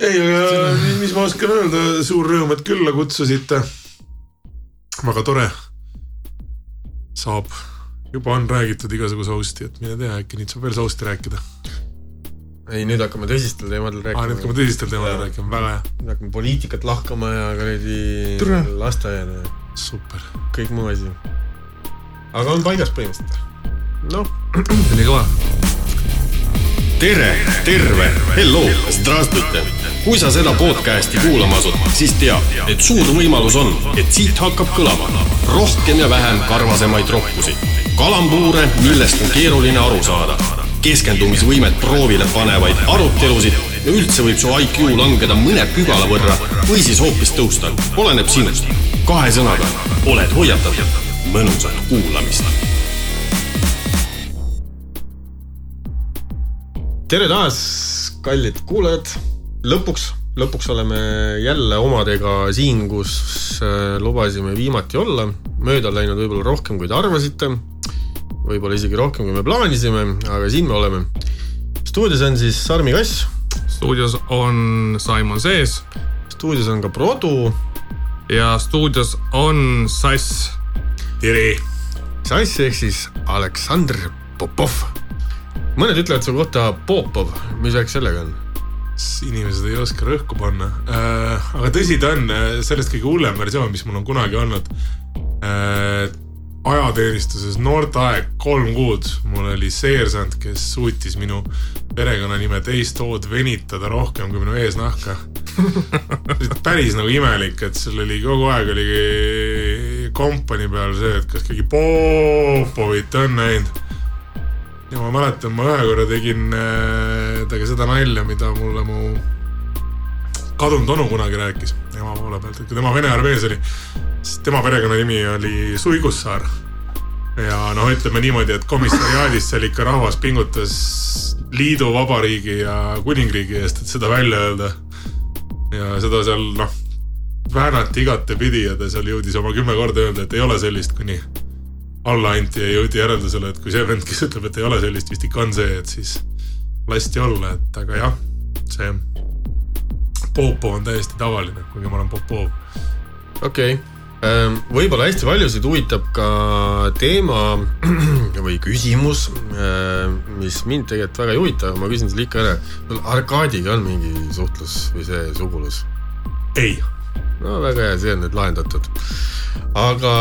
ei, aga mis ma oskan öelda, suur rõõm, et külla kutsusite. väga tore. saab, juba on räägitud igasuguse sausti, et mine tea, äkki nüüd saab veel sausti rääkida. ei, nüüd hakkame tõsistel teemadel rääkima. nüüd hakkame tõsistel teemadel rääkima, väga hea. nüüd hakkame poliitikat lahkama ja kuradi lasteaeda super. kõik muu asi. aga on paigas põhimõtteliselt. noh. oli kõva tere, terve, hello, zdravstvuite. kui sa seda podcast'i kuulama asud, siis tea, et suur võimalus on, et siit hakkab kõlama rohkem ja vähem karvasemaid rohkusi, kalambuure, millest on keeruline aru saada, keskendumisvõimet proovile panevaid arutelusid ja üldse võib su IQ langeda mõne pügala võrra või siis hoopis tõusta, oleneb sinust. kahe sõnaga, oled hoiatatud, mõnusat kuulamist tere taas, kallid kuulajad. lõpuks, lõpuks oleme jälle omadega siin, kus äh, lubasime viimati olla. mööda läinud võib-olla rohkem, kui te arvasite. võib-olla isegi rohkem, kui me plaanisime, aga siin me oleme. stuudios on siis Sarmi Kass. stuudios on Simon Sees. stuudios on ka Produ. ja stuudios on Sass. tere. Sass ehk siis Aleksandr Popov mõned ütlevad su kohta Popov, mis värk sellega on? inimesed ei oska rõhku panna äh,. aga tõsi ta on, äh, sellest kõige hullem versioon, mis mul on kunagi olnud äh,. ajateenistuses noorteaeg, kolm kuud, mul oli seersant, kes suutis minu perekonnanime teist O-d venitada rohkem kui minu eesnahka. päris nagu imelik, et sul oli kogu aeg oli kompanii peal see, et kas keegi Popovit on näinud ja ma mäletan, ma ühe korra tegin äh, temaga seda nalja, mida mulle mu kadunud onu kunagi rääkis ema poole pealt, et kui tema Vene armees oli, siis tema perekonnanimi oli Suigussaar. ja noh, ütleme niimoodi, et komissariaadis seal ikka rahvas pingutas liidu, vabariigi ja kuningriigi eest, et seda välja öelda. ja seda seal noh, väänati igatepidi ja ta seal jõudis oma kümme korda öelda, et ei ole sellist, kuni alla anti ja jõudi järeldusele, et kui see vend, kes ütleb, et ei ole sellist, vist ikka on see, et siis lasti olla, et aga jah, see Popov on täiesti tavaline, kuigi ma olen Popov. okei okay., ehm, võib-olla hästi paljusid huvitab ka teema või küsimus, ehm, mis mind tegelikult väga ei huvita, aga ma küsin selle ikka ära. Arkadiga on mingi suhtlus või see sugulus? ei. No väga hea, see on nüüd lahendatud aga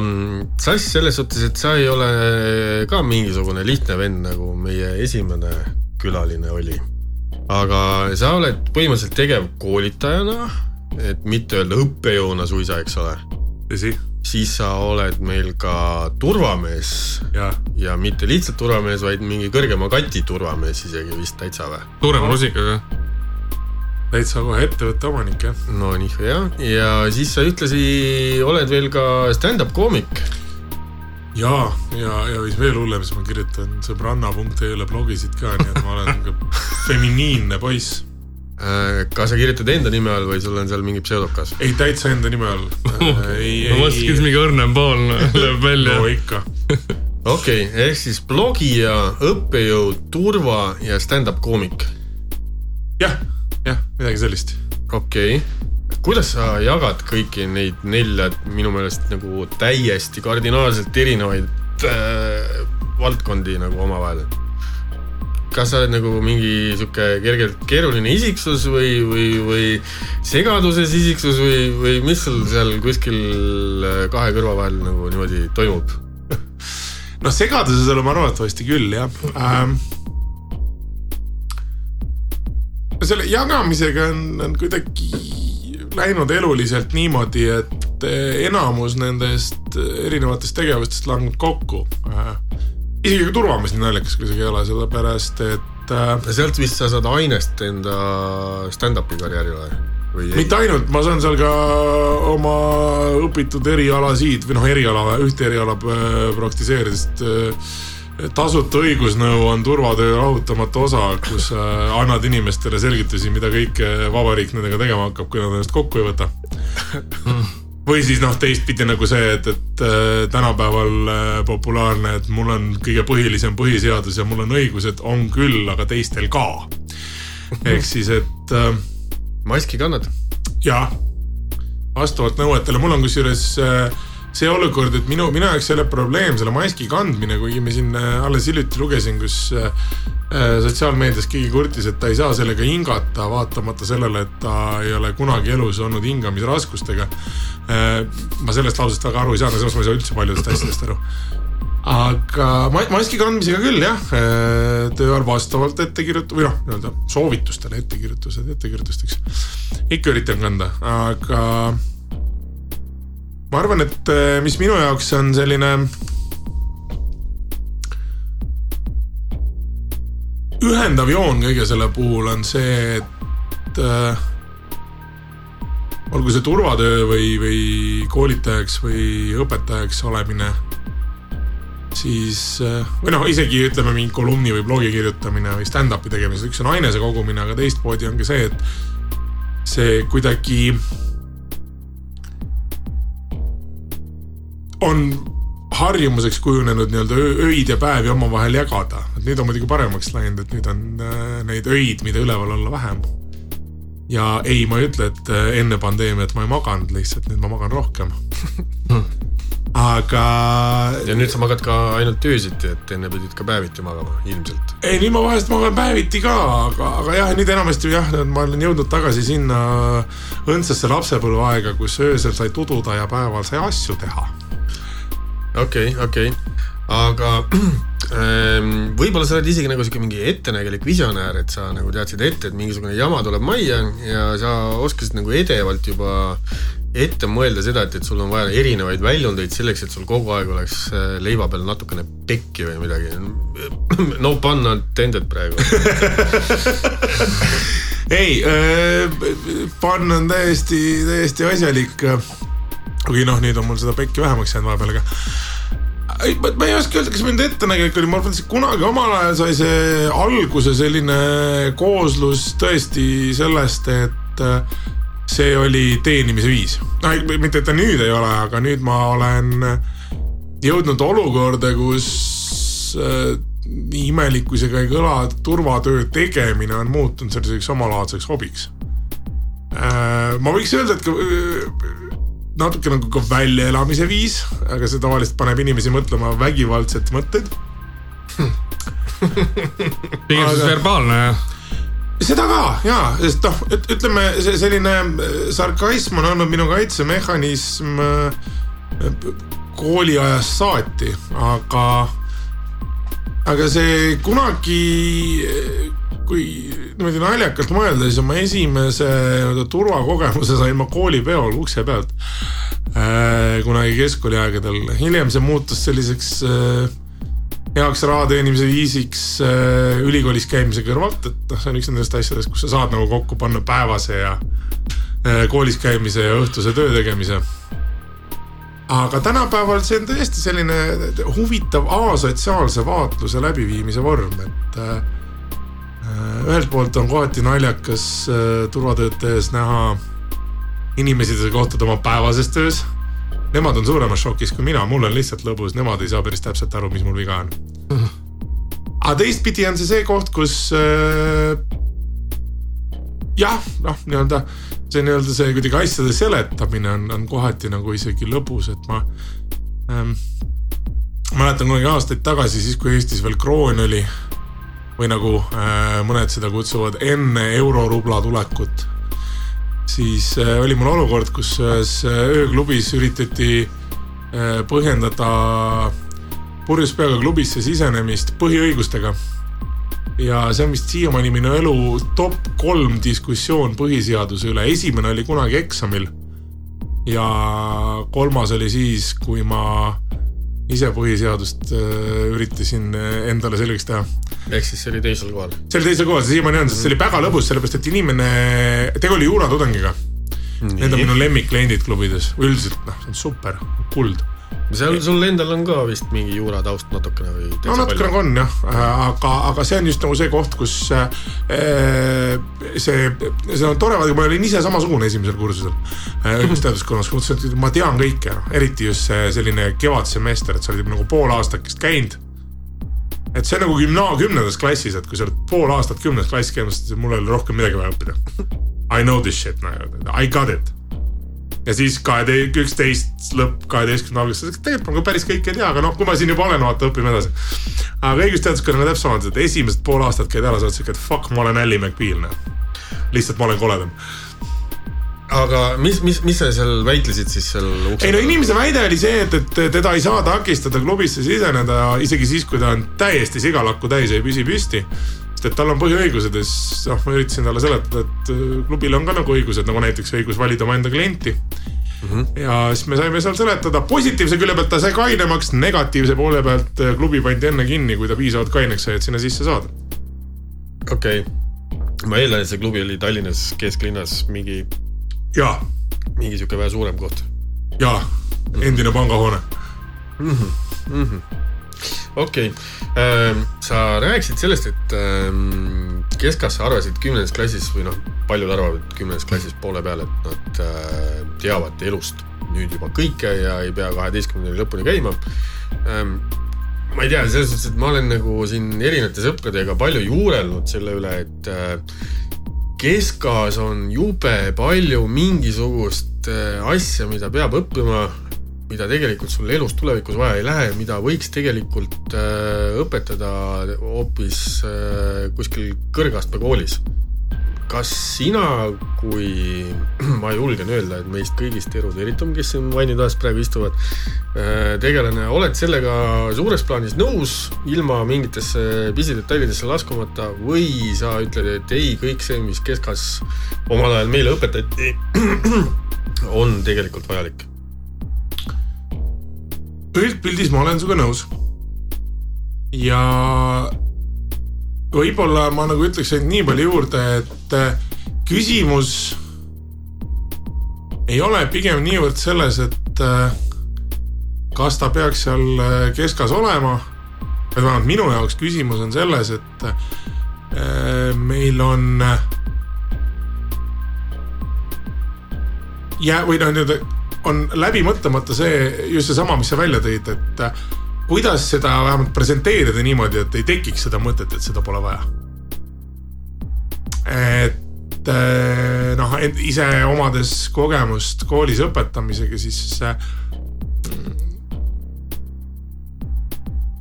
mm, Sass selles suhtes, et sa ei ole ka mingisugune lihtne vend, nagu meie esimene külaline oli. aga sa oled põhimõtteliselt tegevkoolitajana, et mitte öelda õppejõuna suisa, eks ole. tõsi. siis sa oled meil ka turvamees. ja mitte lihtsalt turvamees, vaid mingi kõrgema kati turvamees isegi vist täitsa või? suurema rusikaga täitsa kohe ettevõtte omanik jah. no nii hea ja siis sa ühtlasi oled veel ka stand-up koomik. ja, ja, ja mis veel hullem, siis ma kirjutan sõbranna.ee-le blogisid ka, nii et ma olen niisugune feminiinne poiss äh, kas sa kirjutad enda nime all või sul on seal mingi pseudokas? ei, täitsa enda nime all ei, ma mõtlesin, kas mingi õrnem pool lööb välja. no ikka okei okay,, ehk siis blogija, õppejõud, turva ja stand-up koomik. jah jah, midagi sellist. okei okay., kuidas sa jagad kõiki neid nelja minu meelest nagu täiesti kardinaalselt erinevaid äh, valdkondi nagu omavahel? kas sa oled nagu mingi sihuke kergelt keeruline isiksus või, või, või segaduses isiksus või, või mis sul seal kuskil äh, kahe kõrva vahel nagu niimoodi toimub noh, segaduses oleme arvatavasti küll jah ähm, selle jagamisega on, on kuidagi läinud eluliselt niimoodi, et eh, enamus nendest erinevatest tegevustest langeb kokku. Isegi turvamees nii naljakas kuidagi ei ole, sellepärast et. Äh, sealt vist sa saad ainest enda stand-up'i karjäärile või? mitte ainult, ma saan seal ka oma õpitud erialasid või noh, eriala, ühte eriala praktiseerides tasuta õigusnõu on turvatöö lahutamatu osa, kus äh, annad inimestele selgitusi, mida kõike vabariik nendega tegema hakkab, kui nad ennast kokku ei võta. või siis noh, teistpidi nagu see, et, et äh, tänapäeval äh, populaarne, et mul on kõige põhilisem põhiseadus ja mul on õigused, on küll, aga teistel ka. ehk siis, et maski kannad? jah, vastavalt nõuetele, mul on kusjuures äh, see olukord, et minu, minu jaoks ei ole probleem selle maski kandmine, kuigi ma siin äh, alles hiljuti lugesin, kus äh, äh, sotsiaalmeedias keegi kurtis, et ta ei saa sellega hingata, vaatamata sellele, et ta ei ole kunagi elus olnud hingamisraskustega. ma sellest lausest väga aru ei saanud, selles mõttes ma ei saa üldse paljudest asjadest aru aga ma- maski kandmisega küll jah, töö ajal vastavalt ettekirjut- või noh, nii-öelda soovitustele ettekirjutused ettekirjutusteks. ikka üritan kanda, aga ma arvan, et eh, mis minu jaoks on selline ühendav joon kõige selle puhul on see, et äh, olgu see turvatöö või, või koolitajaks või õpetajaks olemine siis äh, või noh, isegi ütleme mingi kolumni või blogi kirjutamine või stand-up'i tegemine, üks on ainese kogumine, aga teistmoodi on ka see, et see kuidagi on harjumuseks kujunenud nii-öelda öid ja päevi omavahel jagada, et nüüd on muidugi paremaks läinud, et nüüd on äh, neid öid, mida üleval olla vähem. ja ei, ma ei ütle, et äh, enne pandeemiat ma ei maganud, lihtsalt nüüd ma magan rohkem. aga ja nüüd sa magad ka ainult öösiti, et enne pidid ka päeviti magama ilmselt. ei, nüüd ma vahest magan päeviti ka, aga, aga jah, nüüd enamasti jah, ma olen jõudnud tagasi sinna õndsasse lapsepõlveaega, kus öösel sai tududa ja päeval sai asju teha. okei, okei, aga ähm, võib-olla sa oled isegi nagu sihuke mingi ettenägelik visionäär, et sa nagu teadsid ette, et mingisugune jama tuleb majja ja sa oskasid nagu edevalt juba ette mõelda seda, et, et sul on vaja erinevaid väljundeid selleks, et sul kogu aeg oleks äh, leiva peal natukene pekki või midagi. no pun intended praegu. ei, pann on täiesti, täiesti asjalik. Kuigi noh, nüüd on mul seda pekki vähemaks jäänud vahepeal, aga ei, ma ei oska öelda, kas mind ettenägelik oli, ma arvan, et kunagi omal ajal sai see alguse selline kooslus tõesti sellest, et äh, see oli teenimise viis. no ei- mitte, et ta nüüd ei ole, aga nüüd ma olen jõudnud olukorda, kus äh, nii imelik kui see ka ei kõla, turvatöö tegemine on muutunud selliseks omalaadseks hobiks. ma võiks öelda, et ka äh, natuke nagu ka väljaelamise viis, aga see tavaliselt paneb inimesi mõtlema vägivaldseid mõtteid. pigem siis verbaalne jah. seda ka ja, sest noh, ütleme see selline äh, sarkasm on olnud minu kaitsemehhanism äh, kooliajast saati, aga, aga see kunagi, kui niimoodi naljakalt mõelda, siis oma esimese nii-öelda turvakogemuse sain ma koolipeol ukse pealt. kunagi keskkooliaegadel, hiljem see muutus selliseks äh, heaks raha teenimise viisiks äh, ülikoolis käimise kõrvalt, et noh, see on üks nendest asjadest, kus sa saad nagu kokku panna päevase ja äh, koolis käimise ja õhtuse töö tegemise. Aga tänapäeval see on tõesti selline huvitav asotsiaalse vaatluse läbiviimise vorm, et äh, ühelt poolt on kohati naljakas äh, turvatööd tehes näha inimesi, kes kohtad oma päevases töös Nemad on suuremas šokis kui mina, mul on lihtsalt lõbus, nemad ei saa päris täpselt aru, mis mul viga on. aga teistpidi on see see koht, kus äh, jah, noh, nii-öelda see nii-öelda see kuidagi asjade seletamine on, on kohati nagu isegi lõbus, et ma ähm, mäletan kunagi aastaid tagasi, siis kui Eestis veel kroon oli või nagu äh, mõned seda kutsuvad enne eurorubla tulekut siis äh, oli mul olukord, kus ühes äh, ööklubis üritati äh, põhjendada purjus peaga klubisse sisenemist põhiõigustega. Ja see on vist siiamaani minu elu top kolm diskussioon põhiseaduse üle, esimene oli kunagi eksamil. ja kolmas oli siis, kui ma ise põhiseadust äh, üritasin äh, endale selgeks teha ehk siis see oli teisel kohal. see oli teisel kohal, see siiamaani on, sest see oli väga lõbus, sellepärast et inimene, tegu oli juuratudengiga. Need on minu lemmikkliendid klubides, üldiselt noh, see on super, kuld. Seal sul endal on ka vist mingi juurataust natukene või? no natukene on jah, aga, aga see on just nagu see koht, kus äh, see, see on tore, ma olin ise samasugune esimesel kursusel äh, õigusteaduskonnas, mõtlesin, et ma tean kõike, eriti just see selline kevadsemester, et sa olid nagu pool aastakest käinud et see on nagu gümna-, kümnendas klassis, et kui sa oled pool aastat kümnes klassis käinud, siis mul ei ole rohkem midagi vaja õppida. I know this shit nagu, I got it. Ja siis kahe, üksteist lõpp kaheteistkümne alguses, tegelikult ma ka päris kõike ei tea, aga noh, kui ma siin juba olen, vaata õpime edasi. aga õigusteaduskonnaga on täpselt samamoodi, et esimesed pool aastat käid ära, sa oled siuke, et fuck, ma olen Ally McBeal, noh. lihtsalt ma olen koledam. aga mis, mis, mis sa seal väitlesid siis seal ukse ei no inimese väide oli see, et, et teda ei saa takistada klubisse siseneda isegi siis, kui ta on täiesti sigalakku täis ja ei püsi püsti. Sest et tal on põhiõigused ja siis noh, ma üritasin talle seletada, et äh, klubil on ka nagu õigused nagu näiteks õigus valida omaenda klienti mm. -hmm. ja siis me saime seal seletada, positiivse külje pealt ta sai kainemaks, negatiivse poole pealt äh, klubi pandi enne kinni, kui ta piisavalt kaineks sai, et sinna sisse saada. okei okay., ma eeldan, et see klubi oli Tallinnas kesklinnas mingi, ja, mingi sihuke vähe suurem koht. ja endine pangahoone. Okei okay., sa rääkisid sellest, et ähm, keskklass arvasid kümnendas klassis või noh, paljud arvavad kümnendas klassis poole peal, et nad äh, teavad elust nüüd juba kõike ja ei pea kaheteistkümnendani lõpuni käima ähm,. ma ei tea, selles suhtes, et ma olen nagu siin erinevate sõpradega palju juurelnud selle üle, et äh, keskas on jube palju mingisugust äh, asja, mida peab õppima, mida tegelikult sul elus tulevikus vaja ei lähe, mida võiks tegelikult äh, õpetada hoopis äh, kuskil kõrgastme koolis. kas sina, kui ma julgen öelda, et meist kõigist erudeeritum, kes siin vannitoas praegu istuvad, tegelane, oled sellega suures plaanis nõus, ilma mingitesse pisidetailidesse laskumata või sa ütled, et ei, kõik see, mis keskas omal ajal meile õpetati, on tegelikult vajalik? Üldpildis ma olen sinuga nõus. ja võib-olla ma nagu ütleks ainult nii palju juurde, et äh, küsimus ei ole pigem niivõrd selles, et äh, kas ta peaks seal äh, keskas olema, vaid vähemalt minu jaoks küsimus on selles, et meil on ja, või noh, nii-öelda on läbi mõtlemata see, just seesama, mis sa välja tõid, et äh, kuidas seda vähemalt presenteerida niimoodi, et ei tekiks seda mõtet, et seda pole vaja. et äh, noh, ise omades kogemust koolis õpetamisega, siis äh,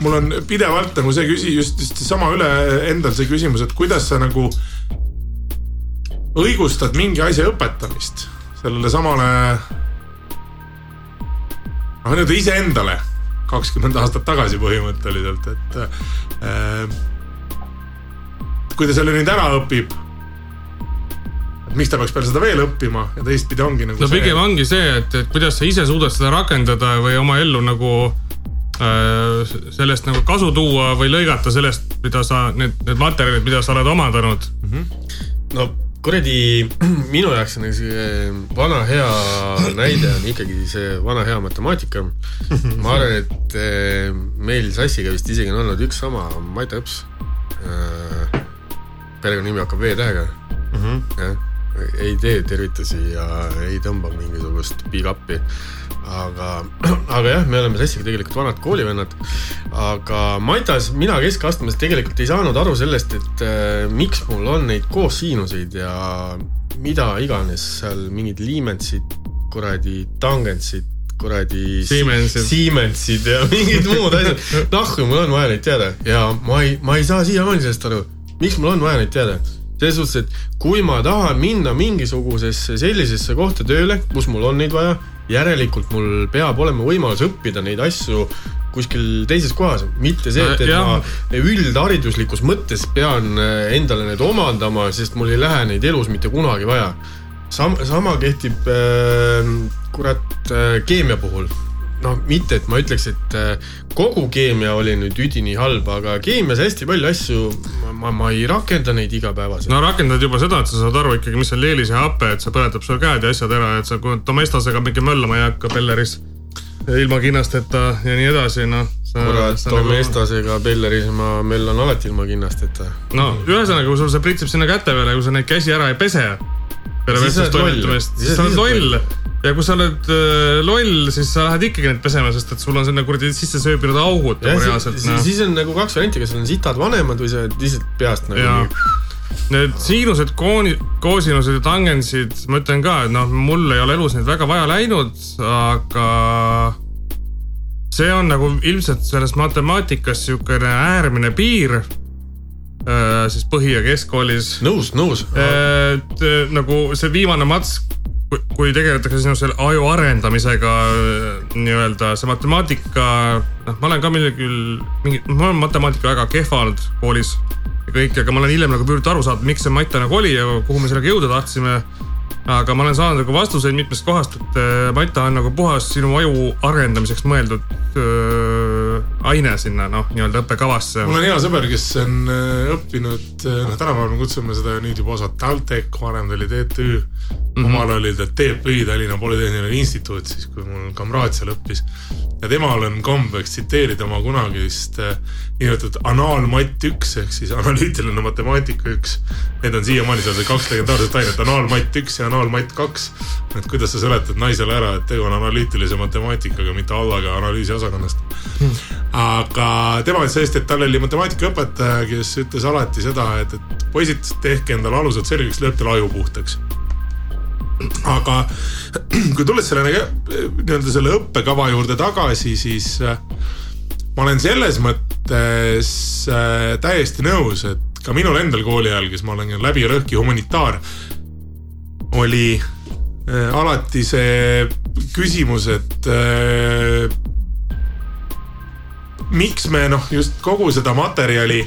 mul on pidevalt nagu see küsi-, just, just seesama üle endal see küsimus, et kuidas sa nagu õigustad mingi asja õpetamist sellele samale noh, nii-öelda iseendale. kakskümmend aastat tagasi põhimõtteliselt, et äh, kui ta selle nüüd ära õpib, miks ta peaks peale seda veel õppima? Ja teistpidi ongi nagu no pigem ongi see, et, et kuidas sa ise suudad seda rakendada või oma ellu nagu äh, sellest nagu kasu tuua või lõigata sellest, mida sa, need, need materjalid, mida sa oled omandanud. no kuradi, minu jaoks on see vana hea näide on ikkagi see vana hea matemaatika. ma arvan, et eh, meil Sassiga vist isegi on olnud üks sama Maita õps. perekonnanimi hakkab V-tähega mm. -hmm. Ei tee tervitusi ja ei tõmba mingisugust big up'i. aga, aga jah, me oleme Sassiga tegelikult vanad koolivennad. aga Maitas, mina keskastmes tegelikult ei saanud aru sellest, et äh, miks mul on neid koossiinuseid ja mida iganes seal mingid liimentsid, kuradi tangentsid, kuradi Siemensid. Siemensid ja mingid muud asjad. nahku mul on vaja neid teada ja ma ei, ma ei saa siiamaani sellest aru, miks mul on vaja neid teada selles suhtes, et kui ma tahan minna mingisugusesse sellisesse kohta tööle, kus mul on neid vaja, järelikult mul peab olema võimalus õppida neid asju kuskil teises kohas, mitte see, et, et Jah. ma üldhariduslikus mõttes pean äh, endale need omandama, sest mul ei lähe neid elus mitte kunagi vaja. sama, sama kehtib äh, kurat äh, keemia puhul noh, mitte et ma ütleks, et äh, kogu keemia oli nüüd üdini halb, aga keemias hästi palju asju, ma, ma, ei rakenda neid igapäevaselt no.. rakendad juba seda, et sa saad aru ikkagi, mis on leelis ja hape, et see põletab sul käed ja asjad ära, et sa domestasega mingi möllama ei hakka pelleris ilma kinnasteta ja nii edasi, noh. kurat, Domestasega Belleris ma möllan alati ilma kinnasteta. no ühesõnaga, kui sul see pritsib sinna käte peale, kui sa neid käsi ära ei pese peale vestlust toimetamist, Siis sa oled loll. Ja kui sa oled äh, loll, siis sa lähed ikkagi neid pesema, sest et sul on sinna kuradi sisse sööbinud augud nagu reaalselt siis, noh. siis on nagu kaks varianti, kas on sitad vanemad või sa oled lihtsalt peast nagu need siinused, kooni, koosinused ja tangensid, ma ütlen ka, et noh, mul ei ole elus neid väga vaja läinud, aga see on nagu ilmselt selles matemaatikas siukene äärmine piir. siis põhi- ja keskkoolis nõus, nõus. et äh, nagu see viimane mats, kui tegeletakse sinu selle aju arendamisega äh, nii-öelda see matemaatika, noh, ma olen ka millegi küll mingi, ma olen matemaatika väga kehva olnud koolis ja kõik, aga ma olen hiljem nagu püüdnud aru saada, miks see matta nagu oli ja kuhu me sellega jõuda tahtsime. aga ma olen saanud nagu vastuseid mitmest kohast, et äh, mata on nagu puhas sinu aju arendamiseks mõeldud öö, aine sinna noh, nii-öelda õppekavasse. mul on hea sõber, kes on äh, õppinud, noh tänapäeval me kutsume seda nüüd juba osa TalTech, varem ta oli TTÜ mm. -hmm. omal oli ta TPÜ, Tallinna Polütehniline Instituut, siis kui mul kamraad seal õppis. ja temal on kombeks tsiteerida oma kunagist äh, niinimetatud anaalmatt üks ehk siis analüütiline matemaatika üks. Need on siiamaani seal see kaks legendaarset ainet, anaalmatt üks ja anaalmatt kaks. et kuidas sa seletad naisele ära, et tegu on analüütilise matemaatikaga, mitte allaga analüüsiosakonnast aga tema ütles hästi, et tal oli matemaatikaõpetaja, kes ütles alati seda, et, et poisid, tehke endale alused selgeks, lööb teil aju puhtaks. aga kui tulles selle nii-öelda selle õppekava juurde tagasi, siis äh, ma olen selles mõttes äh, täiesti nõus, et ka minul endal kooli ajal, kes ma olen läbi ja lõhki humanitaar, oli äh, alati see küsimus, et miks me noh, just kogu seda materjali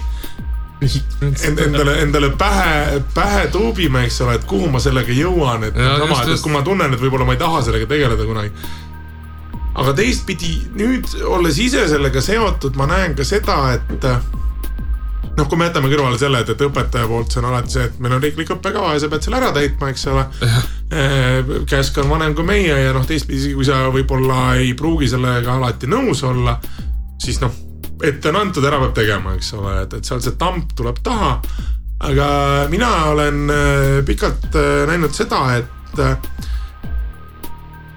end, endale, endale pähe, pähe tuubime, eks ole, et kuhu ma sellega jõuan, et Ja, sama, et kui ma tunnen, et võib-olla ma ei taha sellega tegeleda kunagi. aga teistpidi nüüd olles ise sellega seotud, ma näen ka seda, et noh, kui me jätame kõrvale selle, et, et õpetaja poolt see on alati see, et meil on riiklik õppekava ja sa pead selle ära täitma, eks ole. käsk on vanem kui meie ja noh, teistpidi, isegi kui sa võib-olla ei pruugi sellega alati nõus olla, siis noh, ette on antud, ära peab tegema, eks ole, et, et seal see tamp tuleb taha. aga mina olen äh, pikalt äh, näinud seda, et äh,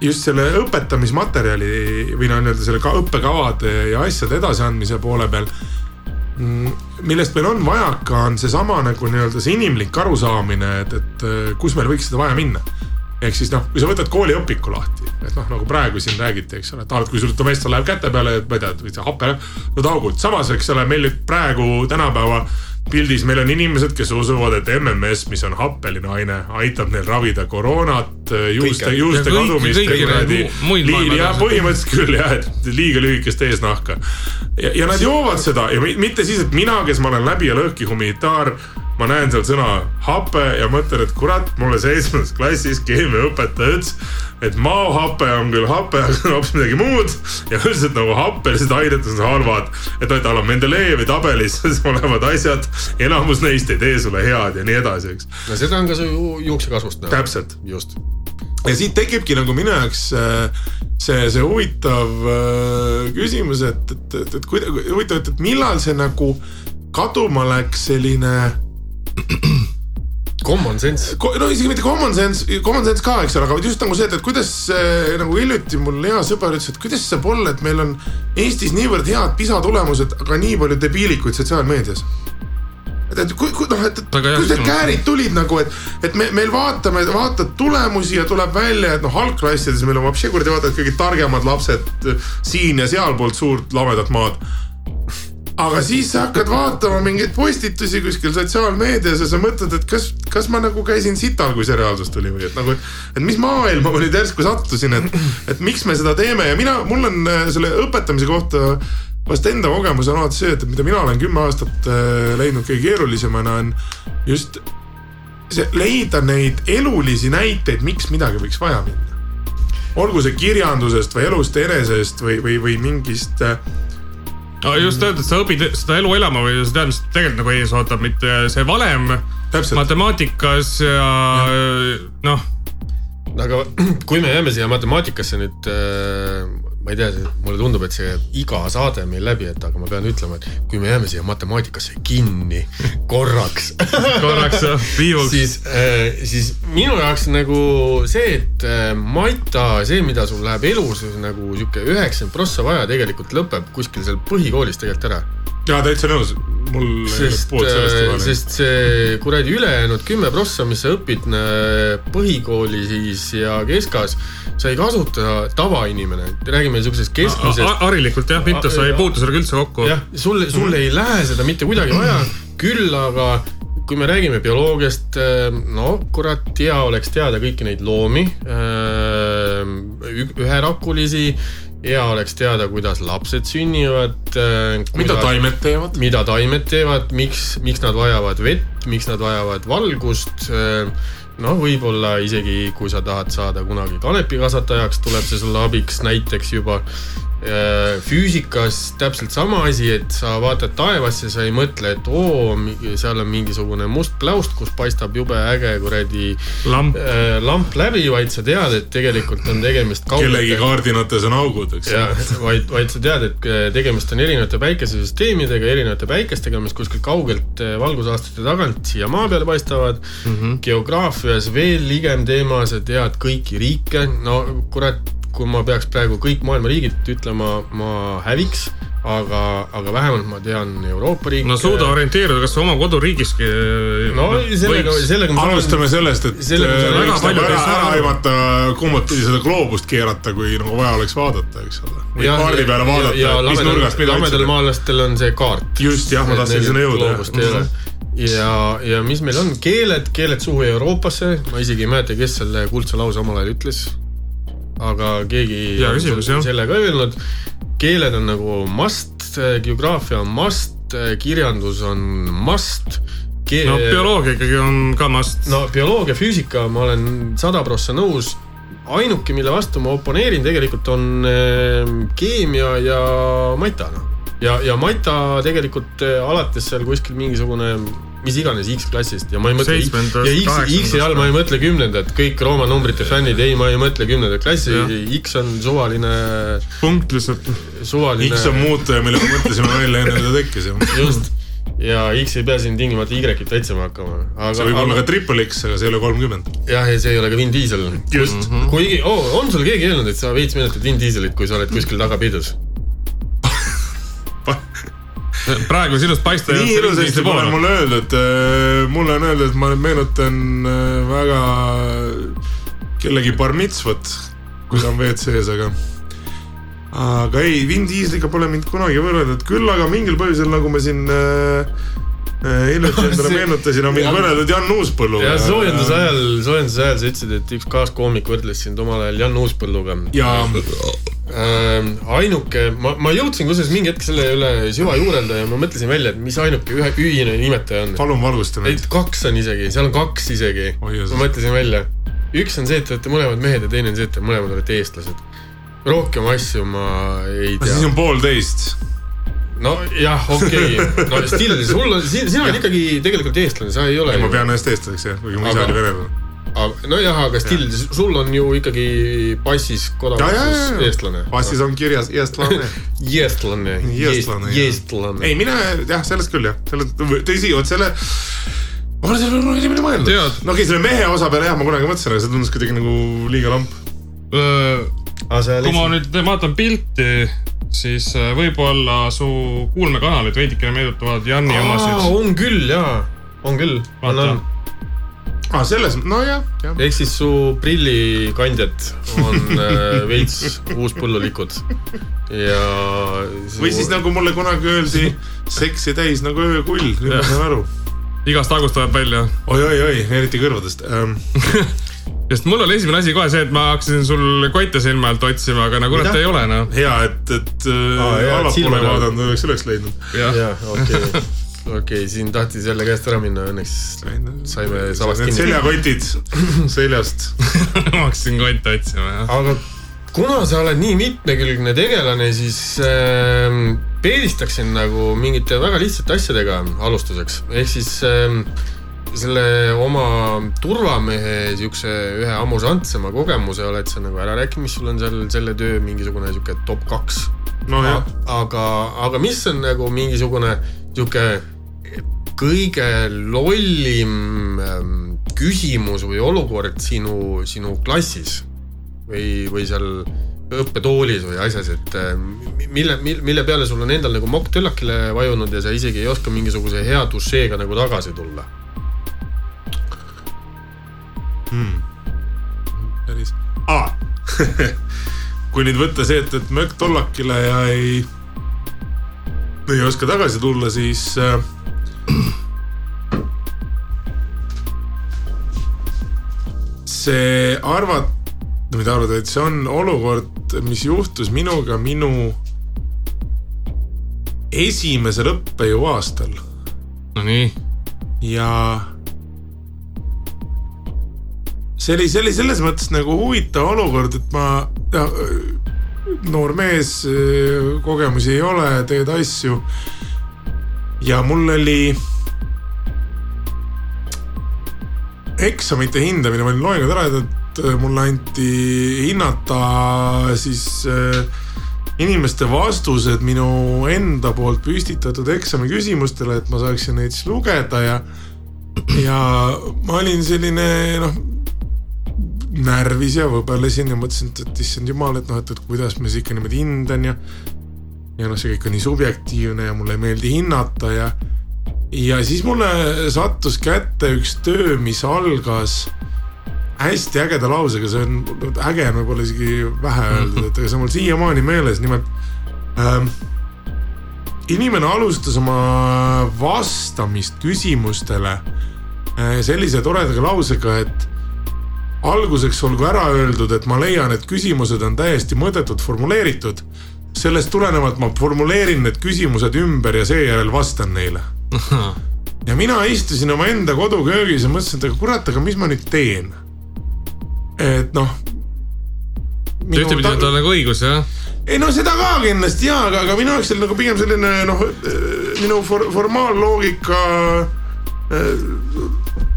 just selle õpetamismaterjali või noh, nii-öelda selle ka õppekavade ja asjade edasiandmise poole peal. millest meil on vajaka, on seesama nagu nii-öelda see inimlik arusaamine, et, et kus meil võiks seda vaja minna ehk siis noh, kui sa võtad kooliõpiku lahti, et noh, nagu praegu siin räägiti, eks ole, et alati, kui sul domestos läheb käte peale, ma ei tea, või see hape, no taugud, samas, eks ole, meil praegu tänapäeva pildis meil on inimesed, kes usuvad, et MMS, mis on happeline aine, aitab neil ravida koroonat, juuste, Kõike. juuste kõiki- kadumist ja kuradi maailma jah, põhimõtteliselt küll jah, et liiga lühikest eesnahka. ja, ja nad joovad seda ja mi- mitte siis, et mina, kes ma olen läbi ja lõhki humanitaar, ma näen seal sõna hape ja mõtlen, et kurat, mulle seitsmendas klassis keemiaõpetaja ütles, et maohape on küll hape, aga see on hoopis midagi muud ja üldiselt nagu happelised ained on halvad. et et ala Mendelejevi tabelis olevad asjad, enamus neist ei tee sulle head ja nii edasi, eks. no seda on ka su ju- juuksekasvust näha. täpselt just. Ja siit tekibki nagu minu jaoks äh, see, see huvitav äh, küsimus, et, et, et, et kuida- huvitav, et, et millal see nagu kaduma läks selline, Common sense. no isegi mitte common sense, common sense ka, eks ole, aga just nagu see, et, et kuidas äh, nagu hiljuti mul hea sõber ütles, et kuidas saab olla, et meil on Eestis niivõrd head PISA tulemused, aga nii palju debiilikuid sotsiaalmeedias et, kui, kui noh, et, kust need käärid tulid nagu, et, et me, meil vaatame, vaatad tulemusi ja tuleb välja, et noh, algklassides meil on vapši kuradi vaata, et kõige targemad lapsed siin ja sealpoolt suurt lamedat maad. aga siis sa hakkad vaatama mingeid postitusi kuskil sotsiaalmeedias ja sa mõtled, et kas, kas ma nagu käisin sital, kui see reaalsus tuli või et nagu, et mis maailma ma nüüd järsku sattusin, et, et miks me seda teeme ja mina, mul on äh, selle õpetamise kohta vast enda kogemus on alati see, et mida mina olen kümme aastat äh, leidnud kõige keerulisemana on just see leida neid elulisi näiteid, miks midagi võiks vaja minna. olgu see kirjandusest või elust enesest või, või, või mingist äh, no just öelda, et sa õpid seda elu elama või sa tead, mis tegelikult nagu ees ootab, mitte see valem täpselt, matemaatikas ja, ja. noh, aga kui me jääme siia matemaatikasse nüüd äh, ma ei tea, mulle tundub, et see iga saade meil läbi, et aga ma pean ütlema, et kui me jääme siia matemaatikasse kinni korraks, korraks viivuks. siis, siis minu jaoks nagu see, et äh, Maita, see, mida sul läheb elus nagu sihuke üheksakümmend prossa vaja, tegelikult lõpeb kuskil seal põhikoolis tegelikult ära. jaa, täitsa nõus, mul sest ole. sest see kuradi ülejäänud kümme prossa, mis sa õpid äh, põhikooli siis ja keskas, sa ei kasuta tavainimene, räägime siuksest keskmisest. harilikult jah, mitte sa ei puutu sellega üldse kokku. jah, sul, sul ei lähe seda mitte kuidagi vaja, küll aga kui me räägime bioloogiast, no kurat, hea oleks teada kõiki neid loomi, üherakulisi, hea oleks teada, kuidas lapsed sünnivad. mida taimed teevad? mida taimed teevad, miks, miks nad vajavad vett, miks nad vajavad valgust. noh, võib-olla isegi kui sa tahad saada kunagi kanepikasvatajaks, tuleb see sulle abiks näiteks juba. Füüsikas täpselt sama asi, et sa vaatad taevasse, sa ei mõtle, et oo, seal on mingisugune must pläust, kus paistab jube äge kuradi lamp, äh, lamp läbi, vaid sa tead, et tegelikult on tegemist kellegi kaardinates on augud, eks ole. vaid, vaid sa tead, et äh, tegemist on erinevate päikesesüsteemidega, erinevate päikestega, mis kuskilt kaugelt äh, valgusaastate tagant siia maa peale paistavad mm. -hmm. geograafias veel ligem teema, sa tead kõiki riike, no kurat, kui ma peaks praegu kõik maailma riigid ütlema, ma häviks, aga, aga vähemalt ma tean Euroopa riike. no suuda orienteeruda kas oma koduriigiski. no sellega, sellega ma alustame sellest, et Sellega äh, väga palju ära, ei saa ära aimata, kummat pidi seda gloobust keerata, kui nagu vaja oleks vaadata, eks ole. või Ja- kaardi peale vaadata, mis lamedal- nurgast mida lamedal otsida. maalastel on see kaart. just, jah, ma tahtsin sinna jõuda. ole. ja, ja mis meil on, keeled, keeled suhu Euroopasse, ma isegi ei mäleta, kes selle kuldse lause omal ajal ütles. Aga keegi Hea on küsimus, selle ka öelnud. keeled on nagu must, geograafia on must, kirjandus on must. no bioloogia ikkagi on ka must. no bioloogia, füüsika, ma olen sada prossa nõus. ainuke, mille vastu ma oponeerin tegelikult on äh, keemia ja mata noh. ja, ja mata tegelikult äh, alates seal kuskil mingisugune mis iganes X-klassist ja ma ei mõtle ja X. X-i all ma ei mõtle kümnendat, kõik Rooma numbrite fännid, ei, ma ei mõtle kümnendat klassi X on suvaline, punkt lihtsalt. suvaline. X on muutuja, mille me mõtlesime välja enne, ta tekkis. just ja X ei pea siin tingimata Y-it otsima hakkama, aga. see võib olla ka triple X, aga see ei ole kolmkümmend. jah, ja see ei ole ka Vin Diesel. just. kuigi oh,, on sul keegi öelnud, et sa veits mäletad Vin Dieselit, kui sa oled kuskil taga peidus? praegu sinust paista. nii ilusasti pole mulle öeldud, mulle on öeldud, et ma nüüd meenutan äh, väga kellegi bar mitzvot, kui ta on WC-s, aga. aga ei, Vin Dieseliga pole mind kunagi võrreldud, küll aga mingil põhjusel, nagu ma siin äh, äh, hiljuti endale See- meenutasin, on mind jah. võrreldud Jan Uuspõlluga. ja soojenduse ajal, soojenduse ajal sa ütlesid, et üks kaaskoomik võrdles sind omal ajal Jan Uuspõlluga. ja Ähm, ainuke, ma, ma jõudsin kusjuures mingi hetk selle üle süva juurelda ja ma mõtlesin välja, et mis ainuke ühe ühine nimetaja on. palun valgusta ei meid., kaks on isegi, seal on kaks isegi. Jeesus. ma mõtlesin välja. üks on see, et te olete mõlemad mehed ja teine on see, et te mõlemad olete eestlased. rohkem asju ma ei siis tea. on poolteist. nojah, okei okay., no still, sul on, sina oled ikkagi tegelikult eestlane, sa ei ole. ma pean ennast eestlaseks jah, kuigi mu isa oli venelane. nojah, aga still, sul on ju ikkagi passis kodakondsus eestlane. passis on kirjas eestlane. Eestlane, Eestlane, eestlane. ei, mina jah, sellest küll jah, selle, tõsi, vot selle. ma pole selle peale niimoodi mõelnud. No okei, selle mehe osa peale jah, ma kunagi mõtlesin, aga see tundus kuidagi nagu liiga lamp. Kui ma nüüd vaatan pilti, siis äh, võib-olla su kuulmekanalid veidikene meenutavad Janni omasid. on küll jaa, on küll, on, Vaata. on. aa, selles, nojah, jah. ehk siis su prillikandjad on äh, veits uuspõllulikud ja. või siis nagu mulle kunagi öeldi, seksi täis nagu öökull, nüüd ma saan aru igast august tuleb välja. oi, oi, oi, eriti kõrvadest ähm. sest mul oli esimene asi kohe see, et ma hakkasin sul kotte silma alt otsima, aga no kurat Mida? ei ole noh. hea, et, et äh, et allapoole silmad- vaadanud oleks üles leidnud. jah, okei, okei, siin tahtis jälle käest ära minna, õnneks saime sabast kinni. seljakotid seljast. ma hakkasin kotte otsima jah. aga kuna sa oled nii mitmekülgne tegelane, siis äh, peedistaksin nagu mingite väga lihtsate asjadega alustuseks, ehk siis äh, selle oma turvamehe siukse ühe amusantsema kogemuse oled sa nagu ära rääkinud, mis sul on seal selle töö mingisugune sihuke top kaks nojah, aga, aga mis on nagu mingisugune sihuke kõige lollim ähm, küsimus või olukord sinu, sinu klassis või, või seal õppetoolis või asjas, et äh, mille, mille peale sul on endal nagu mokk töllakile vajunud ja sa isegi ei oska mingisuguse hea dušeega nagu tagasi tulla. Päris ah. kui nüüd võtta see, et, et mökk tollakile ja ei, ei oska tagasi tulla, siis äh, see arvat-, mitte arvata, et see on olukord, mis juhtus minuga minu esimesel õppejõuaastal Nonii, ja see oli, see oli selles mõttes nagu huvitav olukord, et ma, noor mees, kogemusi ei ole, teed asju. ja mul oli eksamite hindamine, ma olin loengud ära teinud, mulle anti hinnata siis äh, inimeste vastused minu enda poolt püstitatud eksami küsimustele, et ma saaksin neid siis lugeda ja, ja ma olin selline noh, närvis ja võbelesin ja mõtlesin, et, et issand jumal, et noh, et, et kuidas ma siis ikka niimoodi hindan ja ja noh, see kõik on nii subjektiivne ja mulle ei meeldi hinnata ja ja siis mulle sattus kätte üks töö, mis algas hästi ägeda lausega, see on, äge on võib-olla isegi vähe öeldud, et see on mul siiamaani meeles, nimelt ähm,. inimene alustas oma vastamist küsimustele äh, sellise toredaga lausega, et alguseks olgu ära öeldud, et ma leian, et küsimused on täiesti mõttetult formuleeritud. sellest tulenevalt ma formuleerin need küsimused ümber ja seejärel vastan neile ja mina istusin omaenda koduköögis ja mõtlesin, et aga kurat, aga mis ma nüüd teen. et noh. ühtepidi on tal nagu õigus jah. ei no seda ka kindlasti jaa, aga, aga minu jaoks oli nagu pigem selline noh, minu for, formaalloogika äh,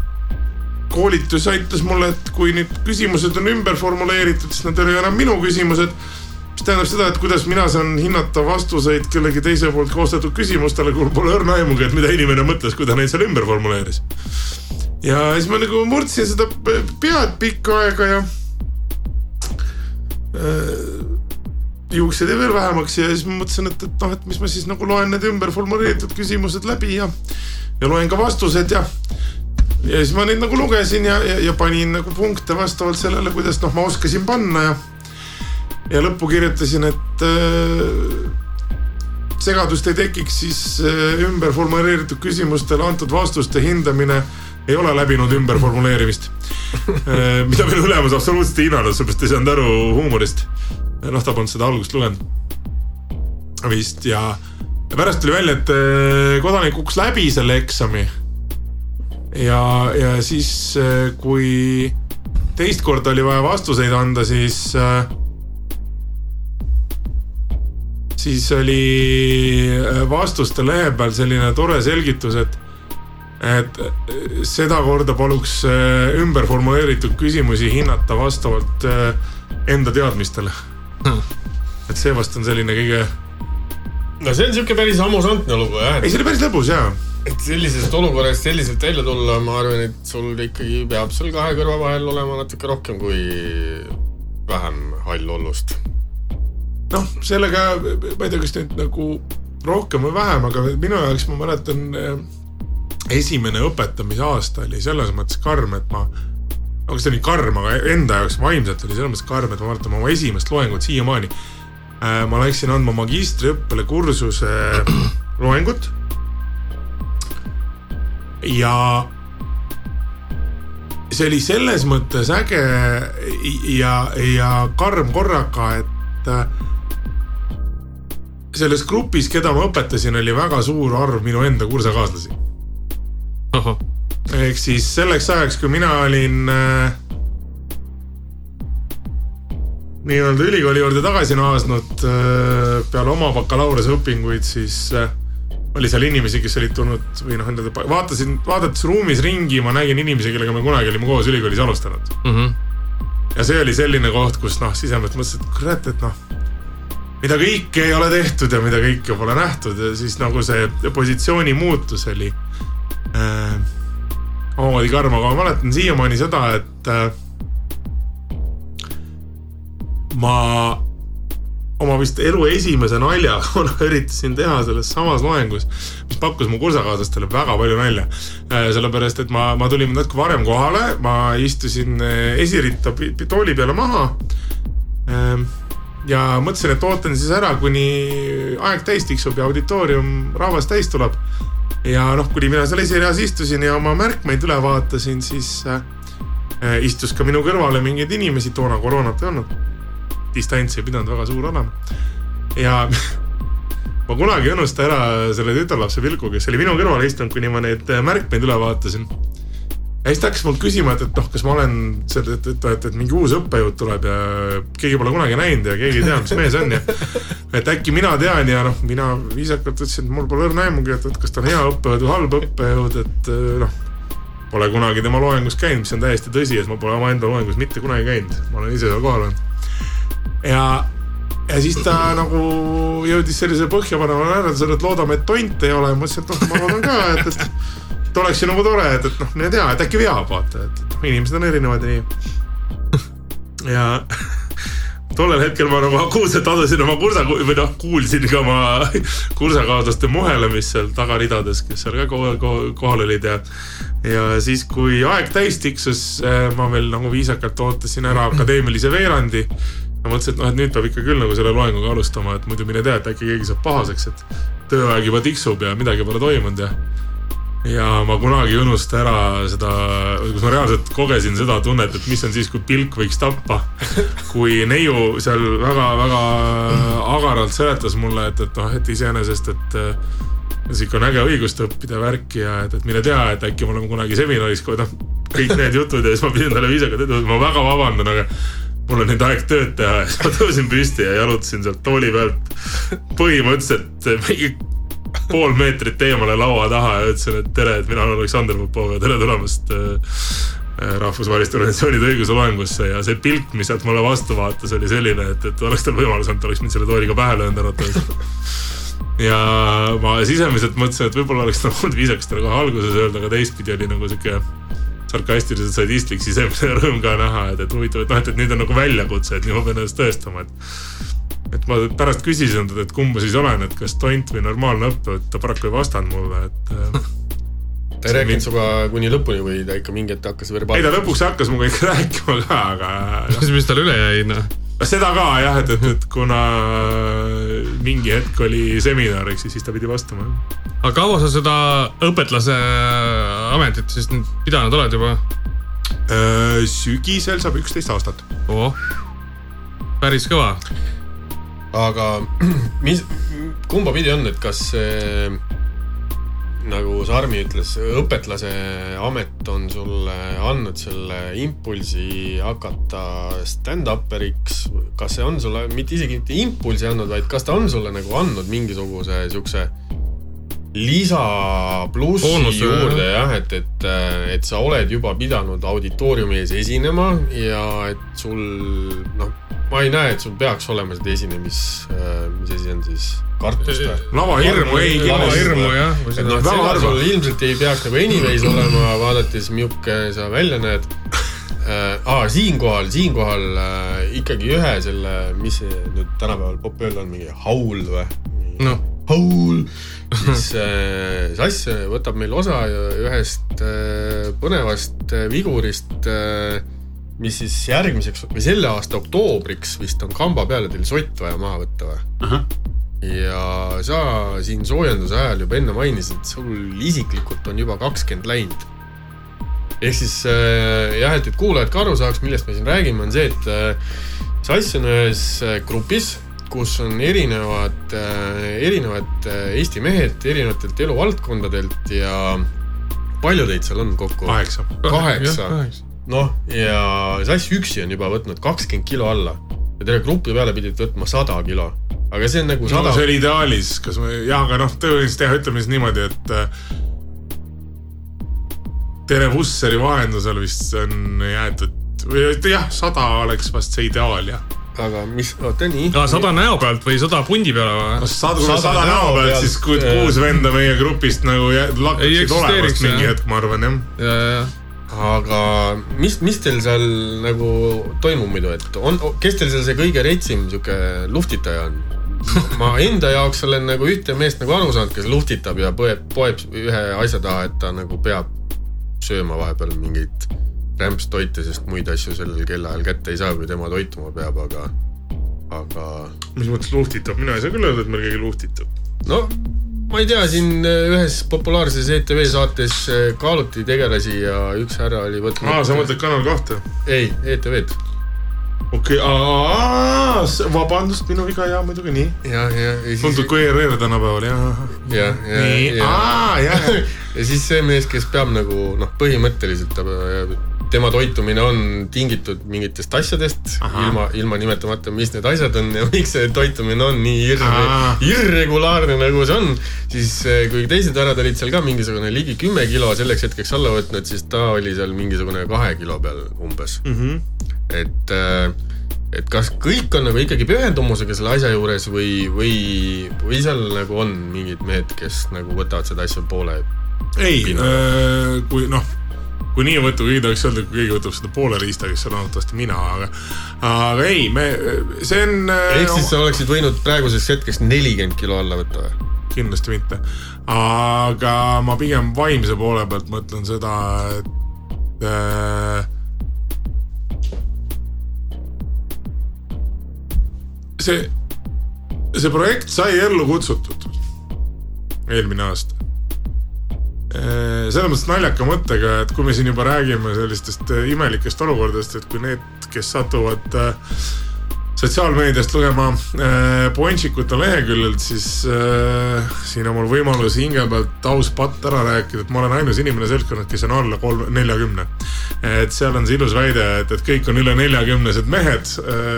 koolitus aitas mulle, et kui nüüd küsimused on ümber formuleeritud, siis nad ei ole enam minu küsimused mis tähendab seda, et kuidas mina saan hinnata vastuseid kellegi teise poolt koostatud küsimustele, kui mul pole õrna aimugi, et mida inimene mõtles, kui ta neid seal ümber formuleeris. ja siis ma nagu murdsin seda pe- pead pikka aega ja äh, juuksed jäi veel vähemaks ja siis ma mõtlesin, et, et noh, et mis ma siis nagu loen need ümber formuleeritud küsimused läbi ja, ja loen ka vastused ja ja siis ma neid nagu lugesin ja, ja, ja panin nagu punkte vastavalt sellele, kuidas noh, ma oskasin panna ja ja lõppu kirjutasin, et äh, segadust ei tekiks, siis äh, ümber formuleeritud küsimustele antud vastuste hindamine ei ole läbinud ümberformuleerimist äh,. mida minu ülemus absoluutselt ei hinnanud, sellepärast ei saanud aru huumorist. noh, ta polnud seda algust lugenud vist ja ja pärast tuli välja, et äh, kodanik kukkus läbi selle eksami. ja, ja siis, kui teist korda oli vaja vastuseid anda, siis äh, siis oli äh, vastuste lehe peal selline tore selgitus, et, et äh, sedakorda paluks äh, ümber formuleeritud küsimusi hinnata vastavalt äh, enda teadmistele. et see vast on selline kõige, no see on siuke päris amüsantne lugu jah, ei see oli päris lõbus ja. Et sellisest olukorrast selliselt välja tulla, ma arvan, et sul ikkagi peab sul kahe kõrva vahel olema natuke rohkem kui vähem hallollust. noh, sellega ma ei tea, kas nüüd nagu rohkem või vähem, aga minu jaoks ma mäletan äh, esimene õpetamise aasta oli selles mõttes karm, et ma no kas ta oli karm, aga enda jaoks vaimselt oli selles mõttes karm, et ma mäletan oma esimest loengut siiamaani. ma läksin andma magistriõppele kursuse loengut. Ja see oli selles mõttes äge ja, ja karm korraga, et äh, selles grupis, keda ma õpetasin, oli väga suur arv minu enda kursakaaslasi. ehk siis selleks ajaks, kui mina olin äh, nii-öelda ülikooli juurde tagasi naasnud äh, peale oma bakalaureuseõpinguid, siis äh, oli seal inimesi, kes olid tulnud või noh, vaatasin, vaadates ruumis ringi, ma nägin inimesi, kellega me kunagi olime koos ülikoolis alustanud. ja see oli selline koht, kus noh, sisemalt mõtlesin, et kurat, et noh, mida kõike ei ole tehtud ja mida kõike pole nähtud ja siis nagu see positsiooni muutus oli äh, omamoodi karm, aga ma mäletan siiamaani seda, et äh, ma oma vist elu esimese nalja üritasin teha selles samas loengus, mis pakkus mu kursakaaslastele väga palju nalja. sellepärast, et ma, ma tulin natuke varem kohale, ma istusin esiritta tooli peale maha ja mõtlesin, et ootan siis ära, kuni aeg täis tiksub ja auditoorium, rahvas täis tuleb. ja noh, kuni mina seal esireas istusin ja oma märkmeid üle vaatasin, siis äh, istus ka minu kõrvale mingeid inimesi, toona koroonat ei olnud. Distants ei pidanud väga suur olema. ja ma kunagi ei unusta ära selle tütarlapse pilku, kes oli minu kõrval istunud, kuni ma neid märkmeid üle vaatasin ja siis ta hakkas mult küsima, et, et noh, kas ma olen selle, et, et, et, et mingi uus õppejõud tuleb ja keegi pole kunagi näinud ja keegi ei tea, mis mees on ja. et äkki mina tean ja noh, mina viisakalt ütlesin, et mul pole õrna aimugi, et, et kas ta on hea õppejõud või halb õppejõud, et noh. Pole kunagi tema loengus käinud, mis on täiesti tõsi, et ma pole omaenda loengus mitte kunagi käinud, ma olen ise seal kohal olnud. Ja, ja siis ta nagu jõudis sellise põhjapaneva järeldusele, et loodame, et tonte ei ole, ma ütlesin, et noh, ma loodan ka, et, et et oleks ju nagu tore, et, et noh, mine tea, et äkki veab, vaata, et, et inimesed on erinevad ja nii. ja tollel hetkel ma nagu akuutselt adusin oma kursa või noh, kuulsin ka oma kursakaaslaste muhelemist seal tagaridades, kes seal ka kohal, kohal olid ja. ja siis, kui aeg täis tiksus, eh, ma veel nagu viisakalt ootasin ära akadeemilise veerandi. Ma mõtlesin, et noh, et nüüd peab ikka küll nagu selle loenguga alustama, et muidu mine tea, et äkki keegi saab pahaseks, et tööaeg juba tiksub ja midagi pole toimunud ja ja ma kunagi ei unusta ära seda, kus ma reaalselt kogesin seda tunnet, et mis on siis, kui pilk võiks tappa. kui neiu seal väga-väga agaralt seletas mulle, et, et noh, et iseenesest, et sihuke on äge õigust õppida värki ja et, et mine tea, et äkki me oleme kunagi seminaris, kui noh, kõik need jutud ja siis ma pidin talle viisakalt ütlema, ma väga vabandan, aga mul on nüüd aeg tööd teha ja siis ma tõusin püsti ja jalutasin sealt tooli pealt põhimõtteliselt mingi pool meetrit eemale laua taha ja ütlesin, et tere, et mina olen Aleksandr Popov ja tere tulemast äh, äh, rahvusvaheliste organisatsioonide õiguse loengusse ja see pilk, mis sealt mulle vastu vaatas, oli selline, et, et oleks tal võimalus olnud, oleks mind selle tooliga pähe löönud arvatavasti. ja ma sisemiselt mõtlesin, et võib-olla oleks tal olnud viisakas talle kohe alguses öelda, aga teistpidi oli nagu sihuke sarkastiliselt sadistlik sisemine rõõm ka näha, et, et huvitav, et noh, et, et nüüd on nagu väljakutse, et nüüd ma pean ennast tõestama, et et ma pärast küsisin talt, et kumba siis olen, et kas tont või normaalne õppejõud, ta paraku ei vastanud mulle, et äh, ta ei rääkinud sinuga kuni lõpuni või ta ikka mingi hetk hakkas verbaalselt? ei, ta lõpuks hakkas minuga ikka rääkima ka, aga mis, mis tal üle jäi, noh? Seda ka jah, et, et, et kuna mingi hetk oli seminar, eks siis ta pidi vastama. aga kaua sa seda õpetlase ametit siis nüüd pidanud oled juba? Äh, sügisel saab üksteist aastat. oh, päris kõva aga mis, kumba pidi on, et kas see nagu Sarmi ütles, õpetlase amet on sulle andnud selle impulsi hakata stand-uperiks. kas see on sulle mitte isegi mitte impulsi andnud, vaid kas ta on sulle nagu andnud mingisuguse siukse lisaplussi juurde jah, et, et, et sa oled juba pidanud auditooriumi ees esinema ja et sul noh, ma ei näe, et sul peaks olema seda esinemis, mis asi on siis, kartust või? lavahirmu ei. lavahirmu jah. et noh, seda sul ilmselt ei peaks nagu anyways olema, vaadates, milline sa välja näed äh,. aa, siinkohal, siinkohal äh, ikkagi ühe selle, mis see nüüd tänapäeval popp öelda on, mingi haul või? noh haul, siis äh, Sass võtab meil osa ühest äh, põnevast äh, vigurist äh,, mis siis järgmiseks või selle aasta oktoobriks vist on kamba peale teil sott vaja maha võtta või uh? -huh. ja sa siin soojenduse ajal juba enne mainisid, et sul isiklikult on juba kakskümmend läinud. ehk siis äh, jah, et, et kuulajad ka aru saaks, millest me siin räägime, on see, et äh, Sass on ühes äh, grupis kus on erinevad, äh, erinevad äh, Eesti mehed erinevatelt eluvaldkondadelt ja palju teid seal on kokku? kaheksa. kaheksa, noh, ja Sass üksi on juba võtnud kakskümmend kilo alla ja terve grupi peale pidid võtma sada kilo. aga see on nagu sada no,. see oli ideaalis, kas me, jah, aga noh, tõenäoliselt jah, ütleme siis niimoodi, et äh, Tere Vusseri vahendusel vist on jäetud või jah, sada oleks vast see ideaal jah aga mis, oota nii. sada näo pealt või sada pundi peale või? no sada, sada, sada näo pealt, pealt, siis kuus venda meie grupist nagu lakkasid olevast mingi hetk, ma arvan jah. ja, ja, aga mis, mis teil seal nagu toimub muidu, et on, kes teil seal see kõige retsim sihuke luhtitaja on? ma enda jaoks olen nagu ühte meest nagu aru saanud, kes luhtitab ja põeb, poeb ühe asja taha, et ta nagu peab sööma vahepeal mingeid rämpstoite, sest muid asju sellel kellaajal kätte ei saa, kui tema toituma peab, aga, aga mis mõttes luhtitab, mina ei saa küll öelda, et meil keegi luhtitab. no ma ei tea, siin ühes populaarses ETV saates eh, kaaluti tegelasi ja üks härra oli võtnud aa, sa mõtled Kanal kahte? ei, ETV-d. okei okay., vabandust, minu viga ja muidugi nii. ja, ja, ja siis tuntud, kui ERR tänapäeval, jah. ja, ja, nii, ja, aa, jah. ja siis see mees, kes peab nagu noh, põhimõtteliselt ta, tema toitumine on tingitud mingitest asjadest, ilma, ilma nimetamata, mis need asjad on ja miks see toitumine on nii Aa. irregulaarne, nagu see on. siis eh, kui teised härrad olid seal ka mingisugune ligi kümme kilo selleks hetkeks alla võtnud, siis ta oli seal mingisugune kahe kilo peal umbes. et, et kas kõik on nagu ikkagi pühendumusega selle asja juures või, või, või seal nagu on mingid mehed, kes nagu võtavad seda asja poole ei Pinna., kui noh, kui nii võtta, kui tahaks öelda, kui keegi võtab seda poole riista, kes on arvatavasti mina, aga, aga ei, me, see on. ehk siis sa oleksid võinud praeguseks hetkeks nelikümmend kilo alla võtta või? kindlasti mitte. aga ma pigem vaimse poole pealt mõtlen seda, et äh, see, see projekt sai ellu kutsutud eelmine aasta selles mõttes naljaka mõttega, et kui me siin juba räägime sellistest äh, imelikest olukordadest, et kui need, kes satuvad äh, sotsiaalmeediast lugema äh, Ponsikute leheküljelt, siis siin on mul võimalus hinge pealt aus patt ära rääkida, et ma olen ainus inimene seltskonnas, kes on alla kolm, neljakümne. et seal on see ilus väide, et, et kõik on üle neljakümnesed mehed.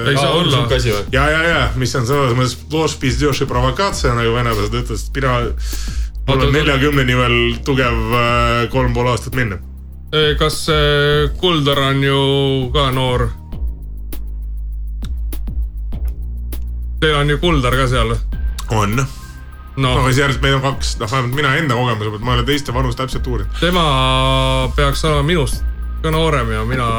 ei saa olla. ja, ja, ja, mis on selles mõttes, nagu venelased ütlesid, mina mul on neljakümneni veel tugev äh, kolm pool aastat minna. kas äh, Kuldar on ju ka noor? Teil on ju Kuldar ka seal. on, no siis järjest meid on kaks, noh vähemalt mina enda kogemuse pealt, ma ei ole teiste vanust täpselt uurinud. tema peaks olema minust ka noorem ja mina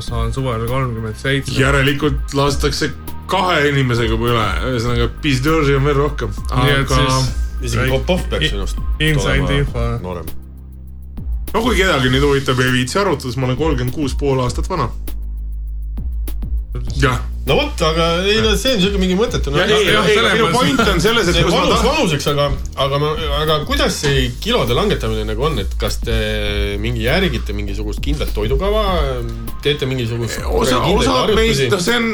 saan suvel kolmkümmend seitse. järelikult lastakse kahe inimesega juba üle, ühesõnaga on veel rohkem, aga siis- isegi Popov peaks sinust inside info. noorem. no kui kedagi nüüd huvitab, ei viitsi arutada, siis ma olen kolmkümmend kuus pool aastat vana. jah, no vot, aga ei no see on siuke mingi mõttetu. selles minu point on selles, et kus ma vanus tahan, vanuseks, aga, aga ma, aga kuidas see kilode langetamine nagu on, et kas te mingi järgite mingisugust kindlat toidukava, teete mingisugust osa, osa meist, noh, see on,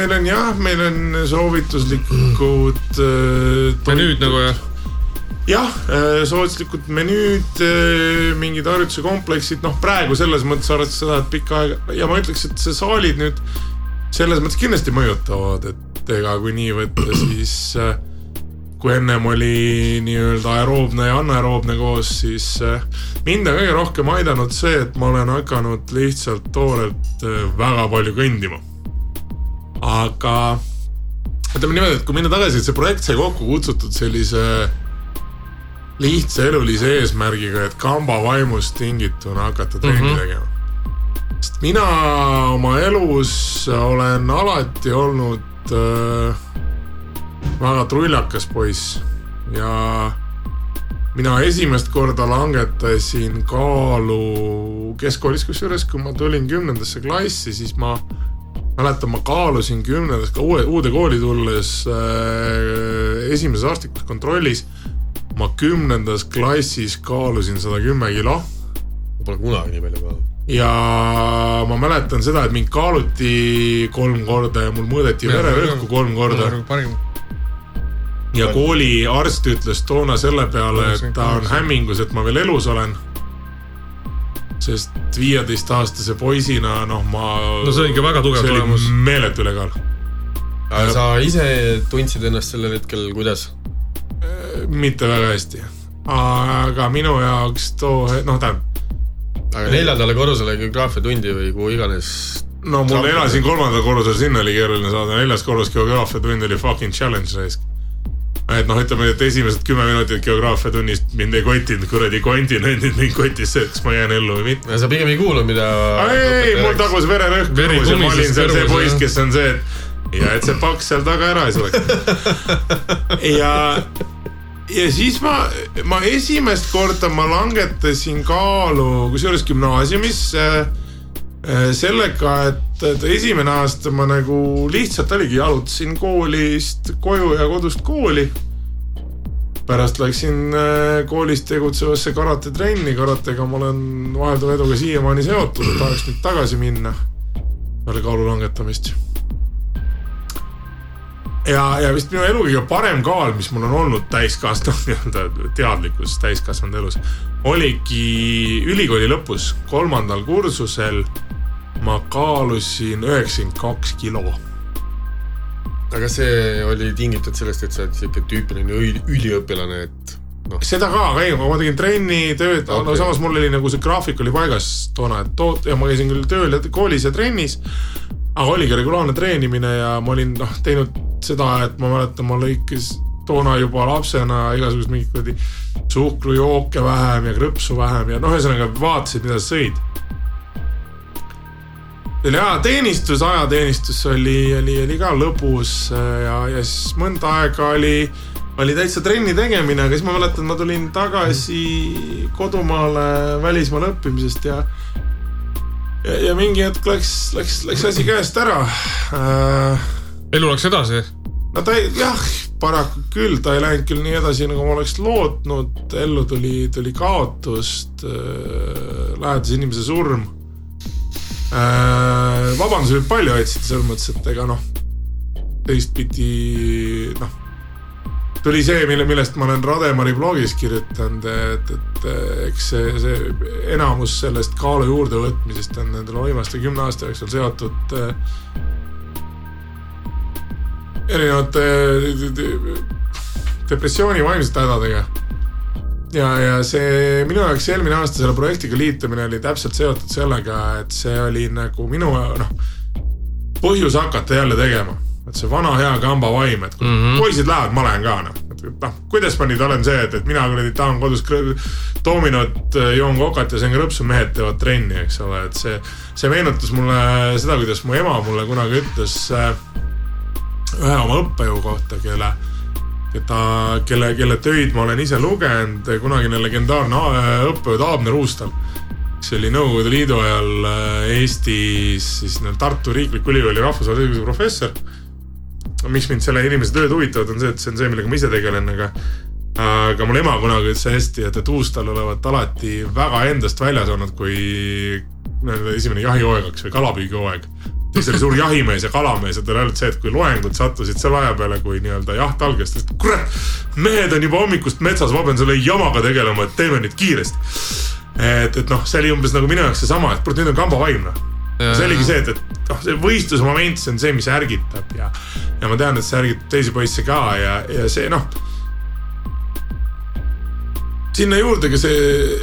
meil on jah, meil on soovituslikud äh, menüüd nagu jah. jah, soovituslikud menüüd, mingid harjutuse kompleksid, noh, praegu selles mõttes arvestades seda, et pikka aega ja ma ütleks, et see saalid nüüd selles mõttes kindlasti mõjutavad, et ega kui nii võtta, siis äh, kui ennem oli nii-öelda aeroobne ja anaeroobne koos, siis äh, mind on kõige rohkem aidanud see, et ma olen hakanud lihtsalt toorelt äh, väga palju kõndima. aga ütleme niimoodi, et kui minna tagasi, et see projekt sai kokku kutsutud sellise lihtsa elulise eesmärgiga, et kamba vaimust tingituna hakata trenni mm -hmm. tegema. sest mina oma elus olen alati olnud äh, väga trullakas poiss ja mina esimest korda langetasin kaalu keskkoolis, kusjuures kui ma tulin kümnendasse klassi, siis ma mäletan, ma kaalusin kümnendas ka uue, uude kooli tulles äh, esimeses arstlikus kontrollis. Ma kümnendas klassis kaalusin sada kümme kilo Pole kunagi nii palju kaalunud. ja ma mäletan seda, et mind kaaluti kolm korda ja mul mõõdeti vererõhku kolm korda ja kooliarst ütles toona selle peale, et ta on hämmingus, et ma veel elus olen. sest viieteistaastase poisina, noh, ma. No see on ikka väga tugev tulemus. meeletu ülekaal, aga sa ise tundsid ennast sellel hetkel kuidas? Mitte väga hästi. aga minu jaoks too, noh, tähendab, aga neljandale korrusele geograafiatundi või kuhu iganes. no mul elasin kolmandal korrusel, sinna oli keeruline saada, neljas korrus geograafiatund oli fucking challenge raisk. et noh, ütleme, et esimesed kümme minutit geograafiatunnist mind ei kotinud kuradi kontinendid, mind kotis see, et kas ma jään ellu või mitte. sa pigem ei kuulnud, mida. ei, ei, mul tagus vererõhk kõrvus ja ma olin seal see poiss, kes on see, et ja et see paks seal taga ära ei sureks. ja, ja siis ma, ma esimest korda ma langetasin kaalu, kusjuures gümnaasiumis äh, äh, sellega, et, et esimene aasta ma nagu lihtsalt oligi, jalutasin koolist koju ja kodust kooli pärast läksin äh, koolis tegutsevasse karatetrenni, karatega ma olen vahelduva eduga siiamaani seotud, tahaks nüüd tagasi minna peale kaalu langetamist. ja, ja vist minu elu kõige parem kaal, mis mul on olnud täiskasvanud nii-öelda teadlikus täiskasvanud elus, oligi ülikooli lõpus, kolmandal kursusel ma kaalusin üheksakümmend kaks kilo aga see oli tingitud sellest, et sa oled siuke tüüpiline üli- üliõpilane, et noh, seda ka, aga ei, ma tegin trenni, tööd okay., no samas mul oli nagu see graafik oli paigas toona, et too- ja ma käisin küll tööl ja koolis ja trennis. Aga oligi regulaarne treenimine ja ma olin noh teinud seda, et ma mäletan, ma lõikes toona juba lapsena igasugust mingit kuradi suhkrujooke vähem ja krõpsu vähem ja noh, ühesõnaga vaatasid, mida sa sõid. oli ajateenistus, ajateenistus oli, oli, oli ka lõbus ja, ja siis mõnda aega oli oli täitsa trenni tegemine, aga siis ma mäletan, ma tulin tagasi kodumaale välismaal õppimisest ja ja, ja mingi hetk läks, läks, läks asi käest ära äh,. elu läks edasi. no ta ei, jah, paraku küll, ta ei läinud küll nii edasi, nagu ma oleks lootnud, ellu tuli, tuli kaotust äh,, lähedase inimese surm äh,. vabandusi võib palju otsida selles mõttes, et ega noh, teistpidi noh, tuli see, mille, millest ma olen Rademari blogis kirjutanud, et, et eks see, see enamus sellest kaalu juurdevõtmisest on nendele viimaste kümne aasta jooksul seotud äh, erinevate depressiooni vaimsete hädadega. ja, ja see minu jaoks eelmine aasta selle projektiga liitumine oli täpselt seotud sellega, et see oli nagu minu noh, põhjus hakata jälle tegema. Et see vana hea kamba vaim, et kui mm -hmm. poisid lähevad, ma lähen ka noh. noh, kuidas ma nüüd olen see, et, et mina kuradi tahan kodus doominot, joon kokat ja söön krõpsu, mehed teevad trenni, eks ole, et see, see meenutas mulle seda, kuidas mu ema mulle kunagi ütles äh, ühe oma õppejõu kohta, kelle, keda, kelle, kelle töid ma olen ise lugenud, kunagine legendaarne A- õppejõud Aabner Uustal, kes oli Nõukogude Liidu ajal äh, Eestis siis nii-öelda Tartu Riikliku Ülikooli rahvusvahelise õiguse professor. Miks mind selle inimese tööd huvitavad, on see, et see on see, millega ma ise tegelen, aga aga mul ema kunagi ütles hästi, et, et Uustal olevat alati väga endast väljas olnud, kui nii-öelda esimene jahihooaeg hakkas või kalapüügihooaeg siis oli suur jahimees ja kalamees ja tal oli ainult see, et kui loengud sattusid selle aja peale, kui nii-öelda jaht algas, ta ütles, et kurat, mehed on juba hommikust metsas, ma pean selle jamaga tegelema, et teeme nüüd kiiresti. et, et noh, see oli umbes nagu minu jaoks seesama, et nüüd on kambavaim noh. See oligi see, et, et noh, see võistluse moment, see on see, mis ärgitab ja, ja ma tean, et see ärgitab teisi poisse ka ja, ja see noh sinna juurde ka see,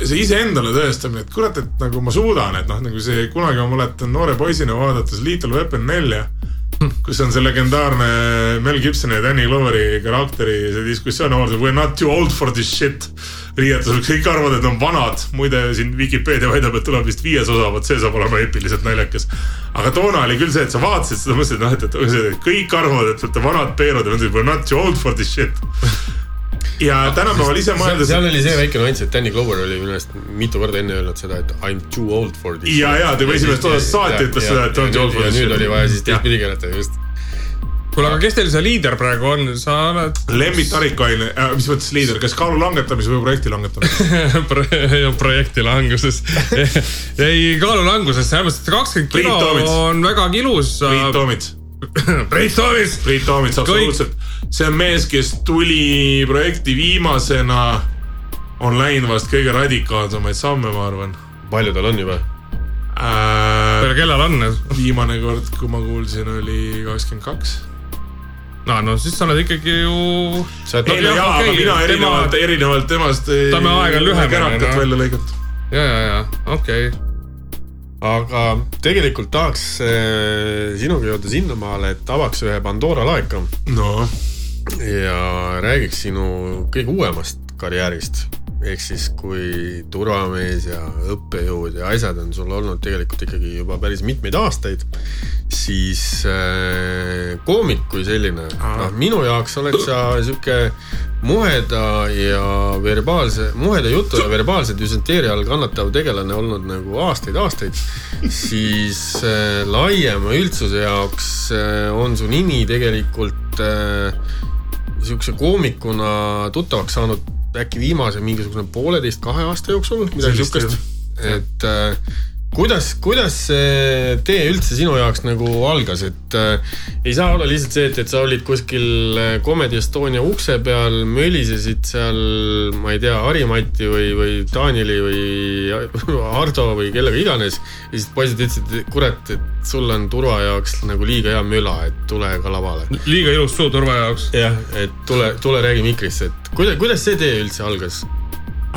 see iseendale tõestamine, et kurat, et nagu ma suudan, et noh, nagu see kunagi ma mäletan noore poisina vaadates Little Weapon nelja, kus on see legendaarne Mel Gibsoni ja Danny Gloveri karakteri see diskussioon, we are not too old for this shit. riietusel kõik arvavad, et on vanad, muide siin Vikipeedia väidab, et tuleb vist viies osa, vot see saab olema eepiliselt naljakas. aga toona oli küll see, et sa vaatasid seda, mõtlesid, noh, et, et, kõik arvavad, et te olete vanad peerud ja mõtlesid, we are not too old for this shit. Ja tänapäeval ise mõeldes. seal oli see väike nüanss, et Danny Glover oli minu meelest mitu korda enne öelnud seda, et I m too old for this. ja, ja tema esimesest osast saati ütles seda, et ta on too old for ja this nüüd oli vaja siis teistpidi keerata, just. kuule, aga kes teil see liider praegu on, sa oled Lembit Arikaine äh,, mis mõttes liider, kas kaalu langetamise või projekti langetamise? pro- projekti languses. ei, kaalu languses, selles mõttes, et kakskümmend kilo on väga ilus. Priit Toomits, Priit Toomits. Priit Toomits absoluutselt. see on mees, kes tuli projekti viimasena, on läinud vast kõige radikaalsemaid samme, ma arvan palju tal on juba? äh,. kellel on? viimane kord, kui ma kuulsin, oli kakskümmend kaks. no, no siis sa oled ikkagi ju. sa oled ei no jaa, aga mina tema- erinevalt, erinevalt temast aeg on lühem, kärakat noh. välja lõigatud. ja, ja, ja okei okay.. Aga tegelikult tahaks äh, sinuga jõuda sinnamaale, et avaks ühe Pandora laeka. no ja räägiks sinu kõige uuemast karjäärist. Ehk siis kui turvamees ja õppejõud ja asjad on sul olnud tegelikult ikkagi juba päris mitmeid aastaid, siis äh, koomik kui selline, noh minu jaoks oled sa sihuke muheda ja verbaalse, muheda jutu ja verbaalse düsenteeria all kannatav tegelane olnud nagu aastaid-aastaid, siis äh, laiema üldsuse jaoks äh, on su nimi tegelikult äh, sihukese koomikuna tuttavaks saanud äkki viimase mingisugune pooleteist, kahe aasta jooksul, midagi siukest. et äh, kuidas, kuidas see tee üldse sinu jaoks nagu algas, et äh, ei saa olla lihtsalt see, et, et sa olid kuskil äh, Comedy Estonia ukse peal, mölisesid seal, ma ei tea, Harimati või, või Taanili või Hardo või kellega iganes. ja siis poisid ütlesid, et kurat, et sul on turva jaoks nagu liiga hea möla, et tule ka lavale. liiga ilus suu turva jaoks. jah, et tule, tule räägi mikrisse, et kuidas, kuidas see tee üldse algas?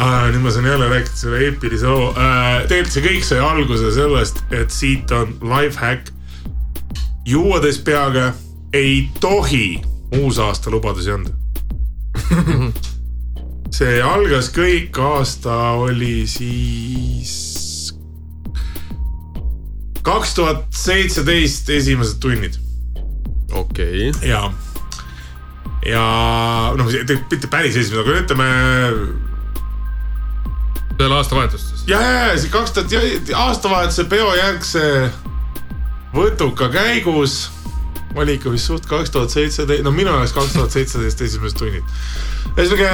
Äh,. nüüd ma saan jälle rääkida selle eepilise loo äh,. tegelikult see kõik sai alguse sellest, et siit on life hack. juuades peaga ei tohi uusaasta lubadusi anda see algas kõik, aasta oli siis kaks tuhat seitseteist esimesed tunnid. okei okay.. ja, ja noh, mitte päris esimesed, aga ütleme peale aastavahetust siis? ja, ja, ja see kaks tuhat, aastavahetuse peojärgse võtuka käigus oli ikka vist suht kaks tuhat seitseteist, no minu jaoks kaks tuhat seitseteist esimesed tunnid. ühesõnaga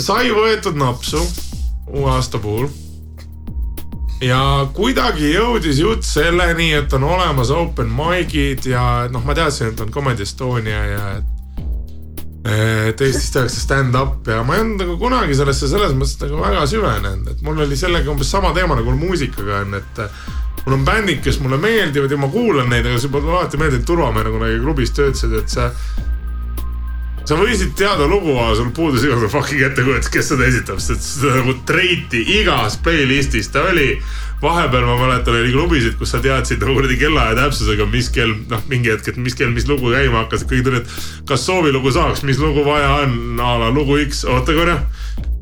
sai võetud napsu uue aasta puhul. ja kuidagi jõudis jutt selleni, et on olemas open mic'id ja noh, ma teadsin, et on Comedy Estonia ja et et Eestis tehakse stand-up ja ma ei olnud nagu kunagi sellesse selles mõttes nagu väga süvenenud, et mul oli sellega umbes sama teema nagu muusikaga on, et mul on bändid, kes mulle meeldivad ja ma kuulan neid, aga see pole alati meeldinud, Turvamehe nagu kunagi klubis töötasid, et sa sa võisid teada lugu, aga sul puudus igasugune fucking ettekujutus, kes seda esitab, sest seda nagu treiti igas playlist'is. Ta oli vahepeal ma mäletan, oli klubisid, kus sa teadsid nagu kuradi kellaaja täpsusega, mis kell, noh, mingi hetk, et mis kell, mis lugu käima hakkas, kõik tulid, kas soovilugu saaks, mis lugu vaja on, a la lugu X, oota korra.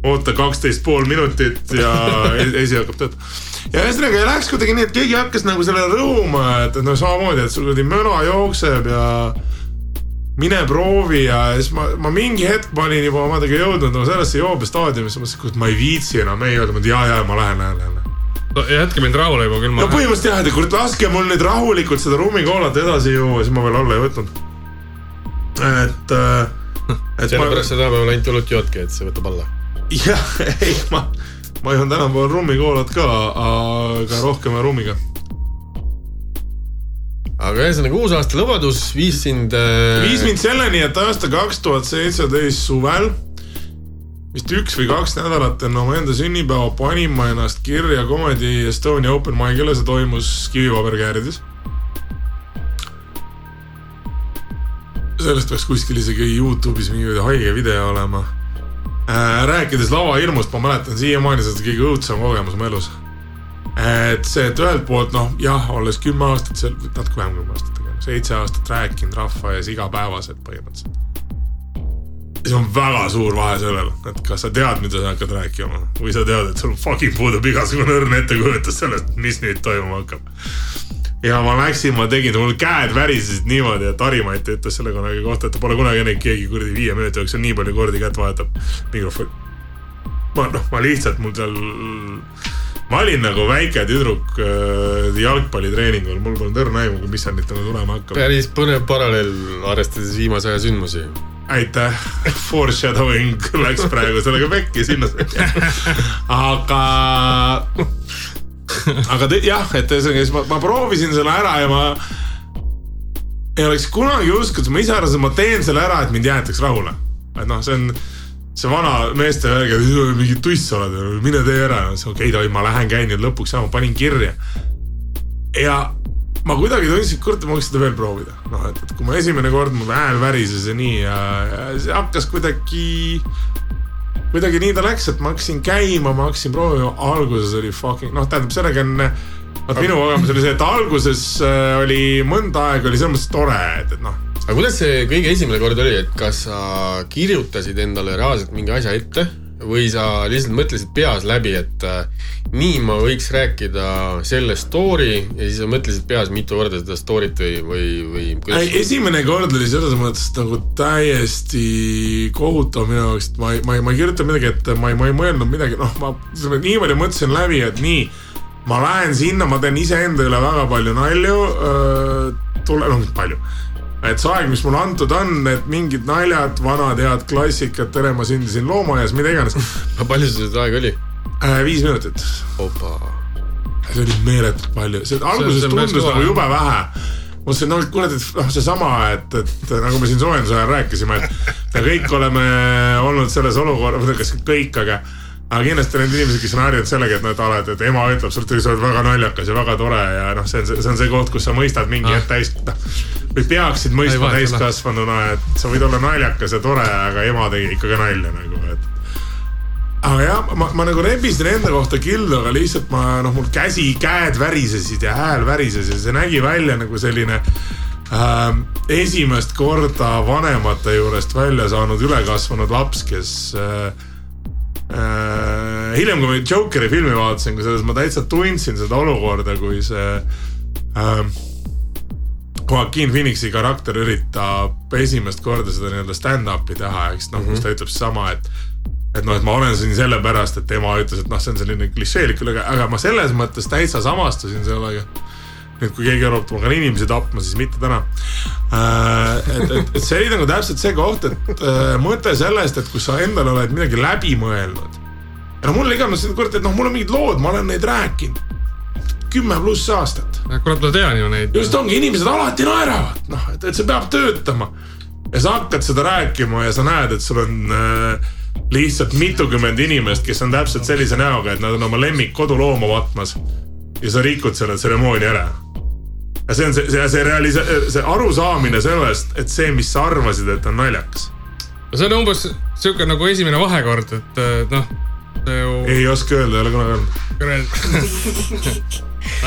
oota kaksteist pool minutit ja esi hakkab töötama. ja ühesõnaga läks kuidagi nii, et keegi hakkas nagu sellele rõhuma, et, et noh, samamoodi, et sul kuradi möna jookseb ja mine proovi ja siis ma, ma mingi hetk ma olin juba omadega jõudnud nagu sellesse joobestaadiumisse, mõtlesin, et ma ei viitsi enam ei öelda, ma ütlen ja, ja ma lähen, lähen, lähen no jätke mind rahule juba küll. no põhimõtteliselt jah, et kurat, laske mul nüüd rahulikult seda ruumikoolat edasi juua, siis ma veel alla ei võtnud. et äh,. sellepärast ma... seda päeval ainult õlut joodki, et see võtab alla. jah, ei ma, ma joon tänapäeval ruumikoolat ka, aga rohkem rummiga aga ühesõnaga uusaasta lubadus viis sind äh.... viis mind selleni, et aasta kaks tuhat seitseteist suvel vist üks või kaks nädalat enne omaenda sünnipäeva panin ma ennast kirja Comedy Estonia Open Mic'ile, see toimus Kivipaberkäärides. sellest peaks kuskil isegi Youtube'is mingi haige video olema äh,. rääkides lavahirmust, ma mäletan siiamaani seda kõige õudsem kogemus oma elus. et see, et ühelt poolt noh, jah, olles kümme aastat seal, natuke vähem kui kümme aastat, seitse aastat rääkinud rahva ees igapäevaselt põhimõtteliselt siis on väga suur vahe sellel, et kas sa tead, mida sa hakkad rääkima või sa tead, et sul fucking puudub igasugune õrn ettekujutus sellest, mis nüüd toimuma hakkab. ja ma läksin, ma tegin, mul käed värisesid niimoodi, et Harimait ütles selle kunagi kohta, et ta pole kunagi näinud keegi kuradi viie minuti jooksul nii palju kordi kätt vahetab mikrofoni. ma noh, ma lihtsalt mul seal, ma olin nagu väike tüdruk äh, jalgpallitreeningul, mul polnud õrna aimugi, mis seal nüüd nagu tulema hakkab. päris põnev paralleel, arvestades viimase aja sündmusi aitäh, foreshadowing läks praegu sellega pekki sinna. aga, aga te, jah, et ühesõnaga siis ma, ma proovisin selle ära ja ma ei oleks kunagi uskunud, ma ise arvasin, et ma teen selle ära, et mind jäetakse rahule. et noh, see on see vana meeste värg, et mingi tuss oled, mine tee ära. okei okay,, ma lähen käin nüüd lõpuks ära, ma panin kirja. ja ma kuidagi tundsin, et kurat, ma võiks seda veel proovida. noh, et, et kui ma esimene kord, mul hääl värises ja nii ja, ja see hakkas kuidagi, kuidagi nii ta läks, et ma hakkasin käima, ma hakkasin proovima, alguses oli fucking, noh, tähendab, sellega on vot minu kogemus oli see, et alguses äh, oli mõnda aega oli selles mõttes tore, et, et noh, aga kuidas see kõige esimene kord oli, et kas sa kirjutasid endale reaalselt mingi asja ette või sa lihtsalt mõtlesid peas läbi, et äh, nii ma võiks rääkida selle story ja siis sa mõtlesid peas mitu korda seda story't või, või, või esimene kord oli selles mõttes nagu täiesti kohutav minu jaoks, et ma ei, ma ei, ma ei kirjuta midagi ette, ma ei, ma ei mõelnud midagi, noh, ma ütleme niimoodi mõtlesin läbi, et nii, ma lähen sinna, ma teen iseenda üle väga palju nalju, tule, noh, palju et see aeg, mis mulle antud on, need mingid naljad, vanad head klassikad, tere, ma sündisin loomaaias, mida iganes. palju sul seda aega oli äh,? viis minutit. see oli meeletult palju, see alguses see, tundus nagu jube vähe mõtlesin, no kuule, et noh, seesama, et, et nagu me siin soojenduse ajal rääkisime, et me kõik oleme olnud selles olukorras, või kas kõik, aga aga kindlasti need inimesed, kes on harjunud sellega, et nad oled, et ema ütleb sulle, et sa oled väga naljakas ja väga tore ja noh, see on, see on see koht, kus sa mõistad mingi hetk täis, noh. või peaksid mõistma täiskasvanuna, et sa võid olla naljakas ja tore, aga ema tegi ikka ka nalja nagu, et. aga jah, ma, ma nagu rebisin enda kohta killu, aga lihtsalt ma noh, mul käsi, käed värisesid ja hääl värises ja see nägi välja nagu selline äh, esimest korda vanemate juurest välja saanud ülekasvanud laps, kes äh, hiljem, kui ma Jokeri filmi vaatasin, kui selles ma täitsa tundsin seda olukorda, kui see äh, Joaquin Phoenixi karakter üritab esimest korda seda nii-öelda stand-up'i teha, eks noh mm -hmm., kus ta ütleb sama, et et noh, et ma olen siin sellepärast, et tema ütles, et noh, see on selline klišeelik aga, aga ma selles mõttes täitsa samastusin sellega nüüd, kui keegi arvab, et ma hakkan inimesi tapma, siis mitte täna äh,. et, et, et see oli nagu täpselt see koht, et äh, mõte sellest, et kui sa endale oled midagi läbi mõelnud. ja no mul iganes, kurat, et noh, mul on mingid lood, ma olen neid rääkinud kümme pluss aastat. kurat, ma tean ju neid. just ongi, inimesed alati naeravad, noh, et, et see peab töötama. ja sa hakkad seda rääkima ja sa näed, et sul on äh, lihtsalt mitukümmend inimest, kes on täpselt sellise näoga, et nad on oma lemmik kodulooma vatmas. ja sa rikud selle tseremoonia ära ja see on see, see, see realisa-, see arusaamine sellest, et see, mis sa arvasid, et on naljakas. no see on umbes sihuke nagu esimene vahekord, et noh. Ju... ei oska öelda, ei ole kunagi olnud.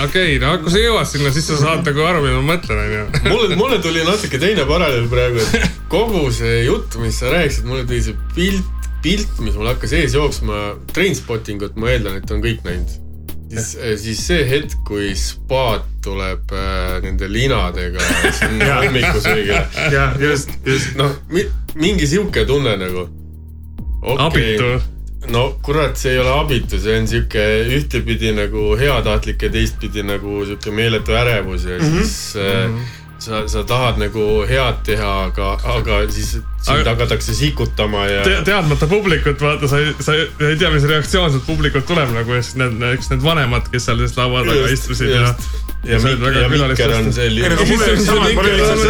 okei okay,, no kui sa jõuad sinna, siis sa saad nagu aru, mida ma mõtlen, onju. mulle, mulle tuli natuke teine paralleel praegu, et kogu see jutt, mis sa rääkisid, mulle tuli see pilt, pilt, mis mul hakkas ees jooksma, Trainspottingut, ma eeldan, et on kõik näinud siis, eh, siis see hetk, kui spaat tuleb äh, nende linadega hommikusöögile. jah, just, just. noh, mingi sihuke tunne nagu okay.. abitu no kurat, see ei ole abitu, see on sihuke ühtepidi nagu heatahtlik ja teistpidi nagu sihuke meeletu ärevus ja mm -hmm. siis äh, mm -hmm sa, sa tahad nagu head teha, aga, aga siis sind aga... hakatakse sikutama ja te,. teadmata publikut, vaata, sa ei, sa ei tea, mis reaktsioon sealt publikult tuleb nagu, siis need, eks need vanemad, kes seal siis laua taga istusid ja ja, ja Mikker on selline.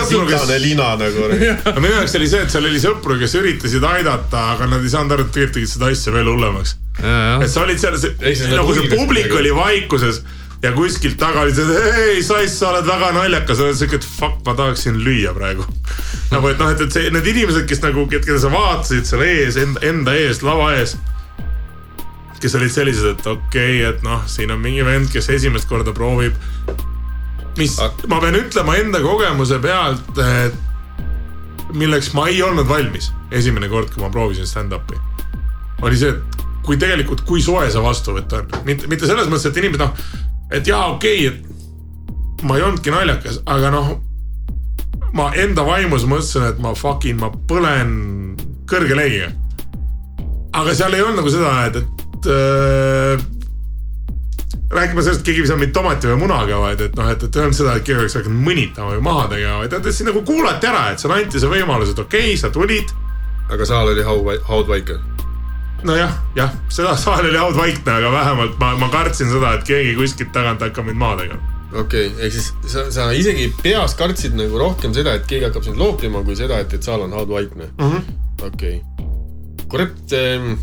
sikane lina nagu. aga minu jaoks oli see, et seal oli sõpru, kes üritasid aidata, aga nad ei saanud aru, et tegelikult tegid seda asja veel hullemaks. et sa olid seal, nagu see publik oli vaikuses ja kuskilt taga oli see, ei Sass, sa oled väga naljakas, oled siuke, et fuck, ma tahaksin lüüa praegu. nagu, et noh, et, et see, need inimesed, kes nagu, keda sa vaatasid seal ees, enda, enda ees, lava ees. kes olid sellised, et okei okay,, et noh, siin on mingi vend, kes esimest korda proovib. mis, ma pean ütlema enda kogemuse pealt, et milleks ma ei olnud valmis esimene kord, kui ma proovisin stand-up'i. oli see, et kui tegelikult, kui soe see vastuvõtt on, mitte, mitte selles mõttes, et inimesed noh et jaa, okei okay,, et ma ei olnudki naljakas, aga noh, ma enda vaimus mõtlesin, et ma fucking, ma põlen kõrge leegiga. aga seal ei olnud nagu seda, et, et äh, rääkima sellest, et keegi visab mind tomati või munaga, vaid et noh, et, et ei olnud seda, et keegi oleks hakanud mõnitama või maha tegema, vaid et siis nagu kuulati ära, et sulle anti see võimalus, et okei okay,, sa tulid. aga saal oli haudvaike nojah, jah, seda saal oli haudvaikne, aga vähemalt ma, ma kartsin seda, et keegi kuskilt tagant hakkab mind maha tegema. okei okay,, ehk siis sa, sa isegi peas kartsid nagu rohkem seda, et keegi hakkab sind loopima, kui seda, et, et saal on haudvaikne mm -hmm.. okei okay., kurat ähm,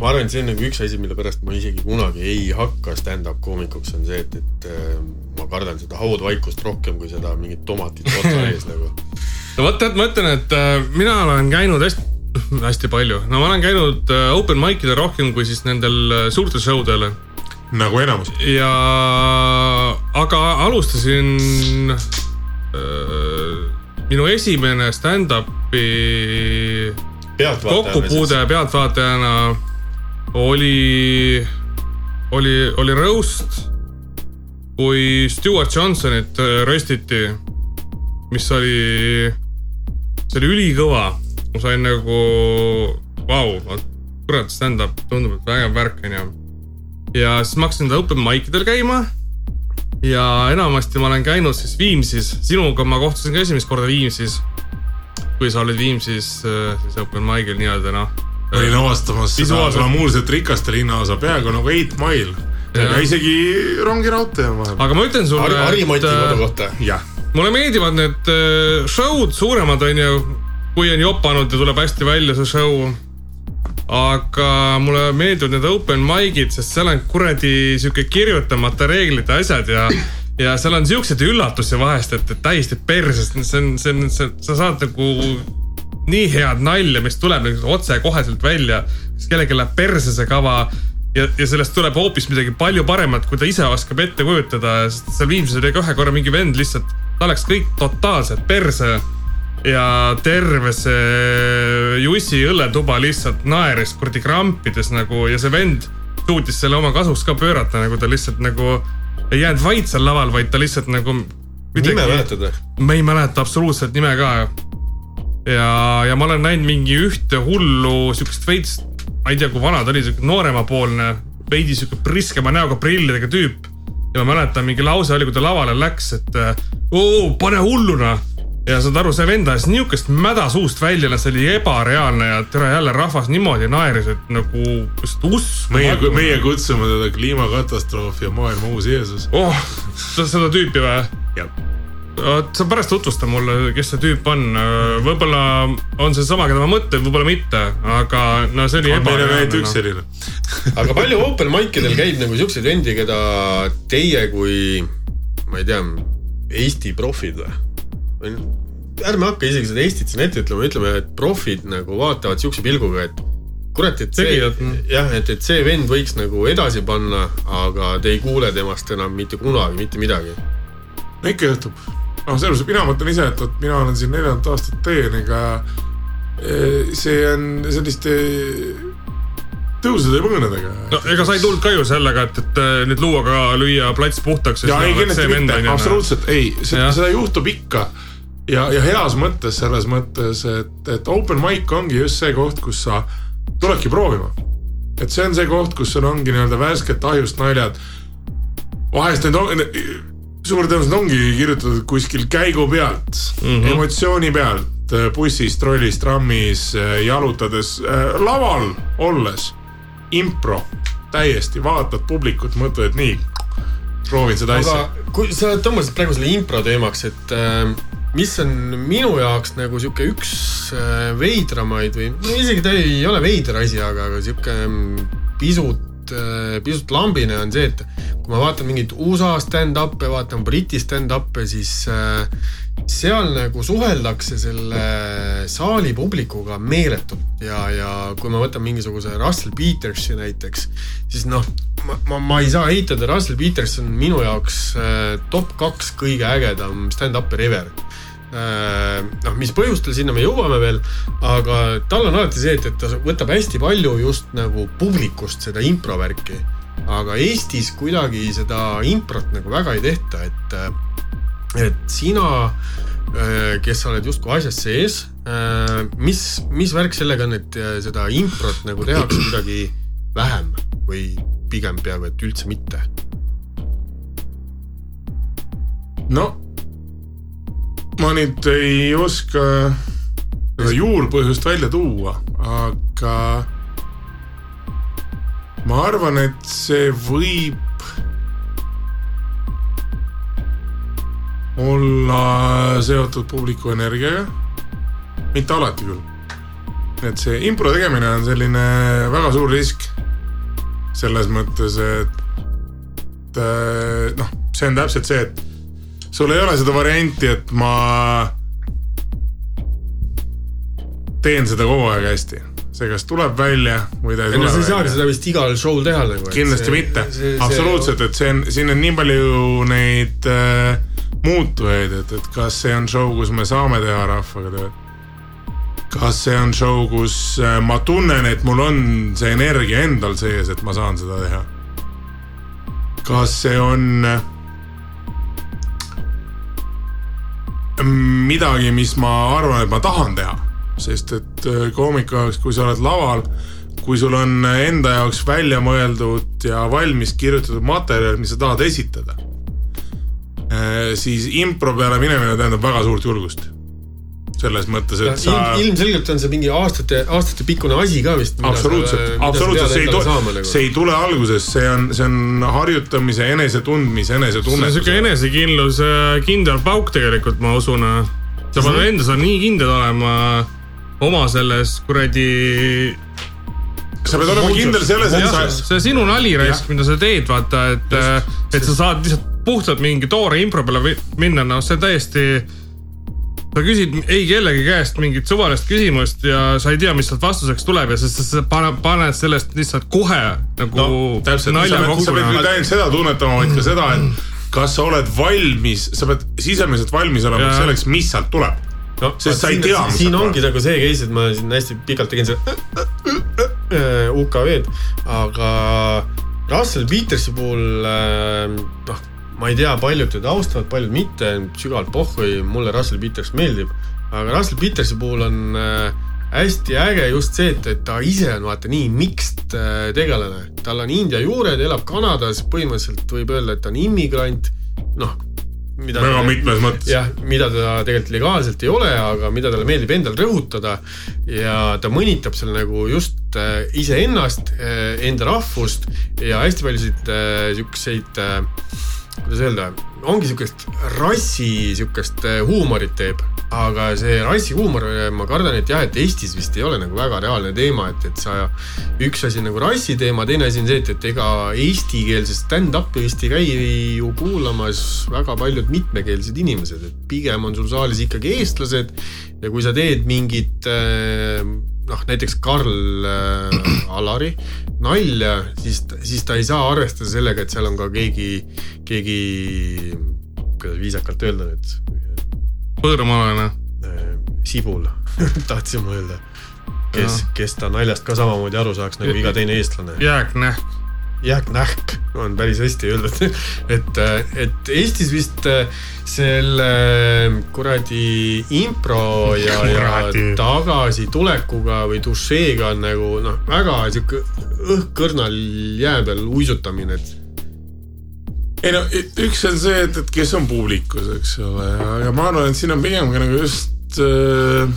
ma arvan, et see on nagu üks asi, mille pärast ma isegi kunagi ei hakka stand-up koomikuks, on see, et, et äh, ma kardan seda haudvaikust rohkem kui seda mingit tomatit otsa ees nagu. no vot, et ma ütlen, et äh, mina olen käinud hästi hästi palju, no ma olen käinud äh, open mic idel rohkem kui siis nendel äh, suurtel show del. nagu enamus. ja, aga alustasin äh, minu esimene stand-up'i kokkupuude pealtvaatajana oli, oli, oli roast, kui Stewart Johnsonit äh, röstiti, mis oli, see oli ülikõva. Ma sain nagu, vau, kurat, stand-up tundub, et vägev värk onju. ja siis ma hakkasin open mic idel käima ja enamasti ma olen käinud siis Viimsis, sinuga ma kohtusin ka esimest korda Viimsis. kui sa olid Viimsis äh, siis open mic'il nii-öelda noh. olin avastamas seda glamuurset rikaste linnaosa peaaegu nagu Eight Mile. ja isegi rongiraudtee on vahel. aga ma ütlen sulle Har. Harimati äh, kodu kohta. jah. mulle meeldivad need äh, show'd suuremad onju, kui on jopanud ja tuleb hästi välja see show aga mulle meeldivad need open mic'id, sest seal on kuradi sihuke kirjutamata reeglite asjad ja ja seal on siukseid üllatusi vahest, et, et täiesti perses, see on, see on, sa saad nagu nii head nalja, mis tuleb nagu otsekoheselt välja. siis kellelgi läheb perse see kava ja, ja sellest tuleb hoopis midagi palju paremat, kui ta ise oskab ette kujutada, sest seal Viimsis oli ka ühe korra mingi vend lihtsalt, ta läks kõik totaalselt perse ja terve see Jussi õlletuba lihtsalt naeris kuradi krampides nagu ja see vend suutis selle oma kasuks ka pöörata, nagu ta lihtsalt nagu ei jäänud vait seal laval, vaid ta lihtsalt nagu. nime mäletad või? ma ei mäleta absoluutselt nime ka. ja, ja ma olen näinud mingi ühte hullu siukest veits, ma ei tea, kui vana ta oli, siuke nooremapoolne, veidi siuke priskema näoga prillidega tüüp. ja ma mäletan, mingi lause oli, kui ta lavale läks, et oo, pane hulluna ja saad aru, see vend ajas niukest mäda suust välja, see oli ebareaalne ja tere jälle rahvas niimoodi naeris, et nagu just usku. meie, meie kutsume teda kliimakatastroof ja maailma uus Jeesus. oh, seda tüüpi või? jah sa pärast tutvusta mulle, kes see tüüp on, võib-olla on see sama, keda ma mõtlen, võib-olla mitte, aga no see oli ebareaalne. meil on ainult üks selline aga palju open mic idel käib nagu siukseid vendi, keda teie kui, ma ei tea, Eesti profid või? Ärme hakka isegi seda Eestit siin ette ütlema, ütleme, et profid nagu vaatavad siukse pilguga, et kurat, et see, jah, et, et see vend võiks nagu edasi panna, aga te ei kuule temast enam mitte kunagi mitte midagi. no ikka juhtub. noh, selles mõttes mina mõtlen ise, et, et mina olen siin neljandat aastat teen, ega eh, see on selliste tõusude ja mõõnadega. no ega sa ei tulnud ka ju sellega, et, et nüüd luuaga lüüa plats puhtaks. ja ei, kindlasti mitte, absoluutselt ei, seda juhtub ikka ja, ja heas mõttes selles mõttes, et, et open mic ongi just see koht, kus sa tuledki proovima. et see on see koht, kus sul ongi nii-öelda värsket ahjust naljad. vahest need on, suur tõenäoliselt ongi kirjutatud kuskil käigu pealt mm, -hmm. emotsiooni pealt, bussis, trollis, trammis, jalutades, laval olles, impro, täiesti vaatad publikut, mõtled, nii, proovin seda Aga asja. kui sa tõmbasid praegu selle impro teemaks, et äh, mis on minu jaoks nagu sihuke üks äh, veidramaid või no isegi ta ei ole veider asi, aga, aga sihuke mm, pisut, äh, pisut lambine on see, et kui ma vaatan mingeid USA stand-up'e, vaatan Briti stand-up'e, siis äh, seal nagu suheldakse selle saali publikuga meeletult. Ja, ja kui ma võtan mingisuguse Russell Petersi näiteks, siis noh, ma, ma, ma ei saa eitada, Russell Peters on minu jaoks top kaks kõige ägedam stand-up'er ever noh, mis põhjustel, sinna me jõuame veel, aga tal on alati see, et, et ta võtab hästi palju just nagu publikust seda improvärki. aga Eestis kuidagi seda improt nagu väga ei tehta, et, äh, et sina, äh, kes sa oled justkui asjas sees, mis, mis värk sellega on, et seda improt nagu tehakse kuidagi vähem või pigem peaaegu et üldse mitte? no ma nüüd ei oska seda juurpõhjust välja tuua, aga ma arvan, et see võib olla seotud publiku energiaga. mitte alati küll. et see impro tegemine on selline väga suur risk. selles mõttes, et noh, see on täpselt see, et sul ei ole seda varianti, et ma teen seda kogu aeg hästi see kas tuleb välja või ta ei tule sa ei saagi seda vist igal show'l teha nagu. kindlasti see, mitte, absoluutselt, et see on, siin on nii palju neid äh, muutujaid, et, et kas see on show, kus me saame teha rahvaga tööd. kas see on show, kus äh, ma tunnen, et mul on see energia endal sees, et ma saan seda teha. kas see on äh, midagi, mis ma arvan, et ma tahan teha, sest et äh, koomiku jaoks, kui sa oled laval, kui sul on enda jaoks välja mõeldud ja valmis kirjutatud materjal, mis sa tahad esitada, siis impro peale minemine tähendab väga suurt julgust. Selles mõttes, et sa ilm, ilmselgelt on see mingi aastate, aastate pikkune asi ka vist. absoluutselt, absoluutselt, see ei tule, see ei tule algusest, see on, see on harjutamise, enesetundmise, see on siuke enesetunnetuse. enesekindlus, kindel pauk tegelikult, ma usun. sa pead endas on nii kindel olema oma selles kuradi. sa pead olema kindel selles, et sa, see sinu nali raisk, mida sa teed, vaata, et, et sa saad lihtsalt puhtalt mingi toore impro peale minna, noh, see täiesti. Sa küsid ei kellegi käest mingit suvalist küsimust ja sa ei tea, mis sealt vastuseks tuleb ja sa, sa, sa paned, paned sellest lihtsalt kohe nagu no täpselt, nalja kokku sa pead noh. ainult seda tunnetama, vaid ka seda, et kas sa oled valmis, sa pead sisemiselt valmis olema Jaa. selleks, mis sealt tuleb. no, sest sa ei tea, siin ongi nagu see case, et ma siin hästi pikalt tegin seda äh, UKV-d, aga Russell Petersi puhul äh, noh, ma ei tea, paljud teda austavad, paljud mitte, sügavalt pohhui, mulle Russell Peters meeldib, aga Russell Petersi puhul on äh, hästi äge just see, et, et ta ise on vaata nii mixed äh, tegelane, tal on India juured, elab Kanadas, põhimõtteliselt võib öelda, et ta on immigrant, noh. väga mitmes mõttes. jah, mida ta tegelikult legaalselt ei ole, aga mida talle meeldib endal rõhutada ja ta mõnitab seal nagu just äh, iseennast, enda rahvust ja hästi paljusid siukseid äh, kuidas öelda, ongi siukest rassi siukest äh, huumorit teeb, aga see rassihuumor, ma kardan, et jah, et Eestis vist ei ole nagu väga reaalne teema, et, et sa, üks asi on nagu rassi teema, teine asi on see, et, et ega eestikeelsest stand-up'i vist ei käi ju kuulamas väga paljud mitmekeelsed inimesed, et pigem on sul saalis ikkagi eestlased. Ja kui sa teed mingit äh, noh, näiteks Karl äh, Alari nalja, siis, siis ta ei saa arvestada sellega, et seal on ka keegi, keegi, kuidas viisakalt öelda nüüd, põõrmaalane. sibul tahtsin ma öelda, kes, kes ta naljast ka samamoodi aru saaks nagu iga teine eestlane. jääknähk. Jääknähk on päris hästi öeldud, et, et Eestis vist äh, selle kuradi impro ja, ja tagasitulekuga või dušeega on nagu noh, väga sihuke õhkkõrnal jää peal uisutamine, et ei no üks on see, et, et kes on publikus, eks ole, aga ma arvan, et siin on pigem ka nagu just äh,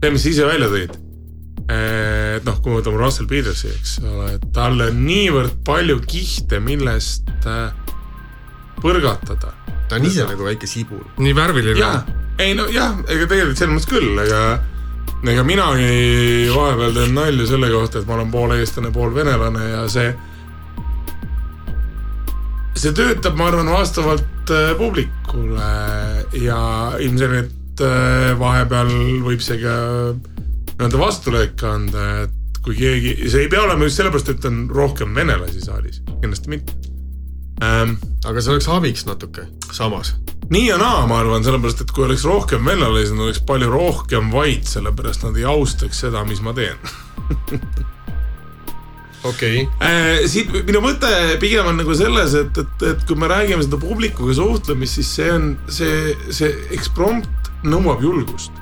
see, mis sa ise välja tõid. Et noh, kui me võtame Russell Petersi, eks ole, et tal on niivõrd palju kihte, millest äh, põrgatada. ta on ise nagu väike sibul. nii värviline jah, ei no jah, ega tegelikult selles mõttes küll, ega ega minagi vahepeal teen nalju selle kohta, et ma olen pool eestlane, pool venelane ja see see töötab, ma arvan, vastavalt äh, publikule ja ilmselgelt vahepeal võib see ka nii-öelda vastulööke anda, et kui keegi, see ei pea olema just sellepärast, et on rohkem venelasi saalis, kindlasti mitte ähm,. aga see oleks abiks natuke, samas. nii ja naa, ma arvan, sellepärast et kui oleks rohkem venelasi, siis oleks palju rohkem vait, sellepärast nad ei austaks seda, mis ma teen okei okay., äh,. siit minu mõte pigem on nagu selles, et, et, et kui me räägime seda publikuga suhtlemist, siis see on see, see eksprompt nõuab julgust.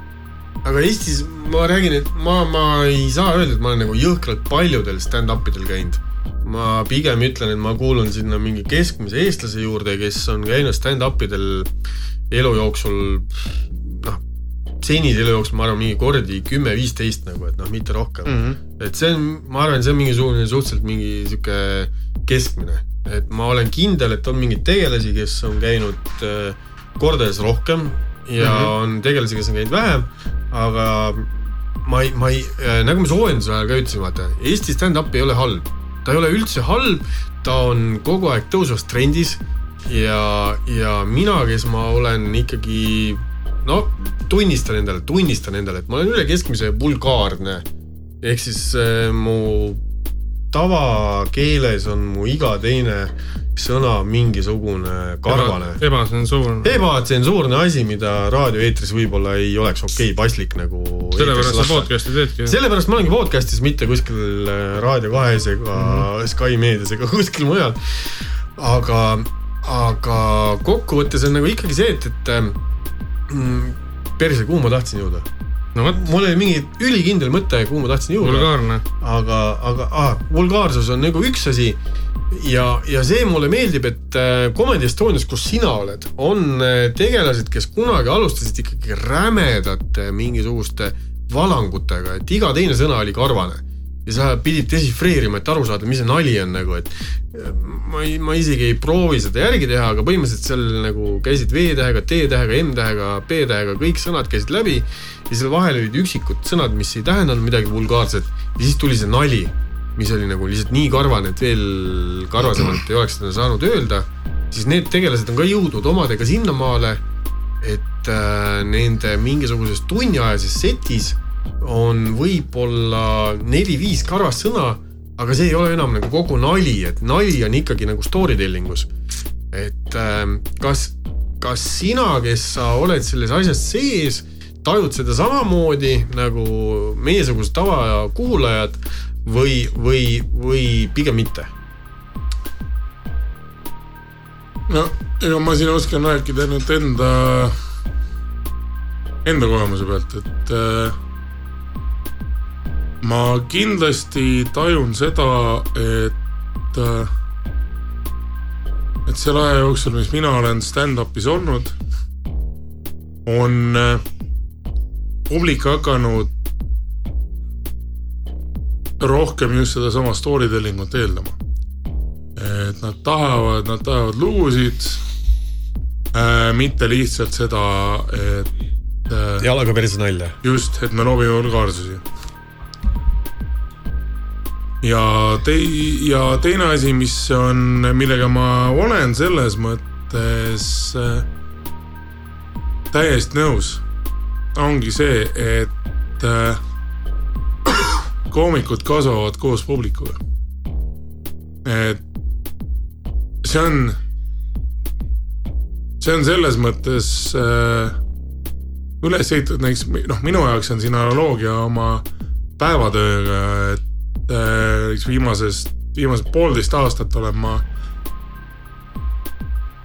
Aga Eestis ma räägin, et ma, ma ei saa öelda, et ma olen nagu jõhkralt paljudel stand-up idel käinud. ma pigem ütlen, et ma kuulun sinna mingi keskmise eestlase juurde, kes on käinud stand-up idel elu jooksul noh, senise elu jooksul ma arvan mingi kordi kümme-viisteist nagu, et noh, mitte rohkem mm. -hmm. et see on, ma arvan, see on mingisugune suhteliselt mingi sihuke keskmine, et ma olen kindel, et on mingeid tegelasi, kes on käinud äh, kordades rohkem ja mm -hmm. on tegelasi, kes on käinud vähem, aga ma ei, ma ei, nagu me soojenduse ajal ka ütlesime, vaata Eesti stand-up ei ole halb, ta ei ole üldse halb, ta on kogu aeg tõusvas trendis ja, ja mina, kes ma olen ikkagi no tunnistan endale, tunnistan endale, et ma olen üle keskmise vulgaarne. ehk siis äh, mu tavakeeles on mu iga teine sõna mingisugune karvane. ebatsensuurne. ebatsensuurne asi, mida raadioeetris võib-olla ei oleks okei okay,, paslik nagu. sellepärast sa. podcast'i teedki. sellepärast ma olengi podcast'is, mitte kuskil äh, Raadio kahes ega mm -hmm. Sky meedias ega kuskil mujal. aga, aga kokkuvõttes on nagu ikkagi see, et, et mm, perse, kuhu ma tahtsin jõuda? No vot, mul oli mingi ülikindel mõte, kuhu ma tahtsin jõuda. vulgaarne. aga, aga ah, vulgaarsus on nagu üks asi ja, ja see mulle meeldib, et äh, Comedy Estonias, kus sina oled, on äh, tegelased, kes kunagi alustasid ikkagi rämedate mingisuguste valangutega, et iga teine sõna oli karvane ja sa pidid desifreerima, et aru saada, mis see nali on nagu, et äh, ma ei, ma isegi ei proovi seda järgi teha, aga põhimõtteliselt seal nagu käisid V-tähega, T-tähega, M-tähega, P-tähega, kõik sõnad käisid läbi ja seal vahel olid üksikud sõnad, mis ei tähendanud midagi vulgaarset. Ja siis tuli see nali, mis oli nagu lihtsalt nii karvane, et veel karvasemalt ei oleks seda saanud öelda, siis need tegelased on ka jõudnud omadega sinnamaale, et äh, nende mingisuguses tunniajases setis on võib-olla neli-viis karvast sõna, aga see ei ole enam nagu kogu nali, et nali on ikkagi nagu story telling us. et äh, kas, kas sina, kes sa oled selles asjas sees, tajud seda samamoodi nagu meiesugused tavakuulajad või, või, või pigem mitte? no ega ma siin oskan rääkida ainult enda, enda kogemuse pealt, et äh, ma kindlasti tajun seda, et äh, et selle aja jooksul, mis mina olen stand-up'is olnud, on äh, publik hakanud rohkem just sedasama story telling ut eeldama et nad tahavad, nad tahavad lugusid äh,, mitte lihtsalt seda, et äh, jalaga perse nalja. just, et me loobime vulgaarsusi. Ja tei-, ja teine asi, mis on, millega ma olen selles mõttes äh, täiesti nõus, ongi see, et äh, koomikud kasvavad koos publikuga. et see on, see on selles mõttes äh, üles ehitatud näiteks noh, minu jaoks on siin analoogia oma päevatööga, et äh, näiteks viimasest, viimased poolteist aastat olen ma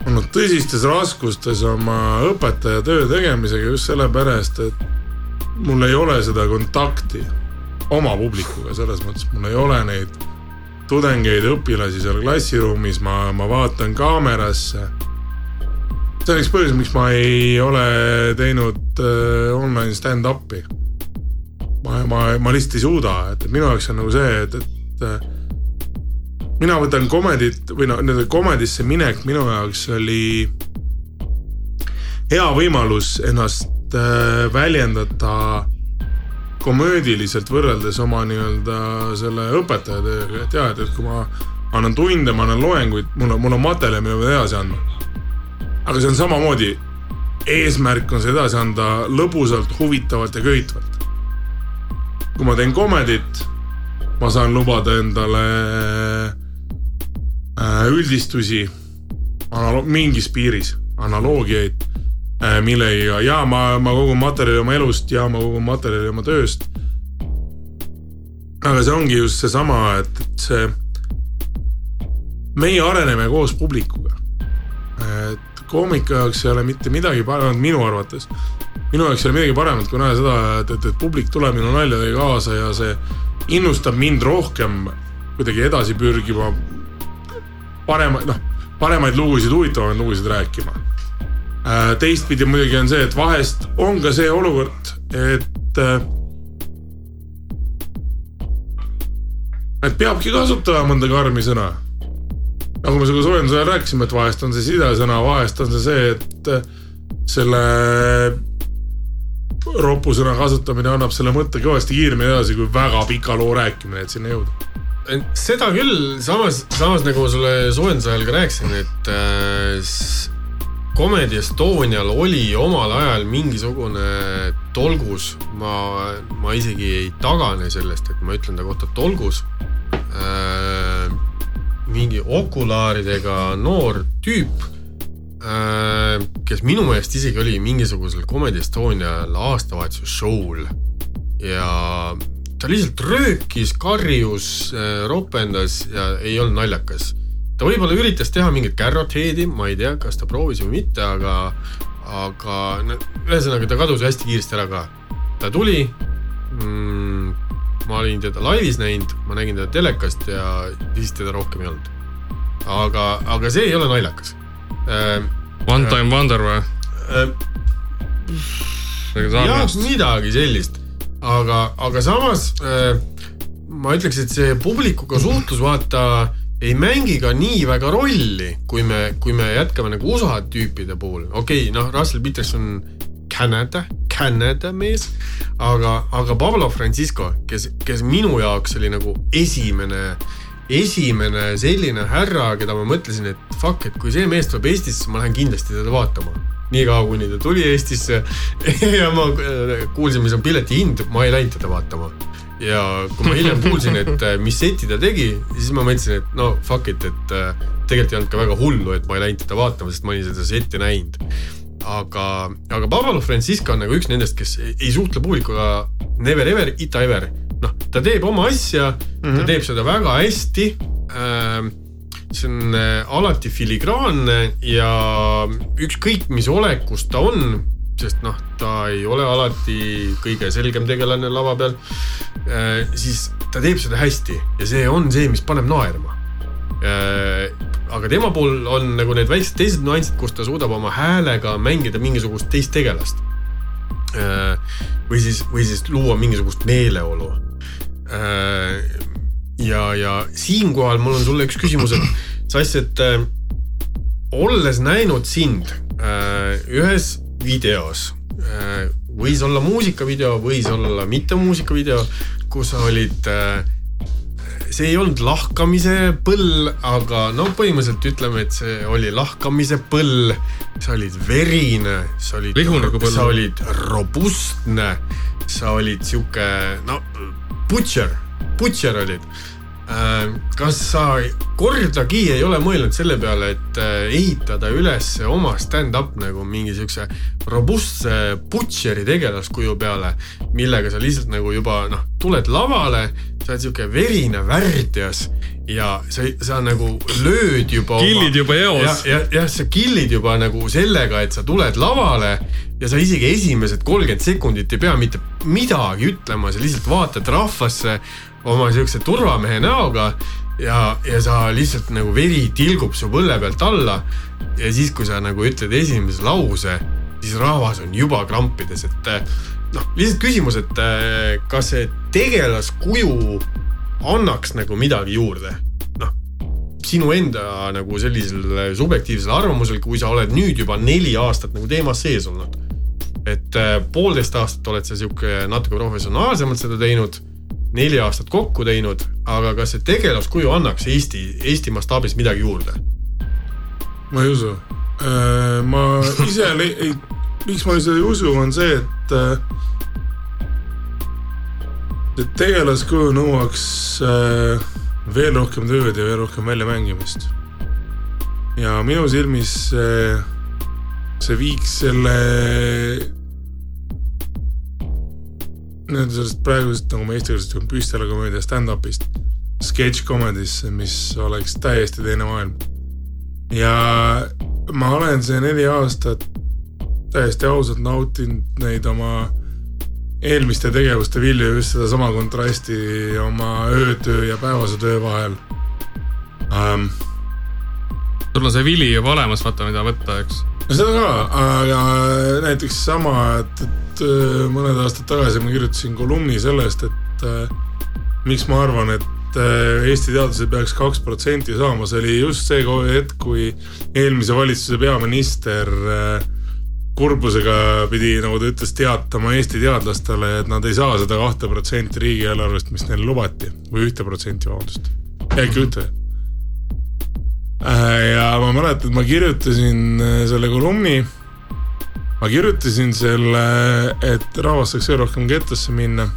olnud tõsistes raskustes oma õpetaja töö tegemisega just sellepärast, et mul ei ole seda kontakti oma publikuga, selles mõttes mul ei ole neid tudengeid, õpilasi seal klassiruumis, ma, ma vaatan kaamerasse. see on üks põhjus, miks ma ei ole teinud äh, online stand-up'i. ma, ma, ma lihtsalt ei suuda, et minu jaoks on nagu see, et, et mina võtan komedit või noh, nii-öelda komedisse minek minu jaoks oli hea võimalus ennast äh, väljendada komöödiliselt võrreldes oma nii-öelda selle õpetaja tööga, et jaa, et, et kui ma annan tunde, ma annan loenguid, mul on, mul on materjali, mida ma pean edasi andma. aga see on samamoodi, eesmärk on seda edasi anda lõbusalt, huvitavalt ja köitvalt. Kui ma teen komedit, ma saan lubada endale äh, üldistusi mingis piiris, analoogiaid äh, millegagi ja ma, ma kogun materjali oma elust ja ma kogun materjali oma tööst. aga see ongi just seesama, et, et see, meie areneme koos publikuga. Koomiku jaoks ei ole mitte midagi paremat minu arvates. minu jaoks ei ole midagi paremat kui näha seda, et, et, et publik tuleb minu naljadega kaasa ja see innustab mind rohkem kuidagi edasi pürgima paremaid, noh, paremaid lugusid, huvitavamaid lugusid rääkima Äh, teistpidi muidugi on see, et vahest on ka see olukord, et. et peabki kasutama mõnda karmi sõna. Nagu me sinuga soojenduse ajal rääkisime, et vahest on see sidesõna, vahest on see see, et äh, selle ropusõna kasutamine annab selle mõtte kõvasti kiiremini edasi kui väga pika loo rääkimine, et sinna jõuda. seda küll, samas, samas nagu sulle soojenduse ajal ka rääkisin, et äh, Comedy Estonial oli omal ajal mingisugune tolgus, ma, ma isegi ei tagane sellest, et ma ütlen ta kohta tolgus. äh, mingi okulaaridega noor tüüp äh,, kes minu meelest isegi oli mingisugusel Comedy Estonial aastavahetuse show'l ja ta lihtsalt röökis, karjus, äh, ropendas ja ei olnud naljakas. ta võib-olla üritas teha mingit carrot head'i, ma ei tea, kas ta proovis või mitte, aga, aga no, ühesõnaga ta kadus hästi kiiresti ära ka. ta tuli mm,. Ma olin teda laivis näinud, ma nägin teda telekast ja siis teda rohkem ei olnud. aga, aga see ei ole naljakas äh,. One time wonder või äh,? jah, midagi sellist aga, aga samas äh, ma ütleks, et see publikuga suhtlus, vaata ei mängi ka nii väga rolli, kui me, kui me jätkame nagu USA tüüpide puhul, okei okay,, noh, Russell Peterson Canada, Canada mees, aga, aga Pablo Francisco, kes, kes minu jaoks oli nagu esimene, esimene selline härra, keda ma mõtlesin, et fuck, et kui see mees tuleb Eestisse, ma lähen kindlasti teda vaatama niikaua, kuni ta tuli Eestisse ja ma äh, kuulsin, mis on pileti hind, ma ei läinud teda vaatama. ja kui ma hiljem kuulsin, et äh, mis seti ta tegi, siis ma mõtlesin, et no fuck it, et äh, tegelikult ei olnud ka väga hullu, et ma ei läinud teda vaatama, sest ma olin seda setti näinud. Aga, aga Pablo Francisco on nagu üks nendest, kes ei suhtle publikuga never ever, ita ever. noh, ta teeb oma asja mm, -hmm. ta mhm. teeb seda väga hästi ähm, see on äh, alati filigraanne ja ükskõik, mis olekus ta on, sest noh, ta ei ole alati kõige selgem tegelane lava peal. Äh, siis ta teeb seda hästi ja see on see, mis paneb naerma. Äh, aga tema puhul on nagu need väiksed teised nüansid, kus ta suudab oma häälega mängida mingisugust teist tegelast. või siis, või siis luua mingisugust meeleolu ja, ja siinkohal mul on sulle üks küsimus, et Sass, et äh, olles näinud sind äh, ühes videos äh,, võis olla muusikavideo, võis olla mitte muusikavideo, kus sa olid äh, see ei olnud lahkamise põll, aga no põhimõtteliselt ütleme, et see oli lahkamise põll. sa olid verine, sa olid, nagu sa olid robustne, sa olid sihuke no butcher butcher olid. Äh, kas sa kordagi ei ole mõelnud selle peale, et äh, ehitada üles oma stand-up nagu mingi siukse robustse butcheri tegelaskuju peale, millega sa lihtsalt nagu juba noh, tuled lavale, sa oled siuke verine värdjas ja sa, sa nagu lööd juba. killid juba eos. jah, jah, sa killid juba nagu sellega, et sa tuled lavale ja sa isegi esimesed kolmkümmend sekundit ei pea mitte midagi ütlema, sa lihtsalt vaatad rahvasse oma siukse turvamehe näoga ja, ja sa lihtsalt nagu veri tilgub su põlle pealt alla. ja siis, kui sa nagu ütled esimese lause, siis rahvas on juba krampides, et noh, lihtsalt küsimus, et kas see tegelaskuju annaks nagu midagi juurde? noh, sinu enda nagu sellisel subjektiivsel arvamusel, kui sa oled nüüd juba neli aastat nagu teemas sees olnud. et poolteist aastat oled sa sihuke natuke professionaalsemalt seda teinud neli aastat kokku teinud, aga kas see tegelaskuju annaks Eesti, Eesti mastaabis midagi juurde? ma ei usu. Äh, ma ise, miks ma seda ei usu, on see, et äh, see tegelaskuju nõuaks äh, veel rohkem tööd ja veel rohkem väljamängimist. ja minu silmis see, see viiks selle nii-öelda sellest praegusest, nagu ma eesti keeles ütlen, püstolakomöödia stand-up'ist sketš comedisse, mis oleks täiesti teine maailm. ja ma olen see neli aastat täiesti ausalt nautinud neid oma eelmiste tegevuste vilju, just sedasama kontrasti oma öötöö ja päevase töö vahel um,. sul on see vili juba olemas, vaata, mida võtta, eks no seda ka, aga näiteks sama, et, et äh, mõned aastad tagasi ma kirjutasin kolumni sellest, et äh, miks ma arvan, et äh, Eesti teadlased peaks kaks protsenti saama, see oli just see hetk, kui eelmise valitsuse peaminister kurbusega pidi, nagu ta ütles, teatama Eesti teadlastele, et nad ei saa seda kahte protsenti riigieelarvest, mis neile lubati või ühte protsenti, vabandust, äkki ühte ja ma mäletan, et ma kirjutasin äh, selle kolumni. ma kirjutasin selle, et rahvas saaks veel rohkem getosse minna.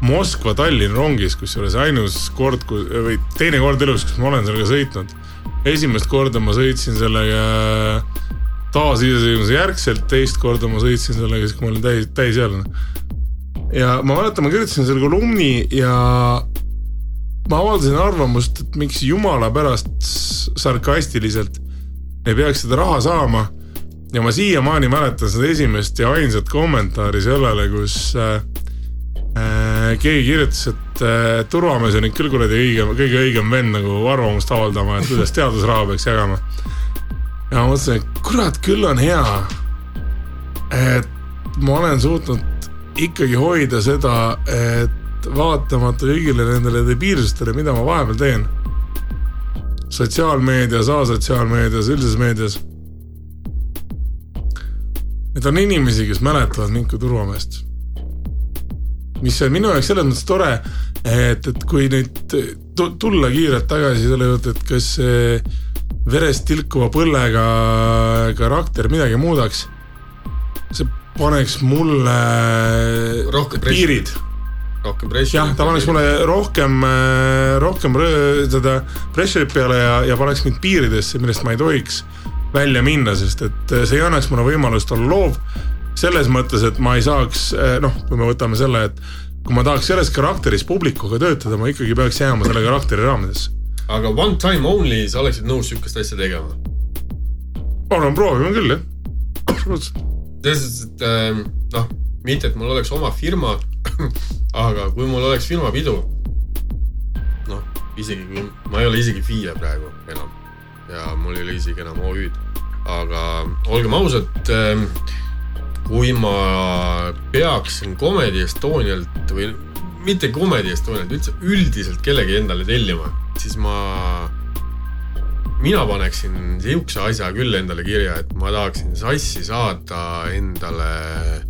Moskva-Tallinn rongis, kusjuures ainus kord, või teine kord elus, kus ma olen sellega sõitnud. esimest korda ma sõitsin sellega taasiseseisvumise järgselt, teist korda ma sõitsin sellega siis, kui ma olin täis, täisealine. ja ma mäletan, ma kirjutasin selle kolumni ja ma avaldasin arvamust, et miks jumala pärast sarkastiliselt ei peaks seda raha saama. ja ma siiamaani mäletan seda esimest ja ainsat kommentaari sellele, kus äh, äh, keegi kirjutas, et äh, turvamees on ikka küll kuradi õige, kõige õigem vend nagu arvamust avaldama, et kuidas teadusraha peaks jagama. ja ma mõtlesin, et kurat küll on hea, et ma olen suutnud ikkagi hoida seda, et vaatamata kõigile nendele debiilsustele, mida ma vahepeal teen. sotsiaalmeedias, asotsiaalmeedias, üldises meedias. et on inimesi, kes mäletavad mind kui turvameest. mis on minu jaoks selles mõttes tore, et, et kui nüüd tu- tulla kiirelt tagasi selle juurde, et kas see verest tilkuva põllega karakter midagi muudaks. see paneks mulle Rohkem pressi. piirid rohkem pressi. jah, ta paneks mulle rohkem, rohkem rõ- seda pressure'it peale ja, ja paneks mind piiridesse, millest ma ei tohiks välja minna, sest et see ei annaks mulle võimalust olla loov. selles mõttes, et ma ei saaks, noh, kui me võtame selle, et kui ma tahaks selles karakteris publikuga töötada, ma ikkagi peaks jääma selle karakteri raamidesse. aga one time only, sa oleksid nõus sihukest asja tegema? ma arvan, proovime küll jah, absoluutselt. selles suhtes, et ähm, noh, mitte, et mul oleks oma firma, aga kui mul oleks firmapidu, noh, isegi kui ma ei ole isegi FIE praegu enam. Ja mul ei ole isegi enam OÜ-d, aga olgem ausad ähm,, kui ma peaksin Comedy Estonialt või mitte Comedy Estonialt, üldse üldiselt kellegi endale tellima, siis ma mina paneksin sihukese asja küll endale kirja, et ma tahaksin sassi saada endale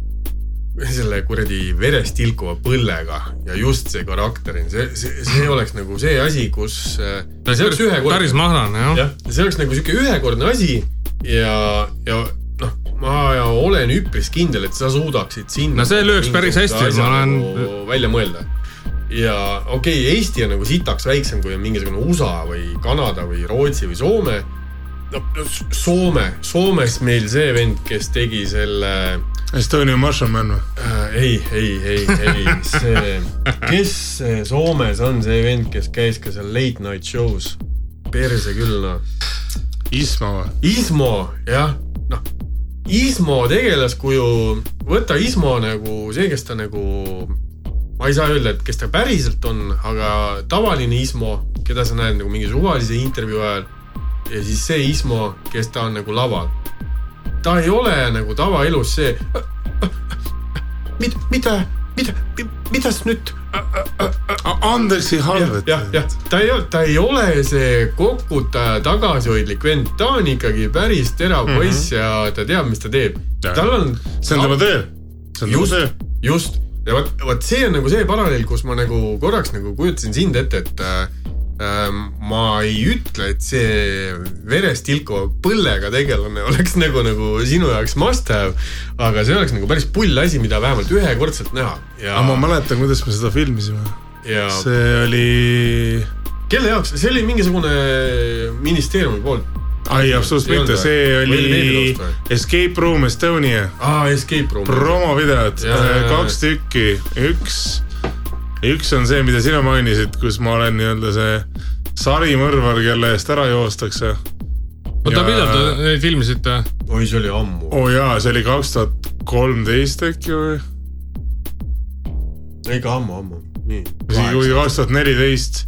selle kuradi verest tilkuva põllega ja just see karakter, see, see, see oleks nagu see asi, kus. see oleks ühekordne päris, mahlane jah. jah, see oleks nagu sihuke ühekordne asi ja, ja noh, ma olen üpris kindel, et sa suudaksid sinna. No see lööks päris hästi, ma olen- Nagu välja mõelda. ja okei okay,, Eesti on nagu sitaks väiksem, kui mingisugune USA või Kanada või Rootsi või Soome. no Soome, Soomes meil see vend, kes tegi selle Estonian Marshall Man või? äh,. ei, ei, ei, ei, see, kes see Soomes on see vend, kes käis ka seal late night show's? perse küll noh. Isma või? Ismo, jah, noh, Ismo tegelaskuju, võta Ismo nagu see, kes ta nagu, ma ei saa öelda, et kes ta päriselt on, aga tavaline Ismo, keda sa näed nagu mingi suvalise intervjuu ajal ja siis see Ismo, kes ta on nagu laval. Ta ei ole nagu tavaelus see, mida, mida, mida, mida sa nüüd Andeksi halvet. jah, jah, ta ei, ta ei ole see kokutaja tagasihoidlik vend, ta on ikkagi päris terav mm -hmm. poiss ja ta teab, mis ta teeb. Tal on. see on tema töö. see on tema just töö., just ja vot, vot see on nagu see paralleel, kus ma nagu korraks nagu kujutasin sind ette, et äh, ma ei ütle, et see verest tilkuva põllega tegelane oleks nagu, nagu sinu jaoks must have, aga see oleks nagu päris pull asi, mida vähemalt ühekordselt näha. Ja aga, ma mäletan, kuidas me seda filmisime. ja see oli, kelle jaoks, see oli mingisugune ministeeriumi poolt. Ei absoluutselt mitte, see oli? Escape Room Estonia. Aa, Escape Room. promovideod, kaks tükki, üks, üks on see, mida sina mainisid, kus ma olen nii-öelda see sarimõrvar, kelle eest ära joostakse. oota, Ja- millal te neid filmisite? oi, see oli ammu. oo oh jaa, see oli kaks tuhat kolmteist äkki või, ikka ammu, ammu, nii. isegi kui kaks tuhat neliteist.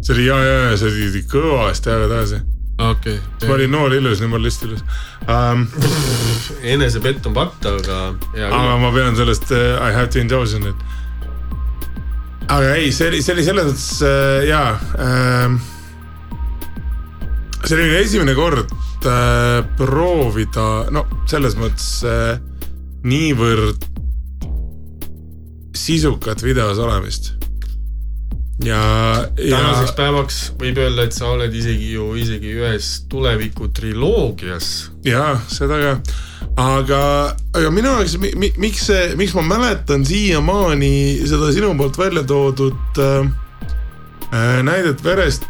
see oli ja, ja, ja see oli kõvasti aega tagasi. okei ma olin noor ilus, nüüd ma olen lihtsalt ilus um,. enesepett on patt, aga hea aga ma pean sellest uh, I have to indulge in it. Aga ei, see oli, see oli selles mõttes uh, jaa um,. see oli esimene kord uh, proovida, no selles mõttes uh, niivõrd sisukat videos olemist. ja, ja tänaseks päevaks võib öelda, et sa oled isegi ju isegi ühes tuleviku triloogias. jaa, seda ka. aga, aga minu jaoks, miks see, miks ma mäletan siiamaani seda sinu poolt välja toodud äh, äh, näidet verest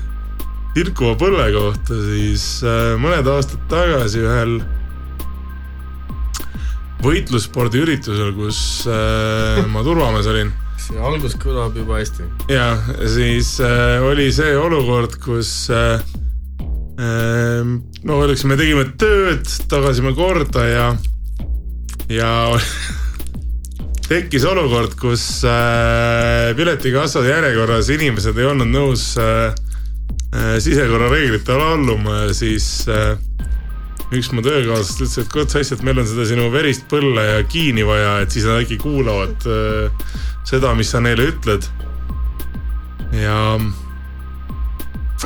tilkuva põlle kohta, siis äh, mõned aastad tagasi ühel võitlusspordiüritusel, kus äh, ma turvamees olin see algus kõlab juba hästi. ja siis äh, oli see olukord, kus äh, no öeldakse, me tegime tööd, tagasime korda ja, ja tekkis olukord, kus äh, piletikassade järjekorras inimesed ei olnud nõus äh, äh, sisekorrareeglitele alluma ja siis üks mu töökaaslasest ütles, et kurat sa asja, et meil on seda sinu verist põlle ja kiini vaja, et siis nad äkki kuulavad seda, mis sa neile ütled. ja,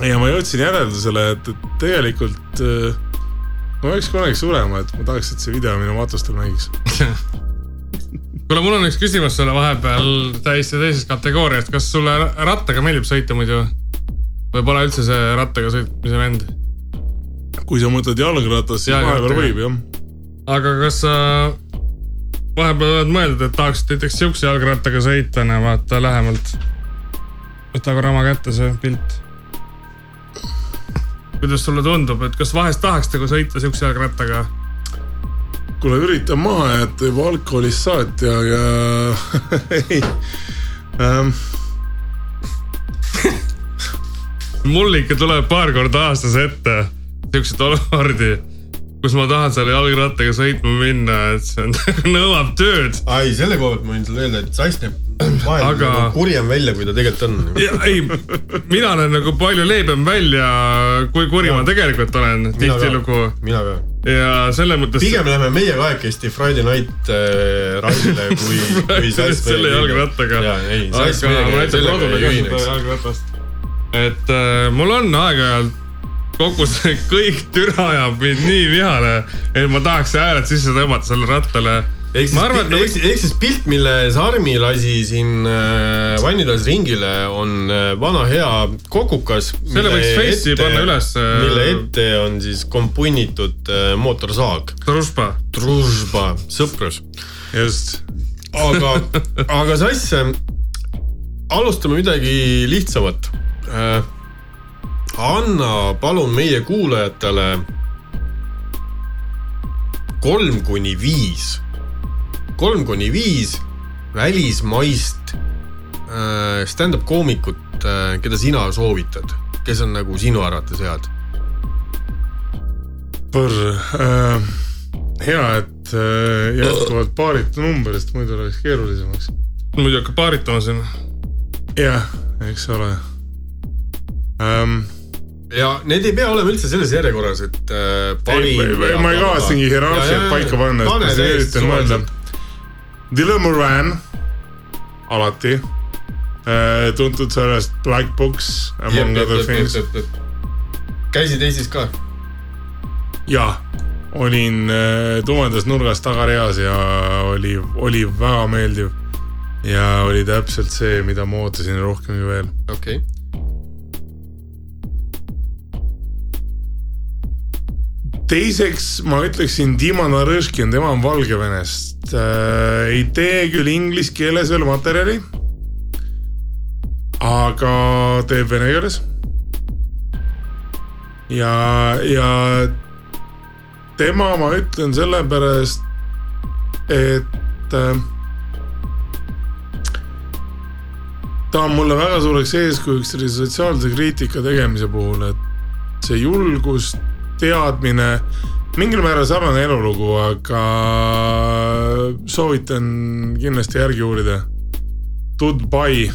ja ma jõudsin järeldusele, et, et tegelikult äh, ma peaks kunagi surema, et ma tahaks, et see video minu matustel mängiks. kuule, mul on üks küsimus sulle vahepeal täiesti teisest kategooriast, kas sulle rattaga meeldib sõita muidu? või pole üldse see rattaga sõitmise vend? kui sa mõtled jalgratast, siis vahepeal võib jah. aga kas sa vahepeal oled mõelnud, et tahaksid näiteks siukse jalgrattaga sõita, näe vaata lähemalt. võta korra oma kätte see pilt. Kuidas sulle tundub, et kas vahest tahaks nagu sõita siukse jalgrattaga? kuule, üritan maha jätta juba alkoholist saati, aga ei ähm,. mul ikka tuleb paar korda aastas ette siukseid olukordi, kus ma tahan selle jalgrattaga sõitma minna, et see on, nõuab tööd. ai, selle koha pealt ma võin sulle öelda, et Sass näeb vahel Aga- aga... kurjem välja, kui ta tegelikult on. ei, mina näen nagu palju leebem välja, kui kuri ma tegelikult olen tihtilugu mina ka. ja selles mõttes. pigem läheme meie kahekesti Friday night äh, raidile, kui, kui Sass selle jalgrattaga. jaa, ei, Sass aga ma meiega näitan ei ka seda ühineks. jalgratast. et äh, mul on aeg-ajalt kogu see kõik türa ajab mind nii vihale, et ma tahaks hääled sisse tõmmata sellele rattale. ehk ma arvan, et siis, ehk siis pilt, mille Sarmi lasi siin äh, Vannitoas ringile, on äh, vana hea kokukas. Selle võiks Face'i panna üles, äh, mille ette on siis kompunnitud äh, mootorsaag. Družba, Družba, sõprus. just, aga, aga Sass, alustame midagi lihtsamat. Anna palun meie kuulajatele kolm kuni viis, kolm kuni viis välismaist äh, stand-up koomikut, keda sina soovitad, kes on nagu sinu arvates head? põrr äh,. hea, et äh, jätkuvalt paaritu number, sest muidu oleks keerulisemaks. muidu hakkab paaritama siin. jah, eks ole ähm,. Ja need ei pea olema üldse selles järjekorras, et äh, parim. ma ei kavatsengi hierarhiat paika panna, et ma täiesti üritan mõelda. Dylan Moran, alati äh,. tuntud sellest Black Books among other things. käisid Eestis ka? jaa, olin äh, tumedas nurgas tagareas ja oli, oli väga meeldiv. ja oli täpselt see, mida ma ootasin ja rohkemgi veel. okei okay.. Teiseks ma ütleksin Dima Narõškin, tema on Valgevenest äh,. ei tee küll inglise keeles veel materjali. aga teeb vene keeles. ja, ja tema ma ütlen sellepärast, et äh, ta on mulle väga suureks eeskujuks sellise sotsiaalse kriitika tegemise puhul, et see julgus, teadmine, mingil määral sarnane elulugu, aga soovitan kindlasti järgi uurida. Goodbye,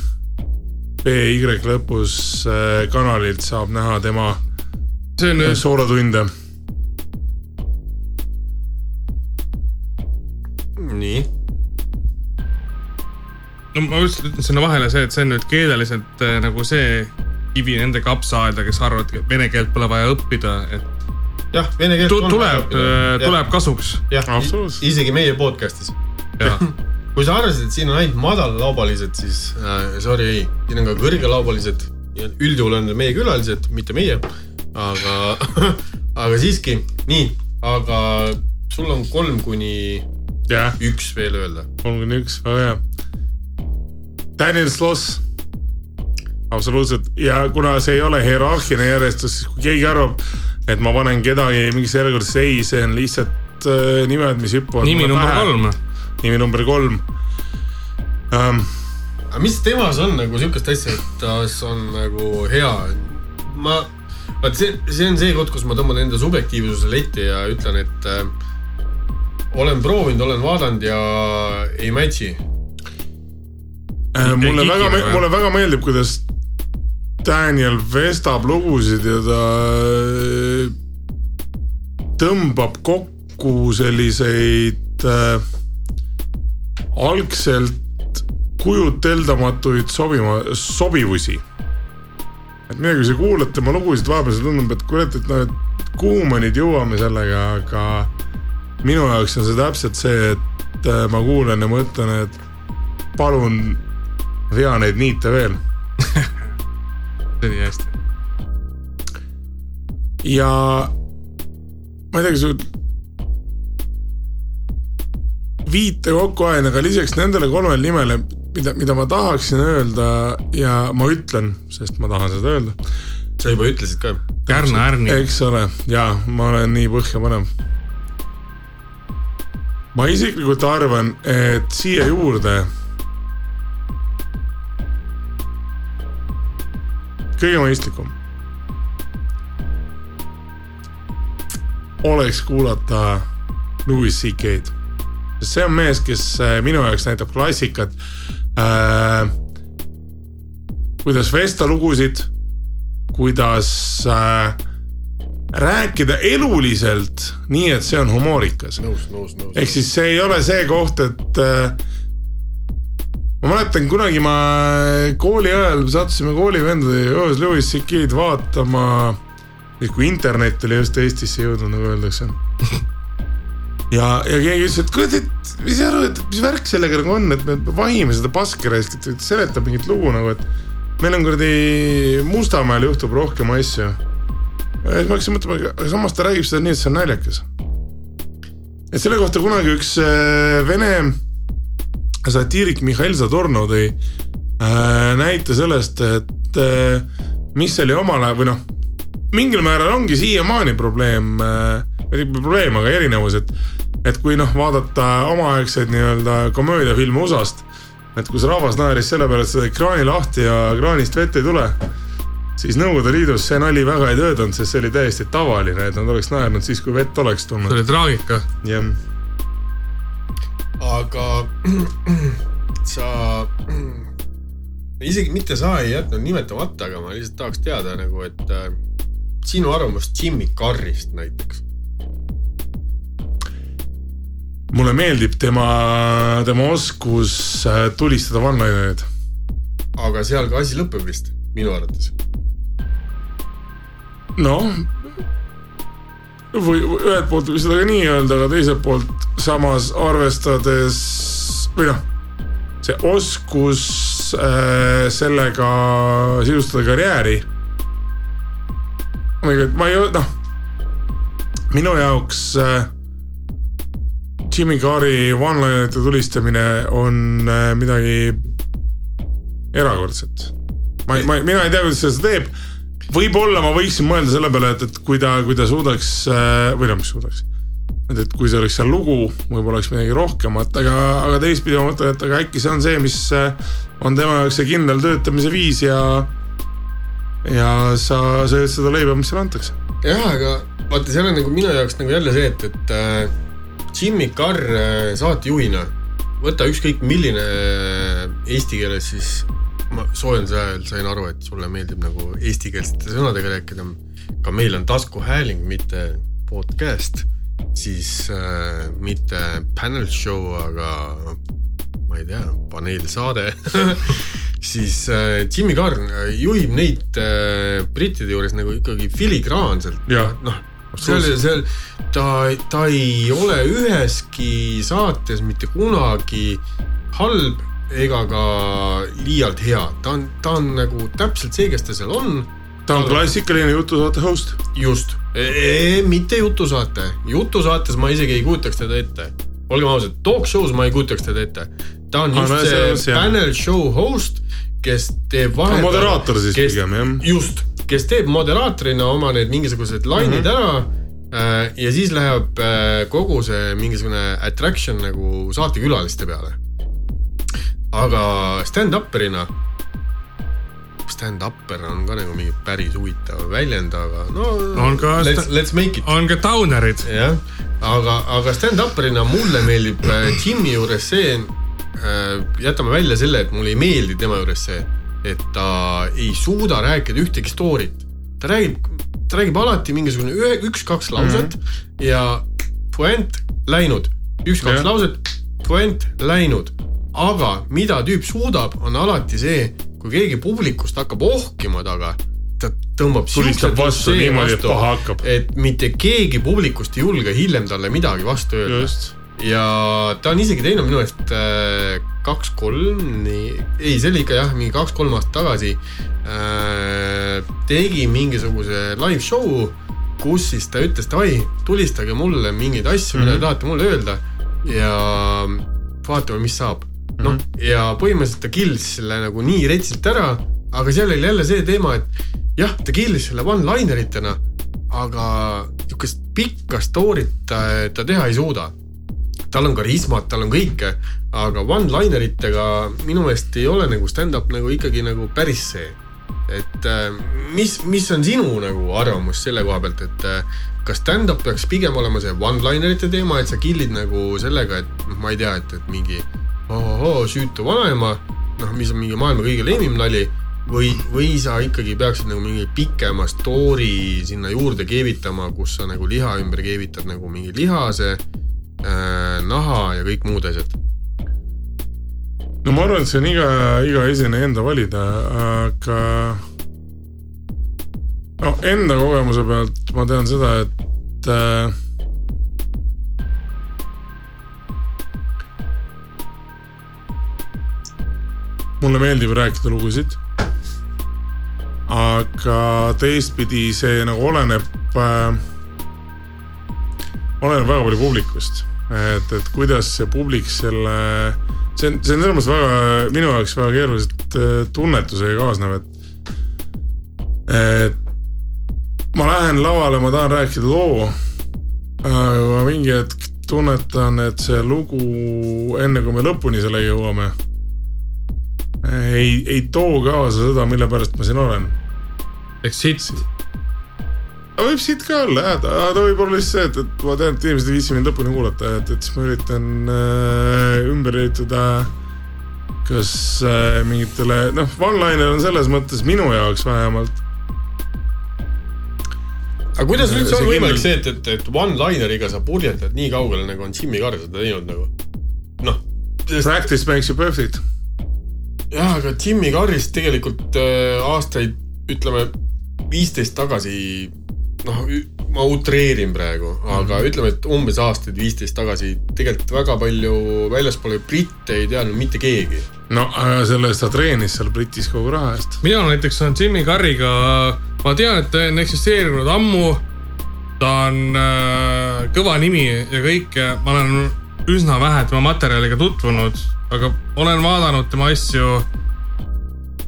BY lõpus äh, kanalilt saab näha tema see on nüüd, soolotunde. nii. no ma just ütlen sinna vahele see, et see on nüüd keeleliselt äh, nagu see kivi nende kapsaaeda, kes arvavad, et vene keelt pole vaja õppida, et jah, vene keelt tu- tuleb, tuleb kasuks. jah, isegi meie podcast'is. kui sa arvasid, et siin on ainult madalalaubalised, siis äh, sorry, ei, siin on ka kõrgelaubalised ja üldjuhul on meie külalised, mitte meie. aga, aga siiski, nii, aga sul on kolm kuni jah, üks veel öelda. kolm kuni üks, väga hea. Daniel Sloss. absoluutselt ja kuna see ei ole hierarhiline järjestus, siis kui keegi arvab, et ma panen kedagi mingisse järjekorda, ei, see on lihtsalt äh, nimed, mis hüppavad. nimi number. kolm. nimi number kolm um,. aga mis temas on nagu sihukest asja, et tas on nagu hea? ma, vaat see, see on see koht, kus ma tõmban enda subjektiivsuse letti ja ütlen, et äh, olen proovinud, olen vaadanud ja ei match'i. Äh, mulle väga mulle väga meeldib, kuidas Daniel vestab lugusid ja ta äh, tõmbab kokku selliseid äh, algselt kujuteldamatuid sobima, sobivusi. et midagi, kui sa kuulad tema lugusid vahepeal, see tundub, et kurat, et noh, et kuhu me nüüd jõuame sellega, aga minu jaoks on see täpselt see, et äh, ma kuulan ja mõtlen, et palun vea neid niite veel oli hästi. ja ma ei tea, kas viite kokku ajan, aga lisaks nendele kolmele nimele, mida, mida ma tahaksin öelda ja ma ütlen, sest ma tahan seda öelda, sa juba ütlesid ka. Kärna Ärni. eks ole, ja ma olen nii põhjapanev. ma isiklikult arvan, et siia juurde kõige mõistlikum oleks kuulata Louis CK-d. see on mees, kes äh, minu jaoks näitab klassikat äh,. kuidas vesta lugusid, kuidas äh, rääkida eluliselt, nii et see on humoorikas. ehk siis see ei ole see koht, et äh, ma mäletan kunagi ma kooli ajal sattusime koolivendade joos Louis CK-d vaatama, kui internet oli just Eestisse jõudnud, nagu öeldakse. ja, ja keegi ütles, et kurat, et mis sa arvad, et mis värk sellega nagu on, et me vahime seda paski raisk, et seletab mingit lugu nagu, et meil on kuradi Mustamäel juhtub rohkem asju. ja siis ma hakkasin mõtlema, aga samas ta räägib seda nii, et see on naljakas et selle kohta kunagi üks äh, vene satiirik Mihhail Zadornov tõi äh, näite sellest, et äh, mis oli omal ajal või noh, mingil määral ongi siiamaani probleem äh,, probleem, aga erinevus, et et kui noh, vaadata omaaegseid nii-öelda komöödiafilme USA-st, et kus rahvas naeris selle peale, et sa teed kraani lahti ja kraanist vett ei tule, siis Nõukogude Liidus see nali väga ei töötanud, sest see oli täiesti tavaline, et nad oleks naernud siis, kui vett oleks see tulnud. oli traagika. jah aga sa, isegi mitte sa ei jätnud nimetamata, aga ma lihtsalt tahaks teada nagu, et äh, sinu arvamust Jimmy Carrist näiteks. mulle meeldib tema, tema oskus äh, tulistada one-linereid. aga seal ka asi lõpeb vist, minu arvates. noh, või ühelt poolt võib seda ka nii öelda, aga teiselt poolt samas arvestades või noh, see oskus äh, sellega sisustada karjääri. ma ei, noh, minu jaoks äh, Jimmy Carri one-linerite tulistamine on äh, midagi erakordset. ma ei, ma ei, mina ei tea, kuidas seda teeb võib-olla ma võiksin mõelda selle peale, et, et kui ta, kui ta suudaks äh, või noh, mis suudaks. et, et kui see oleks seal lugu, võib-olla oleks midagi rohkemat, aga, aga teistpidi ma mõtlen, et aga äkki see on see, mis äh, on tema jaoks see kindel töötamise viis ja. ja sa sööd seda leiba, mis sulle antakse. jah, aga vaata, seal on nagu minu jaoks nagu jälle see, et, et äh, Jimmy Carr äh, saatejuhina, võta ükskõik milline eesti keeles siis, ma soojenduse ajal sain aru, et sulle meeldib nagu eestikeelsete sõnadega rääkida. ka meil on taskuhääling, mitte podcast, siis äh, mitte panel show, aga ma ei tea, paneelsaade siis äh, Jimmy Carr äh, juhib neid äh, brittide juures nagu ikkagi filigraanselt. Noh, seal, seal ta, ta ei ole üheski saates mitte kunagi halb ega ka liialt hea, ta on, ta on nagu täpselt see, kes ta seal on. ta on klassikaline jutusaate host. just, mitte jutusaate, jutusaates ma isegi ei kujutaks teda ette. olgem ausad, talk show's ma ei kujutaks teda ette. ta on Aa, just no, see see panel show host, kes teeb vahepeal. moderaator siis pigem, jah. just, kes teeb moderaatorina oma need mingisugused lainid mm -hmm. ära äh, ja siis läheb äh, kogu see mingisugune attraction nagu saatekülaliste peale. Aga stand-upperina, stand-upper on ka nagu mingi päris huvitav väljend, aga no On ka let's, let's make it on ka downerid. jah, aga, aga stand-upperina mulle meeldib äh, Jimmy juures see, jätame välja selle, et mulle ei meeldi tema juures see, et ta ei suuda rääkida ühtegi story't. ta räägib, ta räägib alati mingisugune ühe, üks-kaks lauset mm -hmm. ja puänt läinud, üks-kaks lauset, puänt läinud. Aga mida tüüp suudab, on alati see, kui keegi publikust hakkab ohkima taga, ta tõmbab Tulistab vastu niimoodi, et paha hakkab. et mitte keegi publikust ei julge hiljem talle midagi vastu öelda. ja ta on isegi teinud minu meelest äh, kaks-kolm, ei, see oli ikka jah, mingi kaks-kolm aastat tagasi äh, tegi mingisuguse live show, kus siis ta ütles, davai, tulistage mulle mingeid asju mm, -hmm. mida te tahate mulle öelda ja vaatame, mis saab. noh, ja põhimõtteliselt ta killis selle nagu nii retsilt ära, aga seal oli jälle see teema, et jah, ta killis selle one-liner itena, aga niisugust pikka story't ta, ta teha ei suuda tal on karismat, tal on kõike, aga one-liner itega minu meelest ei ole nagu stand-up nagu ikkagi nagu päris see. et äh, mis, mis on sinu nagu arvamus selle koha pealt, et äh, kas stand-up peaks pigem olema see one-linerite teema, et sa kill'id nagu sellega, et noh, ma ei tea, et, et mingi ohohoo, süütu vanaema, noh, mis on mingi maailma kõige lemmim nali või, või sa ikkagi peaksid nagu mingi pikema story sinna juurde keevitama, kus sa nagu liha ümber keevitad nagu mingi lihase äh, naha ja kõik muud asjad. no ma arvan, et see on iga, iga esineja enda valida, aga no enda kogemuse pealt ma tean seda, et äh, mulle meeldib rääkida lugusid. aga teistpidi see nagu oleneb äh,, oleneb väga palju publikust, et, et kuidas see publik selle, see on, see on selles mõttes väga minu jaoks väga keeruliselt äh, tunnetusega kaasnev, et, et ma lähen lavale, ma tahan rääkida loo. aga mingi hetk tunnetan, et see lugu, enne kui me lõpuni sellega jõuame, ei, ei too kaasa seda, mille pärast ma siin olen ehk aga võib siit ka olla jah, ta, ta võib olla lihtsalt see, et, et ma tean, et inimesed ei viitsi mind lõpuni kuulata, et, et siis ma üritan äh, ümber ehitada kas äh, mingitele, noh, one-liner on selles mõttes minu jaoks vähemalt. aga kuidas üldse on võimalik see, et, et, et one-lineriga sa purjetad nii kaugele, nagu on Jimmy Carr seda teinud nagu? noh, Practice makes you perfect. jah, aga Jimmy Carrist tegelikult äh, aastaid, ütleme viisteist tagasi, noh, ma utreerin praegu, aga Mhm. ütleme, et umbes aastaid viisteist tagasi tegelikult väga palju väljaspool britte ei teadnud mitte keegi. no aga selle eest ta treenis seal Britis kogu raha eest. mina näiteks olen Jimmy Carriga, ma tean, et ta on eksisteerinud ammu. ta on äh, kõva nimi ja kõike, ma olen üsna vähe tema materjaliga tutvunud, aga olen vaadanud tema asju.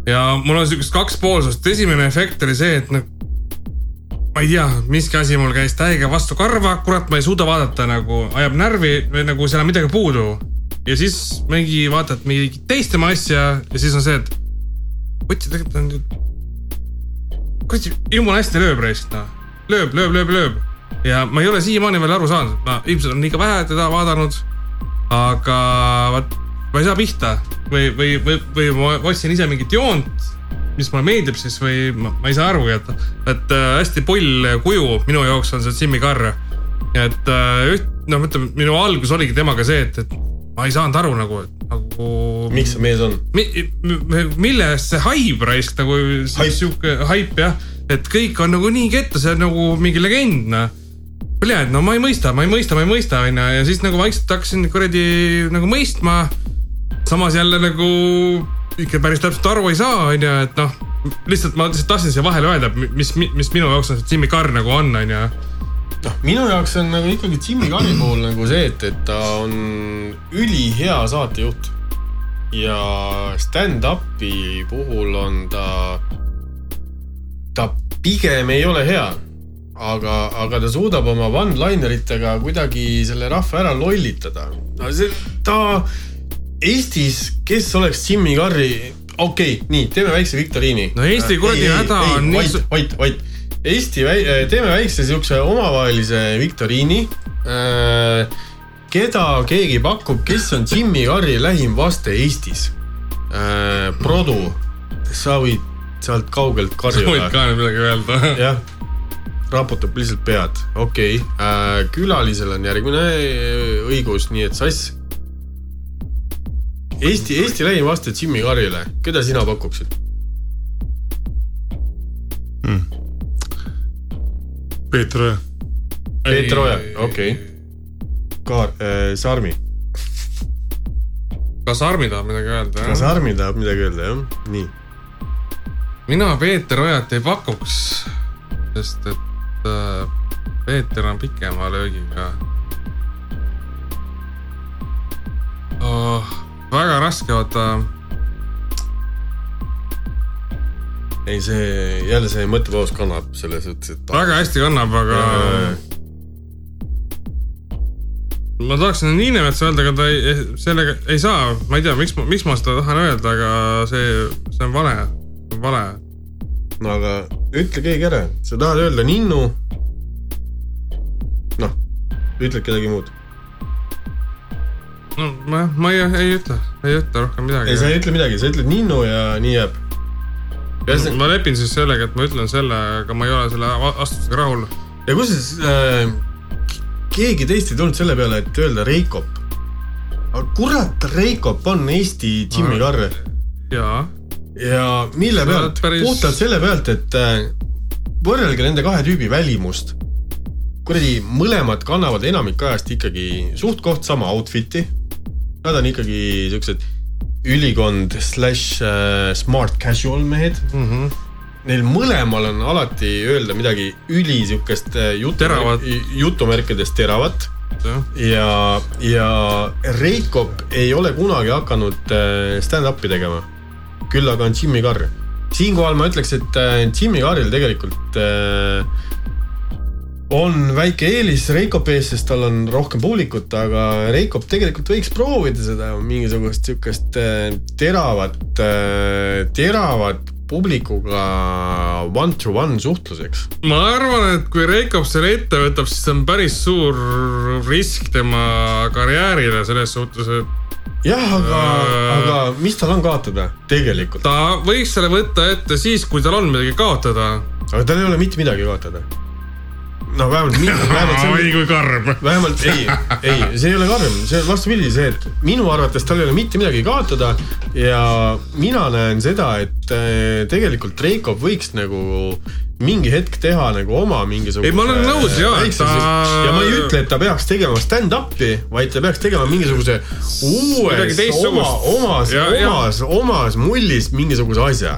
ja mul on siukest kakspoolsust, esimene efekt oli see, et noh, ma ei tea, miski asi mul käis täiega vastu karva, kurat, ma ei suuda vaadata nagu, ajab närvi või nagu seal on midagi puudu. ja siis mingi vaatad mingit teist tema asja ja siis on see, et Vuti tegelikult on ju, kuradi jumala hästi lööb raisk noh, lööb, lööb, lööb, lööb. ja ma ei ole siiamaani veel aru saanud, ma ilmselt on liiga vähe teda vaadanud. aga vot, ma ei saa pihta või, või, või, või ma otsin ise mingit joont, mis mulle meeldib siis või ma, ma ei saa aru, et, et äh, hästi pull kuju minu jaoks on see Jimmy Carr. et äh, üht, noh, ütleme minu algus oligi temaga see, et, et ma ei saanud aru nagu, nagu. miks see mees on? Mi- mi- mille eest see haip raisk nagu sihuke haip jah, et kõik on nagu nii ketta, see on nagu mingi legend noh. Et no ma ei mõista, ma ei mõista, ma ei mõista onju ja siis nagu vaikselt hakkasin kuradi nagu mõistma. samas jälle nagu ikka päris täpselt aru ei saa onju, et noh, lihtsalt ma lihtsalt tahtsin siia vahele öelda, mis, mis minu jaoks on see Jimmy Carr nagu on, onju. noh, minu jaoks on nagu ikkagi Jimmy Carri puhul nagu see, et, et ta on ülihea saatejuht. ja stand-up'i puhul on ta, ta pigem ei ole hea. aga, aga ta suudab oma one-liner itega kuidagi selle rahva ära lollitada. no see, ta Eestis, kes oleks Jimmy Carri, okei okay,, nii, teeme väikse viktoriini. No Eesti kuradi häda on nii vait vait, vait. Eesti, teeme väikse siukse omavahelise viktoriini. keda keegi pakub, kes on Jimmy Carri lähim vaste Eestis? Produ, sa võid sealt kaugelt sa võid karjuda. ka midagi öelda. jah, raputab lihtsalt pead, okei okay.. külalisel on järgmine äh, õigus, nii et sass. Eesti, Eesti lähim vaste Jimmy Carrile, keda sina pakuksid? Peeter Oja. Peeter Oja, okei okay.. Kaar- äh,, Sarmi. kas Armi tahab midagi öelda? kas Sarmi tahab midagi öelda, jah? nii. mina Peeter Ojat ei pakuks, sest et äh, Peeter on pikema löögiga oh,. väga raske, vaata. ei, see jälle see mõttepaus kannab selles suhtes, et. väga hästi kannab, aga ma tahaksin Niinemetsa öelda, aga ta ei, sellega ei saa, ma ei tea, miks, miks ma seda tahan öelda, aga see, see on vale, vale. No aga ütle keegi ära, sa tahad öelda ninnu. noh, ütle kedagi muud. no ma, ma ei, ei ütle, ei ütle rohkem midagi. ei, sa ei ütle midagi, sa ütled ninnu ja nii jääb. ja ma lepin siis sellega, et ma ütlen selle, aga ma ei ole selle va- vastusega rahul. kusjuures äh, keegi teist ei tulnud selle peale, et öelda Reikop. aga kurat, Reikop on Eesti Jimmy Carr jaa, ja mille pealt päris- puhtalt selle pealt, et äh, võrrelge nende kahe tüübi välimust. kuradi, mõlemad kannavad enamik ajast ikkagi suht-koht sama outfit'i. Nad on ikkagi siuksed ülikond slaš äh, smart casual mehed mm. -hmm. Neil mõlemal on alati öelda midagi üli siukest äh, jutu, Teravat. jutumärkides teravat ja, ja Reikop ei ole kunagi hakanud stand-up'i tegema. Küll aga on Jimmy Carr. siinkohal ma ütleks, et äh, Jimmy Carril tegelikult äh, on väike eelis Reikopi ees, sest tal on rohkem publikut, aga Reikop tegelikult võiks proovida seda mingisugust siukest äh, teravat, teravat publikuga one-to-one suhtluseks. ma arvan, et kui Reikop selle ette võtab, siis see on päris suur risk tema karjäärile selles suhtes, et jah, aga Äh., aga mis tal on kaotada tegelikult? ta võiks selle võtta ette siis, kui tal on midagi kaotada. aga tal ei ole mitte midagi kaotada. No vähemalt, vähemalt see oi on, kui karm. vähemalt ei, ei, see ei ole karm, see on vastupidi see, et minu arvates tal ei ole mitte midagi kaotada ja mina näen seda, et äh, tegelikult Reikop võiks nagu mingi hetk teha nagu oma mingisuguse. Ei, ma olen nõus, et ta- ja ma ei ütle, et ta peaks tegema stand-up'i, vaid ta peaks tegema mingisuguse uues oma, omas, Ja- ja- omas, omas mullis mingisuguse asja.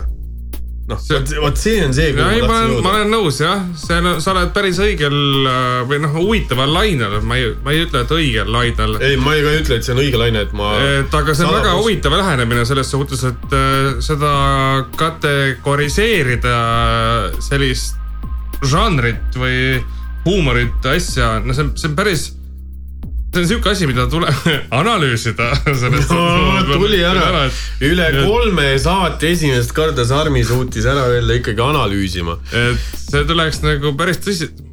noh, vot see on see, kuhu ei, ma tahtsin olen, ma jõuda. olen nõus jah, see on, sa oled päris õigel äh, või noh, huvitaval lainel, ma ei, ma ei ütle, et õigel lainel. ei, ma ei ka ütle, et see on õige laine, et ma. et aga see on väga. huvitav lähenemine selles suhtes, et äh, seda kategoriseerida sellist žanrit või huumorit, asja, no see on, see on päris, see on sihuke asi, mida tuleb analüüsida. tuli ära, üle kolme saate esimest korda Sarmi suutis ära öelda ikkagi analüüsima. et see tuleks nagu päris tõsiselt,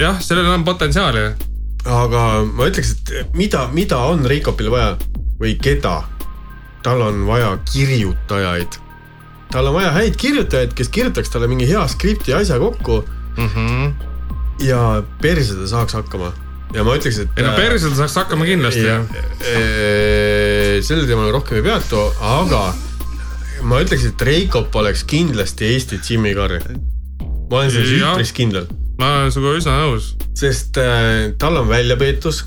jah, sellel on potentsiaali aga ma ütleks, et mida, mida on Reikopil vaja või keda? tal on vaja kirjutajaid. tal on vaja häid kirjutajaid, kes kirjutaks talle mingi hea skripti asja kokku mm. -hmm. ja perse ta saaks hakkama. Ja ma ütleks, et. ei no perselt saaks hakkama kindlasti jah. sellel teemal rohkem ei peatu, aga ma ütleks, et Reikop oleks kindlasti Eesti Jimmy Carr. ma olen selles üpris kindel, ma olen sinuga üsna nõus. sest äh, tal on väljapeetus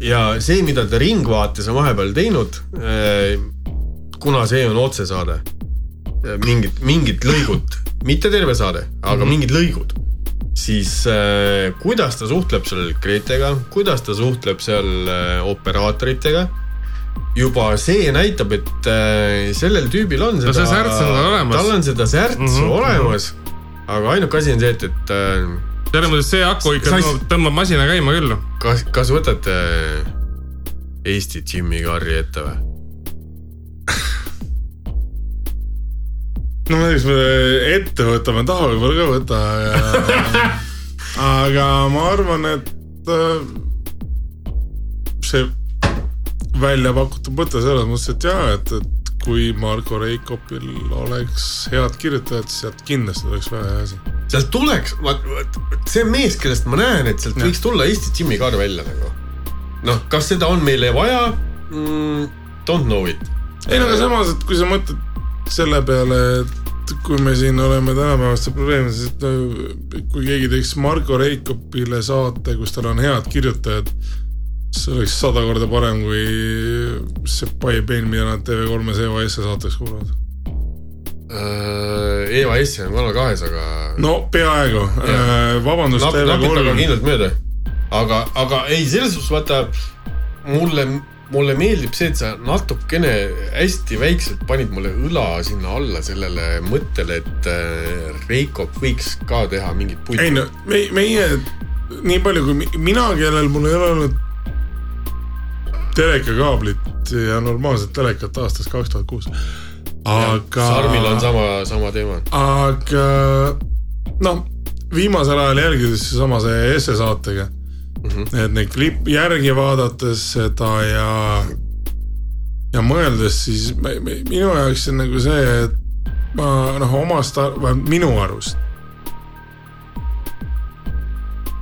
ja see, mida ta Ringvaates on vahepeal teinud äh,, kuna see on otsesaade, mingid, mingid lõigud, mitte terve saade, aga mm -hmm. mingid lõigud, siis äh, kuidas ta suhtleb seal Gretega, kuidas ta suhtleb seal äh, operaatoritega juba see näitab, et äh, sellel tüübil on seda, särts on tal olemas. tal on seda särtsu mm -hmm. olemas. aga ainuke asi on see, et, et äh, selles mõttes see aku ikka Sa ei- tõmbab, tõmbab masina käima küll. kas, kas võtate Eesti Jimmy Carri ette või? no eks me ette võtame, taha võib-olla ka võta ja... aga ma arvan, et äh, see välja pakutud mõte selles mõttes, et jaa, et, et kui Marko Reikopil oleks head kirjutajad, siis sealt kindlasti oleks väga hea asi. sealt tuleks, see mees, kellest ma näen, et sealt Jah. võiks tulla Eesti Jimmy Carr välja nagu. noh, kas seda on meile vaja mm,? Don't know it. ei no aga samas, et kui sa mõtled selle peale, et kui me siin oleme tänapäevaste probleemides, et no, kui keegi teeks Marko Reikopile saate, kus tal on head kirjutajad, see oleks sada korda parem kui see Pai Pein, mida nad TV3-s Eva S-e saateks kuulavad. Äh, Eva S on Kanal kahes, aga no peaaegu, vabandust nap-, napib väga TV3. kindlalt mööda. aga, aga ei, selles suhtes vaata mulle, mulle meeldib see, et sa natukene hästi väikselt panid mulle õla sinna alla sellele mõttele, et äh, Reikop võiks ka teha mingit puitu. ei no me, meie, nii palju kui mi- mina, kellel mul ei ole olnud telekakaablit ja normaalset telekat aastast kaks tuhat kuus. aga. Sarmil on sama, sama teema. aga noh, viimasel ajal jälgides seesama see Esse saatega mm. -hmm. et neid klipp järgi vaadates seda ja, ja mõeldes, siis me, me, minu jaoks on nagu see, et ma noh, omast, minu arust.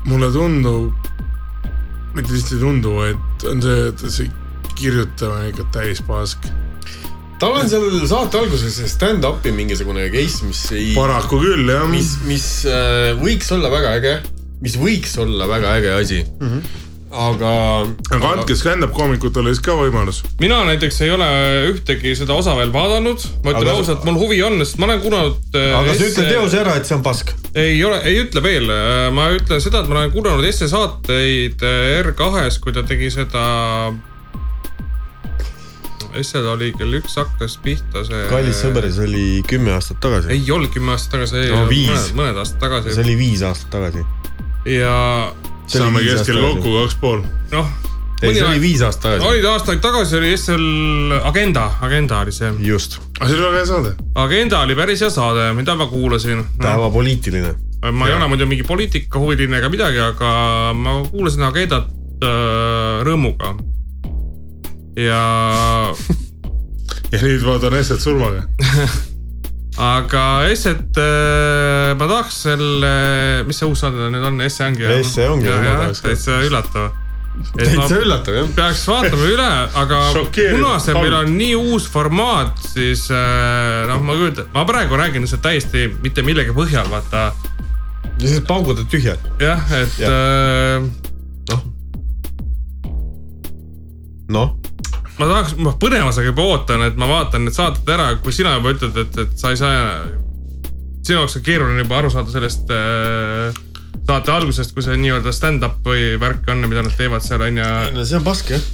mulle tundub, mitte lihtsalt ei tundu, vaid on see, et see kirjutamine on ikka täis pask. tal on seal saate alguses see stand-up'i mingisugune case, mis ei, paraku küll jah. mis, mis äh, võiks olla väga äge, mis võiks olla väga äge asi mm. -hmm. aga. aga andke stand-up koomikutele siis ka võimalus mina näiteks ei ole ühtegi seda osa veel vaadanud, ma ütlen Aga- ausalt, mul huvi on, sest ma olen kuulanud. aga sa ütle teose ära, et see on pask. ei ole, ei ütle veel, ma ütlen seda, et ma olen kuulanud Esse saateid äh, R2-s, kui ta tegi seda. Essel oli kell üks hakkas pihta see. kallis sõber, see oli kümme aastat tagasi. ei olnud kümme aastat tagasi, No viis. mõned, mõned aastad tagasi see oli viis aastat tagasi. Ja saame keskel kokku kaks pool. noh. ei, see oli viis aastat tagasi. olid aastaid tagasi oli Essel Agenda, Agenda oli see. just, aga see oli väga hea saade. Agenda oli päris hea saade, mida ma kuulasin no,. päevapoliitiline. ma ei ole muidu mingi poliitikahuviline ega midagi, aga ma kuulasin Agendat äh, rõõmuga. ja, ja nüüd vaatan Esset surmaga. aga Esset äh,, ma tahaks selle, mis see uus saade nüüd on, Esse ongi. Esse ongi, täitsa üllatav. täitsa üllatav jah. peaks vaatama üle, aga kuna see meil on nii uus formaat, siis äh, noh, ma kujutan, ma praegu räägin lihtsalt täiesti mitte millegi põhjal, vaata lihtsalt paugud on tühjad. jah, et Jah. äh, noh. noh, ma tahaks, ma põnevusega juba ootan, et ma vaatan need saated ära, kui sina juba ütled, et, et sa ei saa, sinu jaoks on keeruline juba aru saada sellest äh, saate algusest, kui see nii-öelda stand-up või värk on, mida nad teevad seal on ju, see on pask jah.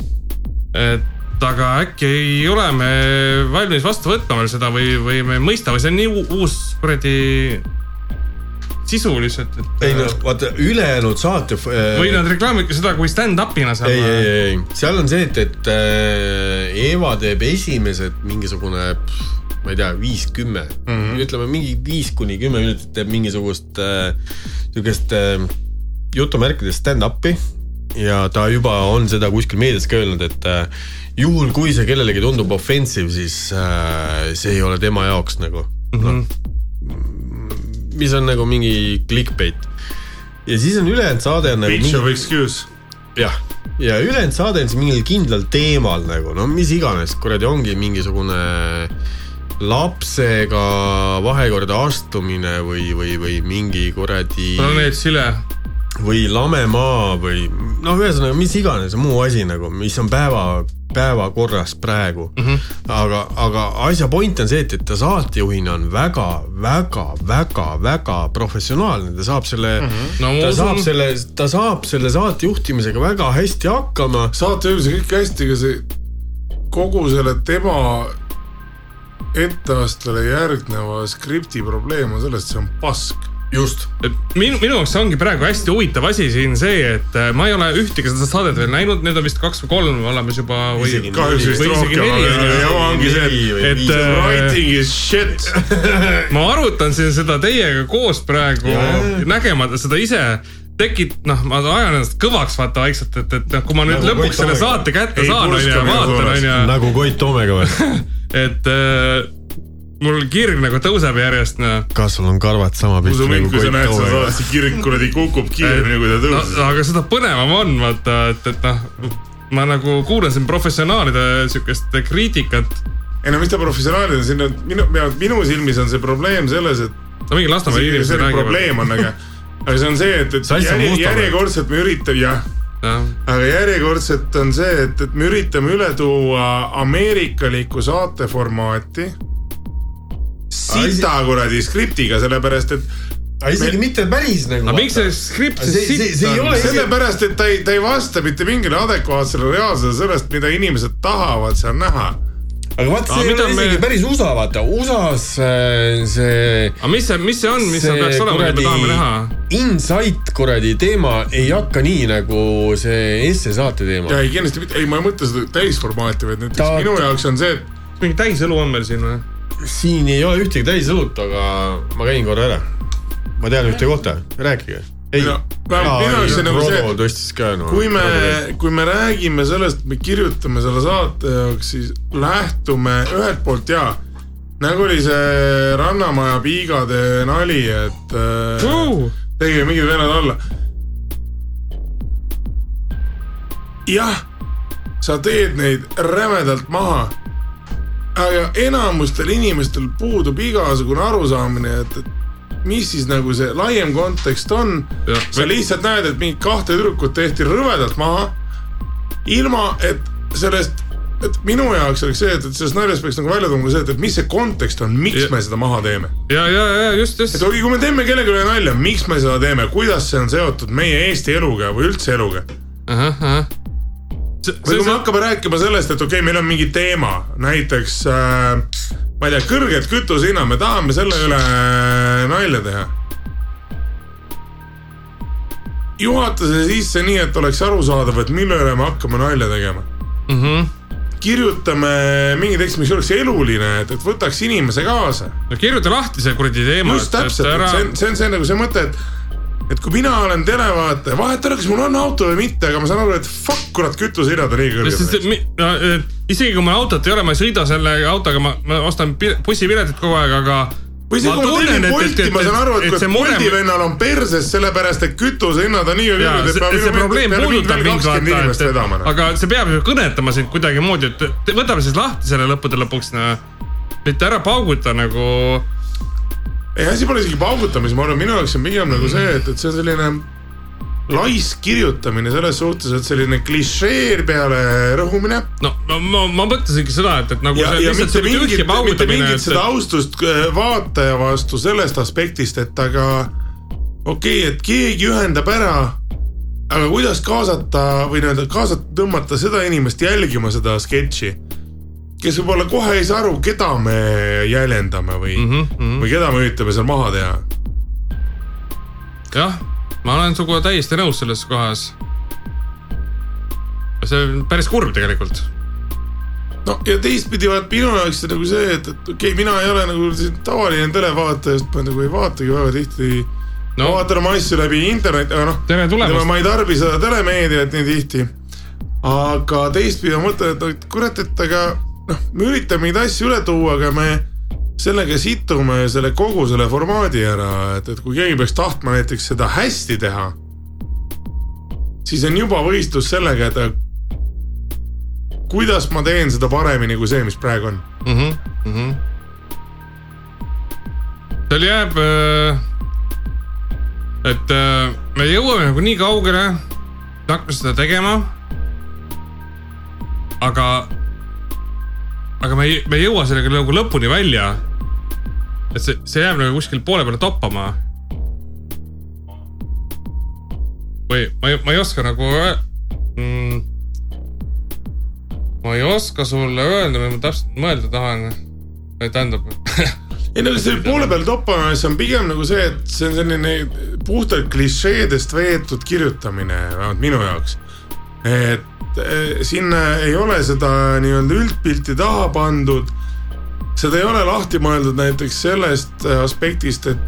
et aga äkki ei ole me valmis vastu võtma veel seda või, või me ei mõista või see on nii uus kuradi sisu lihtsalt, et ei no vaata ülejäänud saate. või nad reklaamivadki seda kui stand-up'ina seal ei, ei, ei, ei, seal on see, et, et äh, Eva teeb esimesed mingisugune, ma ei tea, viis, kümme mm, -hmm. ütleme mingi viis kuni kümme minutit teeb mingisugust äh, niisugust äh, jutumärkides stand-up'i ja ta juba on seda kuskil meedias ka öelnud, et äh, juhul, kui see kellelegi tundub offensive, siis äh, see ei ole tema jaoks nagu mm. -hmm. Mis on nagu mingi clickbait. ja siis on ülejäänud saade on nagu Bitch of excuse. jah, ja ülejäänud saade on siis mingil kindlal teemal nagu no mis iganes, kuradi ongi mingisugune lapsega vahekorda astumine või, või, või mingi kuradi planeet Sile, või lame maa või noh, ühesõnaga mis iganes muu asi nagu, mis on päeva päevakorras praegu mm. Mhm. -hmm. aga, aga asja point on see, et, et ta saatejuhina on väga, väga, väga, väga professionaalne, ta saab selle mm, -hmm. No ta usun- saab selle, ta saab selle saate juhtimisega väga hästi hakkama. saatejuhis on kõik hästi, aga see kogu selle tema etteastele järgneva skripti probleem on selles, et see on pask. just. minu, minu jaoks ongi praegu hästi huvitav asi siin see, et äh, ma ei ole ühtegi seda saadet veel näinud, need on vist kaks või kolm olemas juba kahjuks vist rohkem, jama ongi see, et äh, writing is shit. ma arutan siin seda teiega koos praegu Jaa., nägemata seda ise tekib, noh, ma ajan ennast kõvaks vaata vaikselt, et, et noh, kui ma nüüd Nagu lõpuks selle saate kätte saan, onju, ja vaatan, onju, nagu Koit Toomega või? et äh, mul kirg nagu tõuseb järjest, noh. kas sul on karvad sama pikk nagu Koit saadet, see kirg kuradi kukub kiiremini, kui ta no tõusis. aga seda põnevam on vaata, et, et noh, ma nagu kuulan siin professionaalide siukest kriitikat. ei no mis ta professionaalid on, siin on minu, minu silmis on see probleem selles, et no mingi Lasnamäe inimesed räägivad. probleem on, aga, aga see on see, et, et järje, järjekordselt me üritame, jah, aga järjekordselt on see, et, et me üritame üle tuua ameerikalikku saateformaati sita kuradi skriptiga, sellepärast et aga isegi mitte päris nagu. aga miks see skript siis sitt on sellepärast, et ta ei, ta ei vasta mitte mingile adekvaatsele reaalsusele sellest, mida inimesed tahavad seal näha. aga vaat Aga see ei ole me- isegi päris USA, vaata, USA-s äh, see aga mis see, mis see on, mis seal peaks olema, mida me tahame näha? Insight kuradi teema ei hakka nii nagu see essesaate teema ja. ei kindlasti mitte, ei, ma ei mõtle seda täisformaati, vaid näiteks Ta- minu jaoks on see, et mingi täisõlu on meil siin või? Siin ei ole ühtegi täisõlut, aga ma käin korra ära. ma tean ühte kohta, rääkige. ei No,, vähemalt minu jaoks on nagu see, no,. kui me, kui me räägime sellest, me kirjutame selle saate jaoks, siis lähtume ühelt poolt ja nagu oli see Rannamaja piigade nali, et äh, tegime mingid vennad alla. jah, sa teed neid rämedalt maha. Aga enamustel inimestel puudub igasugune arusaamine, et, et mis siis nagu see laiem kontekst on. Sa lihtsalt näed, et mingid kahte tüdrukut tehti rõvedalt maha. ilma, et sellest, et minu jaoks oleks see, et, et sellest naljast peaks nagu välja ka see, et, et mis see kontekst on, miks Ja- me seda maha teeme ja, ja, ja just, just et. okei, kui me teeme kellelegi nalja, miks me seda teeme, kuidas see on seotud meie Eesti eluga või üldse eluga? Või kui me hakkame rääkima sellest, et okei okay,, meil on mingi teema, näiteks äh, ma ei tea, kõrged kütusehinnad, me tahame selle üle nalja teha. juhata see sisse nii, et oleks arusaadav, et mille üle me hakkame nalja tegema mm. -hmm. kirjutame mingi tekst, mis oleks eluline, et, et võtaks inimese kaasa no kirjuta lahti see kuradi teema. just täpselt, et see on, see on see nagu see mõte, et et kui mina olen televaataja, vahet ei ole, kas mul on auto või mitte, aga ma saan aru, et fuck kurat, kütusehinnad on liiga kõrged. eh, isegi kui mul autot ei ole, ma ei sõida selle autoga, ma, ma ostan pi- bussipiletit kogu aeg, aga. või see, kui ma tellin Bolti, ma saan aru, et kui Bolti vennal on perses sellepärast, et kütusehinnad on jaa, kõrged, et peab see probleem puudutab mind vaata, et aga see peab ju kõnetama sind kuidagimoodi, et võtame siis lahti selle lõppude lõpuks, noh. mitte ära pauguta nagu, ei, asi pole isegi paugutamis, ma arvan, minu jaoks on pigem nagu see, et, et see on selline laisk kirjutamine selles suhtes, et selline klišee peale rõhumine. No ma, ma, ma mõtlesingi seda, et, et nagu ja, ja mitte mingit mitte mingit et seda austust äh, vaataja vastu sellest aspektist, et aga okei okay,, et keegi ühendab ära, aga kuidas kaasata või nii-öelda kaasata, tõmmata seda inimest jälgima seda sketši, kes võib-olla kohe ei saa aru, keda me jäljendame või mm, -hmm. või keda me üritame seal maha teha. jah, ma olen sinuga täiesti nõus selles kohas. see on päris kurb tegelikult. no ja teistpidi vaat minu jaoks nagu see, et, et okei okay,, mina ei ole nagu siin tavaline televaataja, sest ma nagu ei vaatagi väga tihti no.. ma vaatan oma asju läbi interneti, aga noh. tere tulemast. ma ei tarbi seda telemeediat nii tihti. aga teistpidi ma mõtlen, et kurat, et aga noh, me üritame neid asju üle tuua, aga me sellega situme selle kogu selle formaadi ära, et, et kui keegi peaks tahtma näiteks seda hästi teha, siis on juba võistlus sellega, et kuidas ma teen seda paremini kui see, mis praegu on. mm. -hmm, mm -hmm. seal jääb, et äh, me jõuame nagu nii kaugele, hakkame seda tegema. aga, aga me ei, me ei jõua sellega nagu lõpuni välja. et see, see jääb nagu kuskil poole peale toppama. või ma ei, ma ei oska nagu mm,. ma ei oska sulle öelda, mida ma täpselt mõelda tahan. tähendab ei no see poole peal toppamine, see on pigem nagu see, et see on selline puhtalt klišeedest veetud kirjutamine, vähemalt minu jaoks. et sinna ei ole seda nii-öelda üldpilti taha pandud. seda ei ole lahti mõeldud näiteks sellest aspektist, et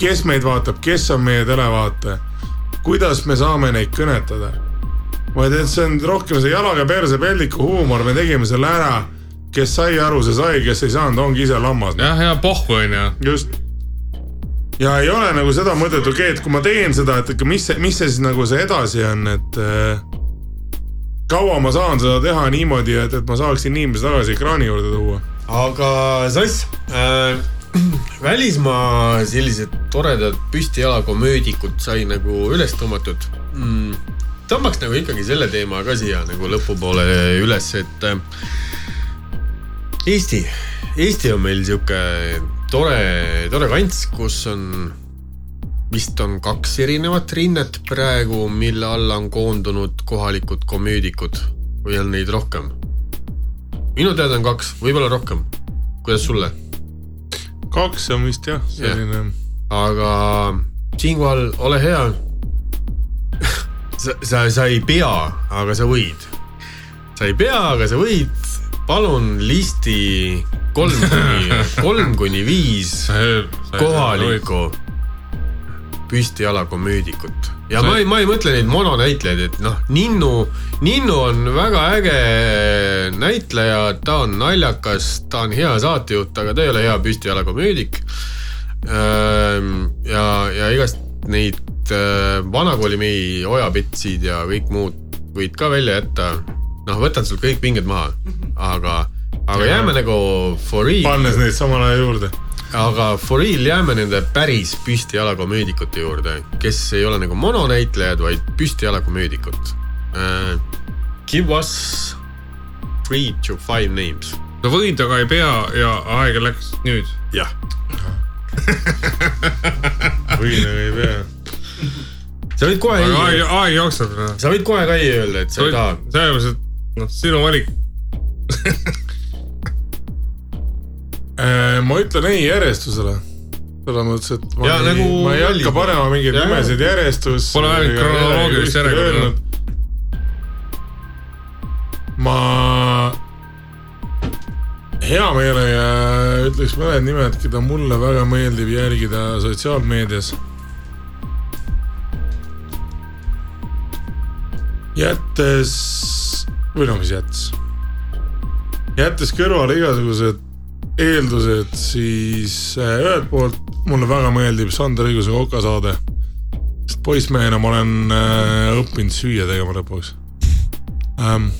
kes meid vaatab, kes on meie televaataja, kuidas me saame neid kõnetada. vaid et see on rohkem see jalaga perse peldiku huumor, me tegime selle ära. kes sai aru, see sai, kes ei saanud, ongi ise lammas. jah, ja pohhu onju. just. ja ei ole nagu seda mõtet, okei okay,, et kui ma teen seda, et mis see, mis see siis nagu see edasi on, et äh, kaua ma saan seda teha niimoodi, et, et ma saaksin inimesi tagasi ekraani juurde tuua. aga Sass äh, välismaa sellised toredad püstijalakomöödikud sai nagu üles tõmmatud mm,. tõmbaks nagu ikkagi selle teema ka siia nagu lõpupoole üles, et äh, Eesti, Eesti on meil sihuke tore, tore kants, kus on vist on kaks erinevat rinnet praegu, mille alla on koondunud kohalikud komöödikud või on neid rohkem? minu teada on kaks, võib-olla rohkem. kuidas sulle? kaks on vist jah, selline yeah.. aga siinkohal ole hea. sa, sa, sa ei pea, aga sa võid. sa ei pea, aga sa võid. palun listi kolm kuni, kolm kuni viis kohalikku püstijalakomöödikut. ja ma ei, ma ei mõtle neid mononäitlejaid, et noh, Ninnu, Ninnu on väga äge näitleja, ta on naljakas, ta on hea saatejuht, aga ta ei ole hea püstijalakomöödik. ja, ja igast neid äh, vanakooli mehi, ojapitsid ja kõik muud võid ka välja jätta. noh, võtan sul kõik pinged maha, aga, aga jääme nagu for real pannes neid samal ajal juurde. Aga for real jääme nende päris püstijalakomöödikute juurde, kes ei ole nagu mononäitlejad, vaid püstijalakomöödikud uh,. Give us three to five names. sa võid, aga ei pea ja aeg läks nüüd. jah, või nagu ei pea. sa võid kohe aga aeg aeg jookseb. sa võid kohe ka ei öelda, et sa ei taha. selles mõttes, et noh, sinu valik. Äh, ma ütlen ei järjestusele. selles mõttes, et ma Ja ei, nagu ma ei hakka panema mingeid nimesid järjestus. Pole ainult kronoloogilist järjekorda.. ma hea meelega ütleks mõned nimed, keda mulle väga meeldib jälgida sotsiaalmeedias. jättes, või no mis jättes, jättes kõrvale igasugused eeldused, siis äh, ühelt poolt mulle väga meeldib Sander Õiguse kokasaade. sest poissmehena ma olen äh, õppinud süüa tegema lõpuks ähm,.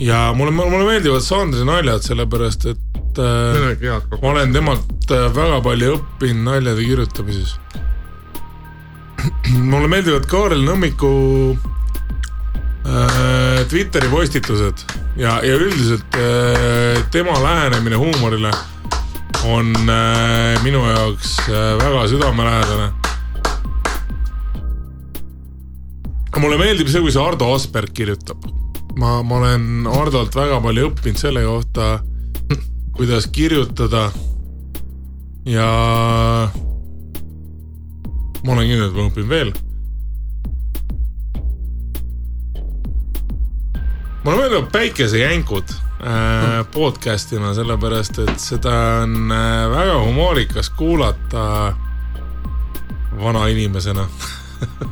ja mulle, mulle meeldivad Sandri naljad, sellepärast et äh, ma olen temalt äh, väga palju õppinud naljade kirjutamises. mulle meeldivad Kaarel Nõmmiku Twitteri postitused ja, ja üldiselt äh, tema lähenemine huumorile on äh, minu jaoks äh, väga südamelähedane. mulle meeldib see, kui see Ardo Asperg kirjutab. ma, ma olen Ardolt väga palju õppinud selle kohta, kuidas kirjutada ja ma olen kindel, et ma õpin veel. Mulle meeldivad päikesejänkud äh, podcast'ina, sellepärast et seda on äh, väga humoorikas kuulata vana inimesena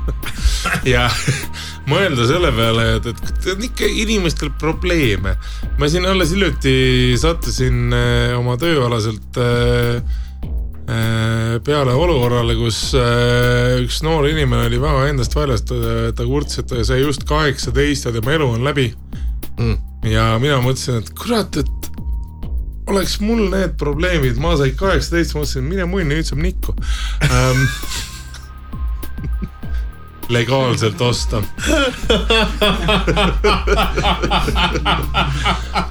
ja mõelda selle peale, et, et on ikka inimestel probleeme. ma siin alles hiljuti sattusin äh, oma tööalaselt äh, peale olukorrale, kus äh, üks noor inimene oli väga endast väljas, ta, kurtis, et sai just kaheksateist ja tema elu on läbi mm.. ja mina mõtlesin, et kurat, et oleks mul need probleemid, ma sain kaheksateist, mõtlesin, mine munni, nüüd saab nikku ähm, legaalselt osta.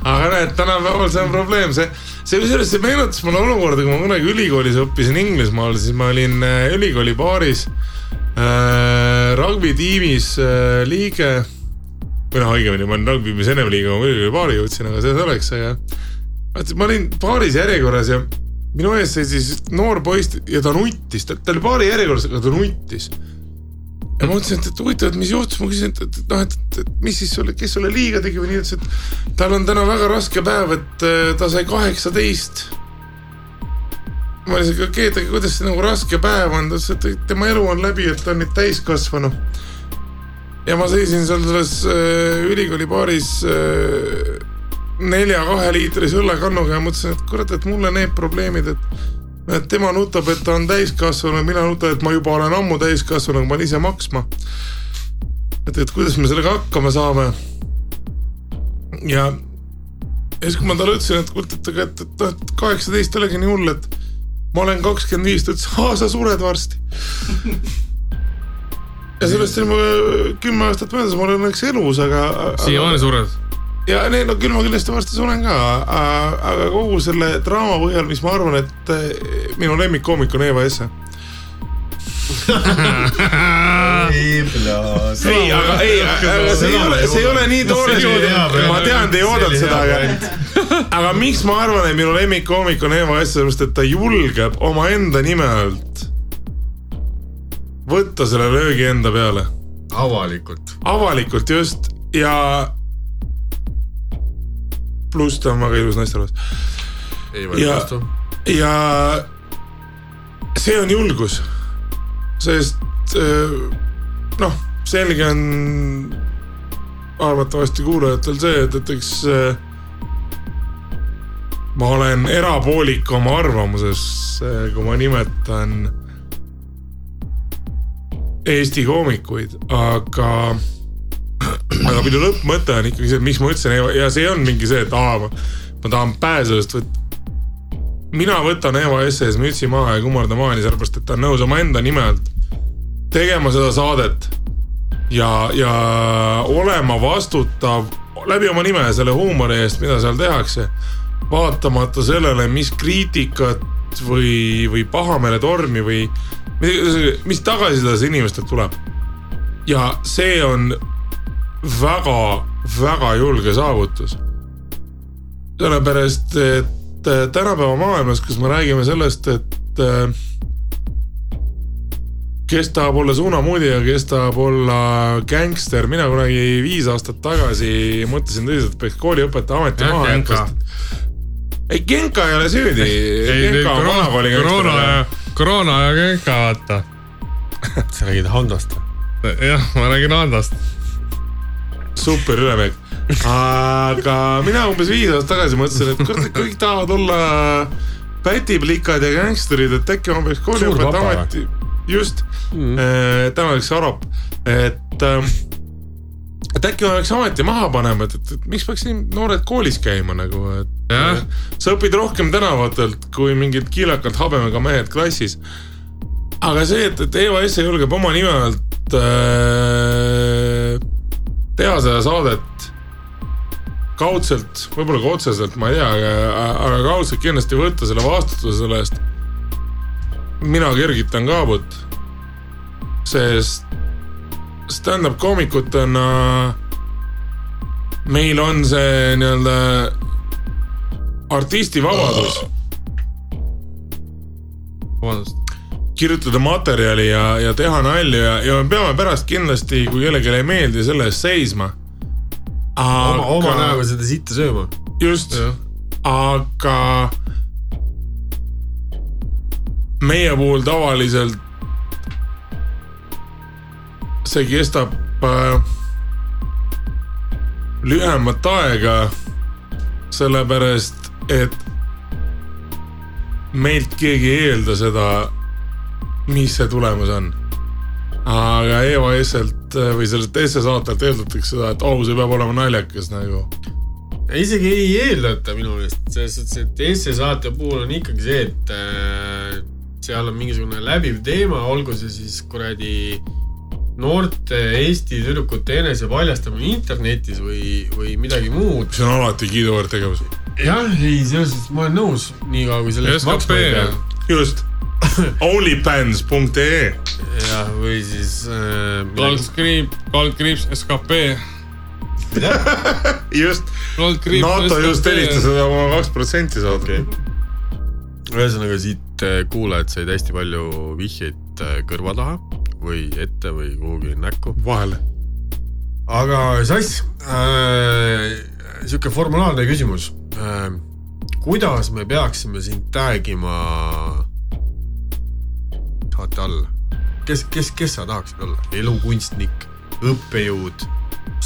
aga näed, tänapäeval see on probleem, see, see kusjuures see meenutas mulle olukorda, kui ma kunagi ülikoolis õppisin Inglismaal, siis ma olin äh, ülikooli baaris äh, rugby tiimis äh, liige. Või noh, õigemini ma olin rugby tiimis ennem liige, ma ülikooli baari jõudsin, aga see selleks, aga ma olin baaris järjekorras ja minu ees seisis noor poiss ja ta nuttis, ta oli baari järjekorras, aga ta nuttis ja ma mõtlesin, et, et huvitav, et mis juhtus, ma küsisin, et, et, noh, et, et, et mis siis sulle, kes sulle liiga tegi või nii, ütles, et tal on täna väga raske päev, et äh, ta sai kaheksateist. ma olin siuke, okei, et aga kuidas see nagu raske päev on, ta ütles, et tema elu on läbi, et ta on nüüd täiskasvanu. ja ma seisin seal selles äh, ülikooli baaris äh, nelja kaheliitrise õllekannuga ja mõtlesin, et kurat, et mulle need probleemid, et et tema nutab, et ta on täiskasvanu, mina nutan, et ma juba olen ammu täiskasvanu, ma pean ise maksma. et, et kuidas me sellega hakkama saame. ja, ja siis, kui ma talle ütlesin, et kuule, et et, et noh, et kaheksateist ei olegi nii hull, et ma olen kakskümmend viis, ta ütles, aa, sa sured varsti. ja sellest oli mul kümme aastat möödas, ma olen õnneks elus, aga. siiamaani sured. Ja nee, no küll ma kindlasti varsti suren ka, aga kogu selle draama põhjal, mis ma arvan, et eh, minu lemmikkoomik on Eva Esse. ei, aga ei, aga see ei ole, see ei ole nii toores hea, ma tean, te ei oodanud seda, aga, aga miks ma arvan, et minu lemmikkoomik on Eva Esse, sellepärast et ta julgeb omaenda nime alt võtta selle löögi enda peale, avalikult. avalikult just. Ja pluss ta on väga ilus naisterahvas Ja- ja see on julgus, sest äh, noh, selge on arvatavasti kuulajatel see, et, et eks äh, ma olen erapoolik oma arvamuses, kui ma nimetan Eesti koomikuid, aga, aga minu lõppmõte on ikkagi see, miks ma ütlesin ja see on mingi see, et aa, ma, ma tahan pääseda sellest võt- mina võtan Eva Esse-s mütsi maha ja kummarda maani, sellepärast et ta on nõus omaenda nime alt tegema seda saadet ja, ja olema vastutav läbi oma nime selle huumori eest, mida seal tehakse. vaatamata sellele, mis kriitikat või, või pahameeletormi või mis- mis tagasiside see inimestelt tuleb. ja see on väga-väga julge saavutus. sellepärast, et äh, tänapäeva maailmas, kus me räägime sellest, et äh, kes tahab olla suunamudija, kes tahab olla gängster, mina kunagi viis aastat tagasi mõtlesin tõsiselt, et peaks kooliõpetaja ameti maha Genka. jätma. ei, Genka ei ole süüdi. ei, koroona, koroona ja, koroona ja Genka, vaata. sa räägid Hondost? jah, ma räägin Andast. Super üleminek. aga mina umbes viis aastat tagasi mõtlesin, et kurat, et kõik tahavad olla pätiplikad ja gängsterid, et äkki ma peaks kooliõpetaja papa või? ameti, just mm., täna oleks Arop, et ähm, et äkki ma peaks ameti maha panema, et, et, et miks peaks nii noored koolis käima nagu, et Jah. sa õpid rohkem tänavatelt kui mingid kiilakalt habemega mehed klassis. aga see, et, et Esse julgeb oma nime alt äh, teha seda saadet kaudselt, võib-olla ka otseselt, ma ei tea, aga, aga kaudselt kindlasti võtta selle vastutuse selle eest. mina kergitan kaabut, sest stand-up koomikutena meil on see nii-öelda artistivabadus vabandust. Kirjutada materjali ja, ja teha nalju ja, ja me peame pärast kindlasti, kui kellelegi ei meeldi, selle eest seisma. oma, oma näoga seda sitta sööma. just, aga meie puhul tavaliselt see kestab äh, lühemat aega, sellepärast et meilt keegi ei eelda seda, mis see tulemus on. aga Esselt äh, või sellelt esse saatelt eeldatakse seda, et oh, see peab olema naljakas nagu isegi ei eeldata minu meelest, selles suhtes, et Eesti saate puhul on ikkagi see, et äh, seal on mingisugune läbiv teema, olgu see siis kuradi noorte Eesti tüdrukute enesepaljastamine internetis või, või midagi muud. see on alati kiiduväärt tegevus. jah, ei, selles suhtes ma olen nõus, niikaua kui selle eest maksma ei pea. just. Onlyfans.ee jah, või siis äh,. kaldkriips, kaldkriips skp. just, NATO just helistas, et oma kaks protsenti saada okei. ühesõnaga siit äh, kuulajad said hästi palju vihjeid äh, kõrva taha või ette või kuhugi näkku. vahele. aga Sass äh,, sihuke formulaarne küsimus äh,. kuidas me peaksime sind tag ima saate all? kes, kes, kes sa tahaksid olla? elukunstnik, õppejõud,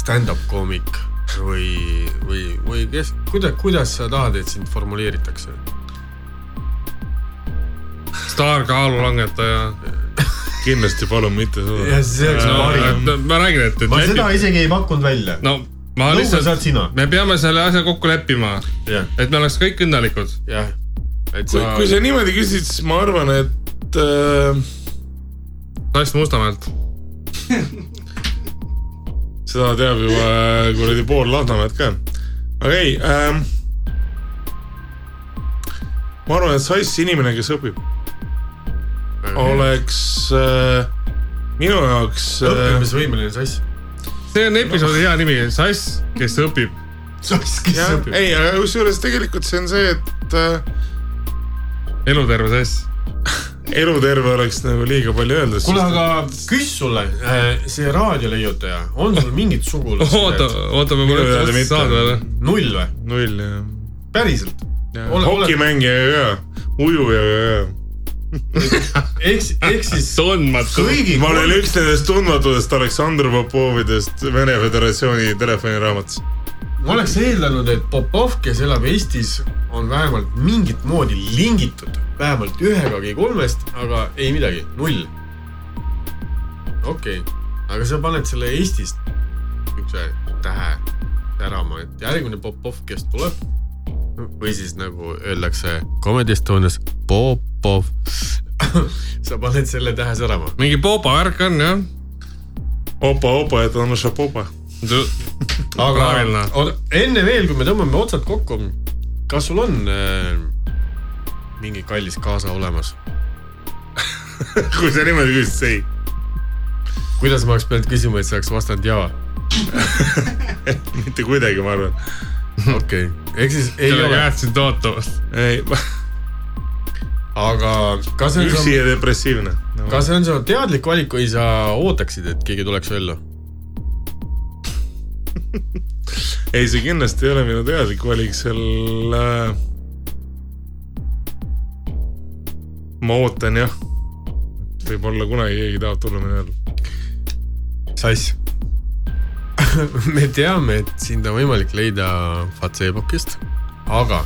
stand-up koomik või, või, või kes, kuidas, kuidas sa tahad, et sind formuleeritakse? staarkaalulangetaja. kindlasti palun mitte seda. see oleks parim. ma räägin, et, et ma seda lepi- isegi ei pakkunud välja. no ma nõuga lihtsalt me peame selle asja kokku leppima, jah, et me oleks kõik õnnelikud. jah. et kui sa, kui sa niimoodi küsid, siis ma arvan, et äh, Tass Mustamäelt. seda teab juba äh, kuradi pool Lasnamäed ka. aga ei ähm,. ma arvan, et Sass inimene, kes õpib, oleks äh, minu jaoks äh, õppimisvõimeline sass. see on episoodi hea nimi, Sass, kes õpib. sass, kes jah, õpib. ei, aga kusjuures tegelikult see on see, et äh, eluterve Sass. eluterve oleks nagu liiga palju öelda. kuule, aga küss sulle, see raadioleiutaja, on sul mingit oota, sugulast? oota, me Minu pole üldse mitte. saanud veel. null või? null jah päriselt? ja.. Ole- hokimängija ka, ujuja ka. ehk, ehk siis tundmatu. ma olen üks nendest tundmatutest Aleksandr Popovidest Vene Föderatsiooni telefoniraamatus. Ma oleks eeldanud, et Popov, kes elab Eestis, on vähemalt mingit moodi lingitud vähemalt ühegagi kolmest, aga ei midagi, null. okei okay., aga sa paned selle Eestist niisuguse tähe särama, et järgmine Popov, kes tuleb või siis nagu öeldakse Comedy Estonias Popov. sa paned selle tähe särama. mingi popa värk on jah. opa, opa, et on šapopa. Aga oota, enne veel, kui me tõmbame otsad kokku, kas sul on äh, mingi kallis kaasa olemas? kui sa niimoodi küsid, siis ei. kuidas ma oleks pidanud küsima, et sa oleks vastanud jaa? mitte kuidagi, ma arvan. okei okay., ehk siis ei kellega ole, jätsid ootamas. ei, aga kas see on üksi ja depressiivne no.. kas see on su teadlik valik või sa ootaksid, et keegi tuleks ellu? ei, see kindlasti ei ole minu teadlik valik, seal äh,. ma ootan jah. võib-olla kunagi keegi tahab tulla minu ellu. sass. me teame, et sind on võimalik leida Facebookist, aga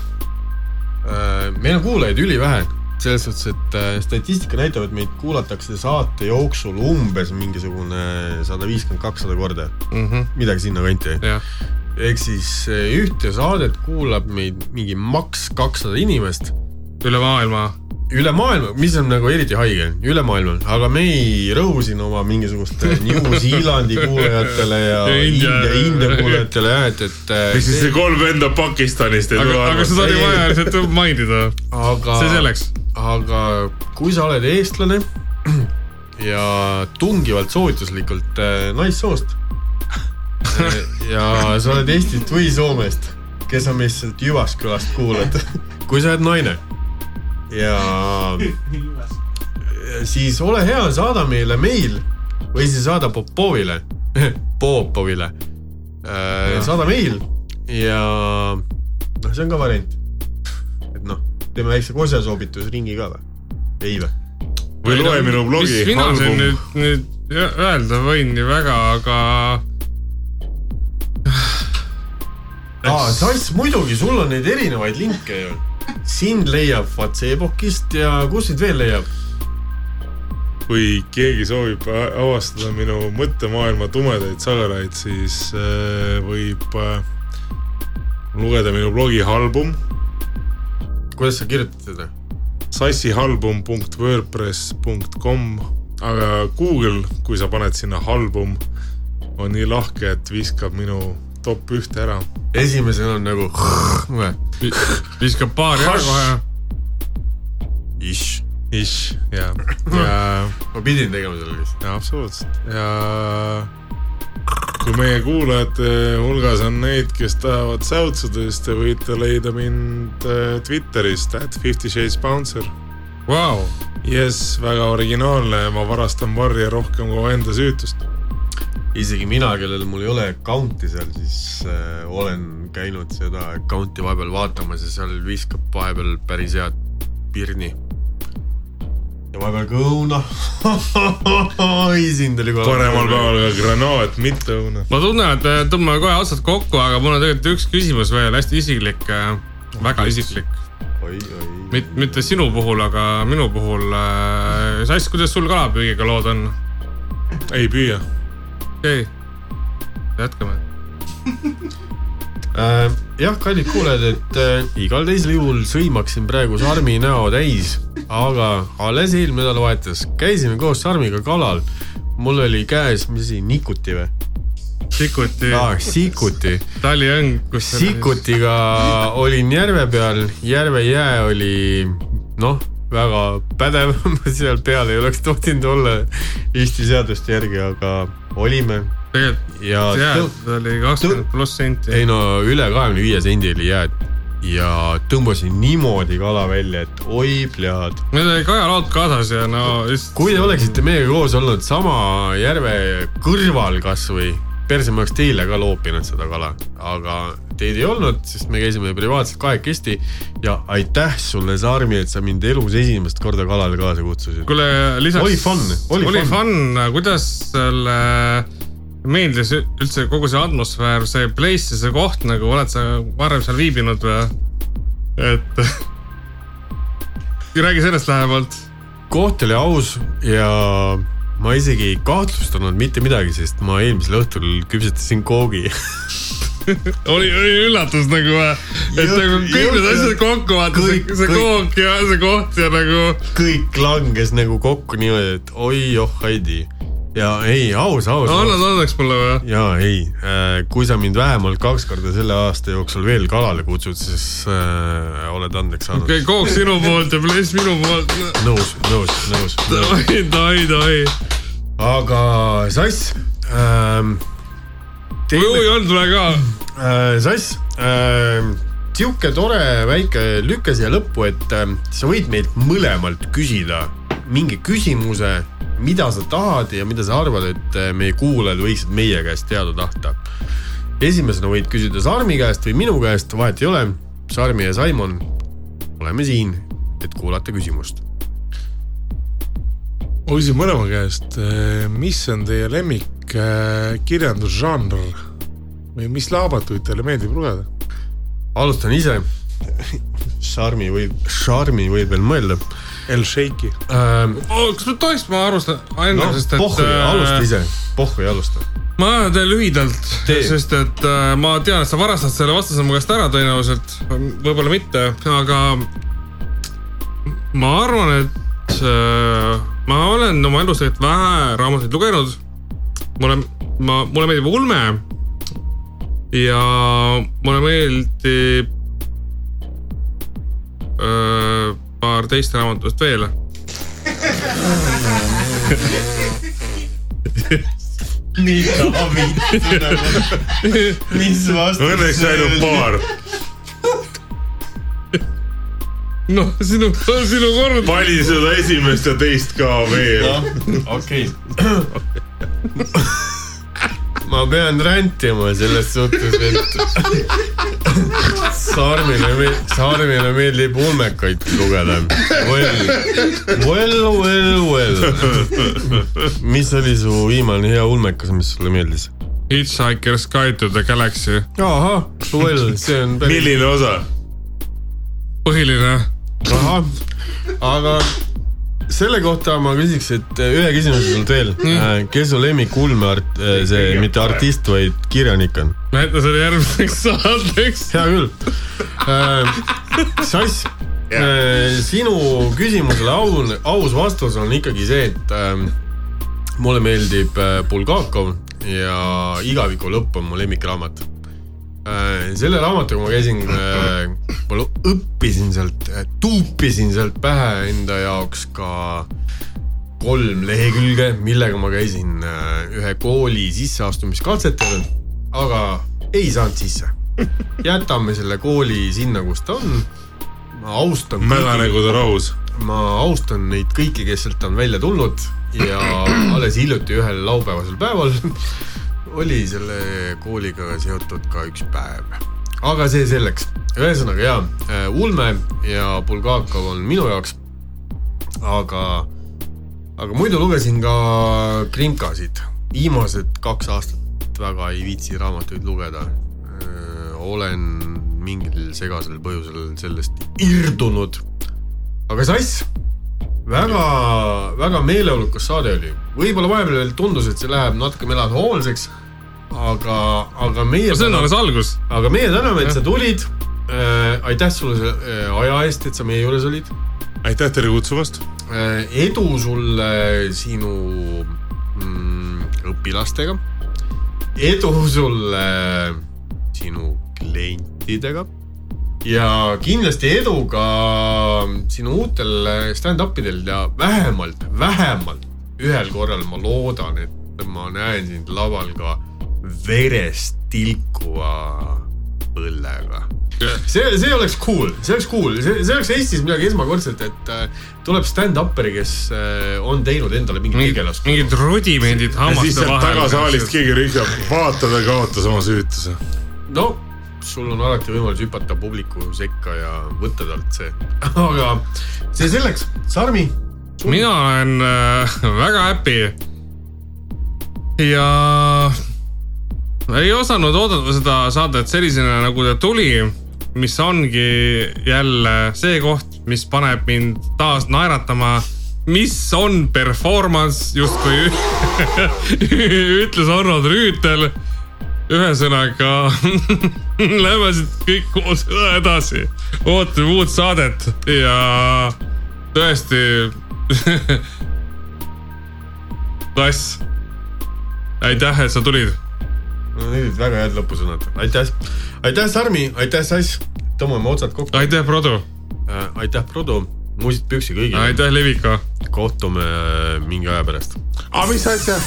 äh, meil on kuulajaid ülivähe. Selles suhtes, et äh, statistika näitab, et meid kuulatakse saate jooksul umbes mingisugune sada viiskümmend, kakssada korda, midagi sinnakanti. ehk siis äh, ühte saadet kuulab meid mingi maks kakssada inimest üle maailma. üle maailma, mis on nagu eriti haige, üle maailma, aga me ei rõhu siin oma mingisuguste New Zealandi kuulajatele ja Ja India- India, India kuulajatele jah, et, et äh, ehk siis see kolm venda Pakistanist ei aga, tule aga seda oli vaja lihtsalt mainida. aga see selleks. Aga kui sa oled eestlane ja tungivalt soovituslikult äh, naissoost äh, ja sa oled Eestist või Soomest, kes on meist sealt Jyvaskyläst kuulad, kui sa oled naine. Ja siis ole hea, saada meile meil või siis saada Popovile, Popovile, saada meil ja noh, see on ka variant. Teeme väikse kosesoobitusringi ka või? ei või? või loe minu blogi mis. mina siin nüüd, nüüd öelda võin nii väga, aga aa, Sass, muidugi, sul on neid erinevaid linke ju. sind leiab Facebookist ja kus sind veel leiab? kui keegi soovib avastada minu mõttemaailma tumedaid sagaraid, siis äh, võib äh, lugeda minu blogi Halbum, kuidas sa kirjutad seda? sassihalbum.wordpress.com aga Google, kui sa paned sinna album, on nii lahke, et viskab minu top ühte ära. esimesena on nagu viskab paari ära kohe. ish, Ish, ja, ja ma pidin tegema selle lihtsalt. jaa, absoluutselt ja kui meie kuulajate hulgas on neid, kes tahavad säutsuda, siis te võite leida mind äh, Twitterist, at Fifty Shades Bouncer. Vau, jess, väga originaalne, ma varastan varje rohkem kui enda süütust. isegi mina, kellel mul ei ole account'i seal, siis äh, olen käinud seda account'i vahepeal vaatamas ja seal viskab vahepeal päris head pirni. Ja vahepeal ka õuna. oi, sind oli kohe. paremal päeval ka granaat, mitte õuna. ma tunnen, et me tõmbame kohe otsad kokku, aga mul on tegelikult üks küsimus veel, hästi isiklik, väga isiklik. oi, oi. mitte, mitte sinu puhul, aga minu puhul. Sass, kuidas sul kalapüügiga lood on? ei püüa. okei okay., jätkame. jah, kallid kuulajad, et äh, igal teisel juhul sõimaksin praegu Sarmi näo täis, aga alles eelmine nädalavahetus käisime koos Sarmiga kalal. mul oli käes, mis asi, nikuti või Sikuti, ah,? Sikuti. taliõng, kus. Sikutiga olin järve peal, järve jää oli noh, väga pädev, seal peal ei oleks tohtinud olla Eesti seaduste järgi, aga olime tegelikult tõu- jääd oli kakskümmend pluss senti. ei no üle kahekümne viie sendi oli jääd ja tõmbasin niimoodi kala välja, et oi plead. meil oli kajalaud kaasas ja no just. kui te oleksite meiega koos olnud sama järve kõrval kasvõi, perse ma oleks teile ka loopinud seda kala, aga teid ei olnud, sest me käisime privaatselt kahekesti ja aitäh sulle, Sarmi, et sa mind elus esimest korda kalale kaasa kutsusid. kuule, lisaks. Oli fun, oli oli fun. fun, kuidas sulle meeldis üldse kogu see atmosfäär, see place ja see koht nagu, oled sa varem seal viibinud või? et räägi sellest lähemalt. koht oli aus ja ma isegi ei kahtlustanud mitte midagi, sest ma eelmisel õhtul küpsetasin koogi oli, oli üllatus nagu, et Jõhker- nagu kõik need asjad kokku vaata, see, see kook ja see koht ja nagu. kõik langes nagu kokku niimoodi, et oi oh Heidi ja ei, aus, aus, annad andeks mulle või? ja ei, kui sa mind vähemalt kaks korda selle aasta jooksul veel kalale kutsud, siis äh, oled andeks saanud okei, kook sinu poolt ja pless minu poolt. nõus, nõus, nõus, oi, oi, oi. aga Sass ähm,. oi, on tule ka. äh, Sass ähm,, sihuke tore väike lüke siia lõppu, et ähm, sa võid meilt mõlemalt küsida mingi küsimuse, mida sa tahad ja mida sa arvad, et äh, meie kuulajad võiksid meie käest teada tahta. esimesena võid küsida Sarmi käest või minu käest, vahet ei ole. Sarmi ja Saimon, oleme siin, et kuulata küsimust. ma küsin mõlema käest, mis on teie lemmik äh, kirjandusžanr või mis raamatuid teile meeldib lugeda? alustan ise. Charmi võib, Charmi võib veel mõelda El Sheikhi. ähm,. kas ma tohiks, ma enne noh no,, sest et. pohhu, alusta ise, pohhu ei alusta. ma annan teile lühidalt, Tee. sest et äh, ma tean, et sa varastad selle vastuse mu käest ära tõenäoliselt, võib-olla mitte, aga ma arvan, et äh, ma olen oma elus tegelikult vähe raamatuid lugenud. mulle, ma, mulle meeldib ulme ja mulle meeldib äh, paar teist raamatust veel mida vittu nagu, mis vastus Õnneks ainult paar. noh, sinu, sinu kord. vali seda esimest ja teist ka veel. okei. ma pean rändima selles suhtes, et Sarmile, Sarmile meeldib ulmekaid lugeda. Well, well, well, well. mis oli su viimane hea ulmekas, mis sulle meeldis? Hitchhiker's Guide to the Galaxy, ahah, well, see on päris milline osa? põhiline. ahah, aga selle kohta ma küsiks, et äh, ühe küsimuse sult veel mm.. kes su lemmik ulmeart, see mitte artist, vaid kirjanik on? näita selle järgmiseks saateks. hea küll äh,. Sass äh,, sinu küsimusele au, aus vastus on ikkagi see, et äh, mulle meeldib äh, Bulgakov ja Igaviku lõpp on mu lemmikraamat äh, selle raamatuga ma käisin äh,, ma õppisin sealt, tuupisin sealt pähe enda jaoks ka kolm lehekülge, millega ma käisin äh, ühe kooli sisseastumiskatsetel, aga ei saanud sisse. jätame selle kooli sinna, kus ta on. ma austan. mädanägude rahus. ma austan neid kõiki, kes sealt on välja tulnud ja alles hiljuti ühel laupäevasel päeval oli selle kooliga seotud ka üks päev. aga see selleks, ühesõnaga jaa, äh, Ulme ja Bulgakov on minu jaoks, aga, aga muidu lugesin ka krinkasid, viimased kaks aastat väga ei viitsi raamatuid lugeda. Äh, olen mingil segasel põhjusel sellest irdunud. aga sass väga, väga meeleolukas saade oli. võib-olla vahepeal tundus, et see läheb natuke melanhoolseks. Aga, aga meie. see on alles algus. aga meie täname, et sa tulid äh,. aitäh sulle selle äh, aja eest, et sa meie juures olid. aitäh teile kutsumast äh,. edu sulle sinu mm, õpilastega. edu sulle sinu klientidega ja kindlasti edu ka sinu uutel stand-up idel ja vähemalt, vähemalt ühel korral ma loodan, et ma näen sind laval ka verest tilkuva põllega. see, see oleks cool, see oleks cool, see, see oleks Eestis midagi esmakordset, et äh, tuleb stand-up'eri, kes äh, on teinud endale mingi tegelast. mingid rudimendid hammaste vahel. ja siis sealt tagasaalist keegi rühjab, vaata ta kaotas oma süütuse. no sul on alati võimalus hüpata publiku sekka ja võtta talt see. aga see selleks, Sarmi. mina olen äh, väga happy. ja ei osanud oodata seda saadet sellisena, nagu ta tuli, mis ongi jälle see koht, mis paneb mind taas naeratama mis on performance, justkui ütles Arnold Rüütel ühesõnaga lähme siit kõik koos edasi, ootame uut saadet ja tõesti Tass, aitäh, et sa tulid. Olid väga head lõpusõnad, aitäh, aitäh, Sarmi, aitäh, Sass, tõmbame otsad kokku. aitäh, Produ äh,. aitäh, Produ, musid püksi kõigile. aitäh, Levika. kohtume äh, mingi aja pärast. aga mis asja?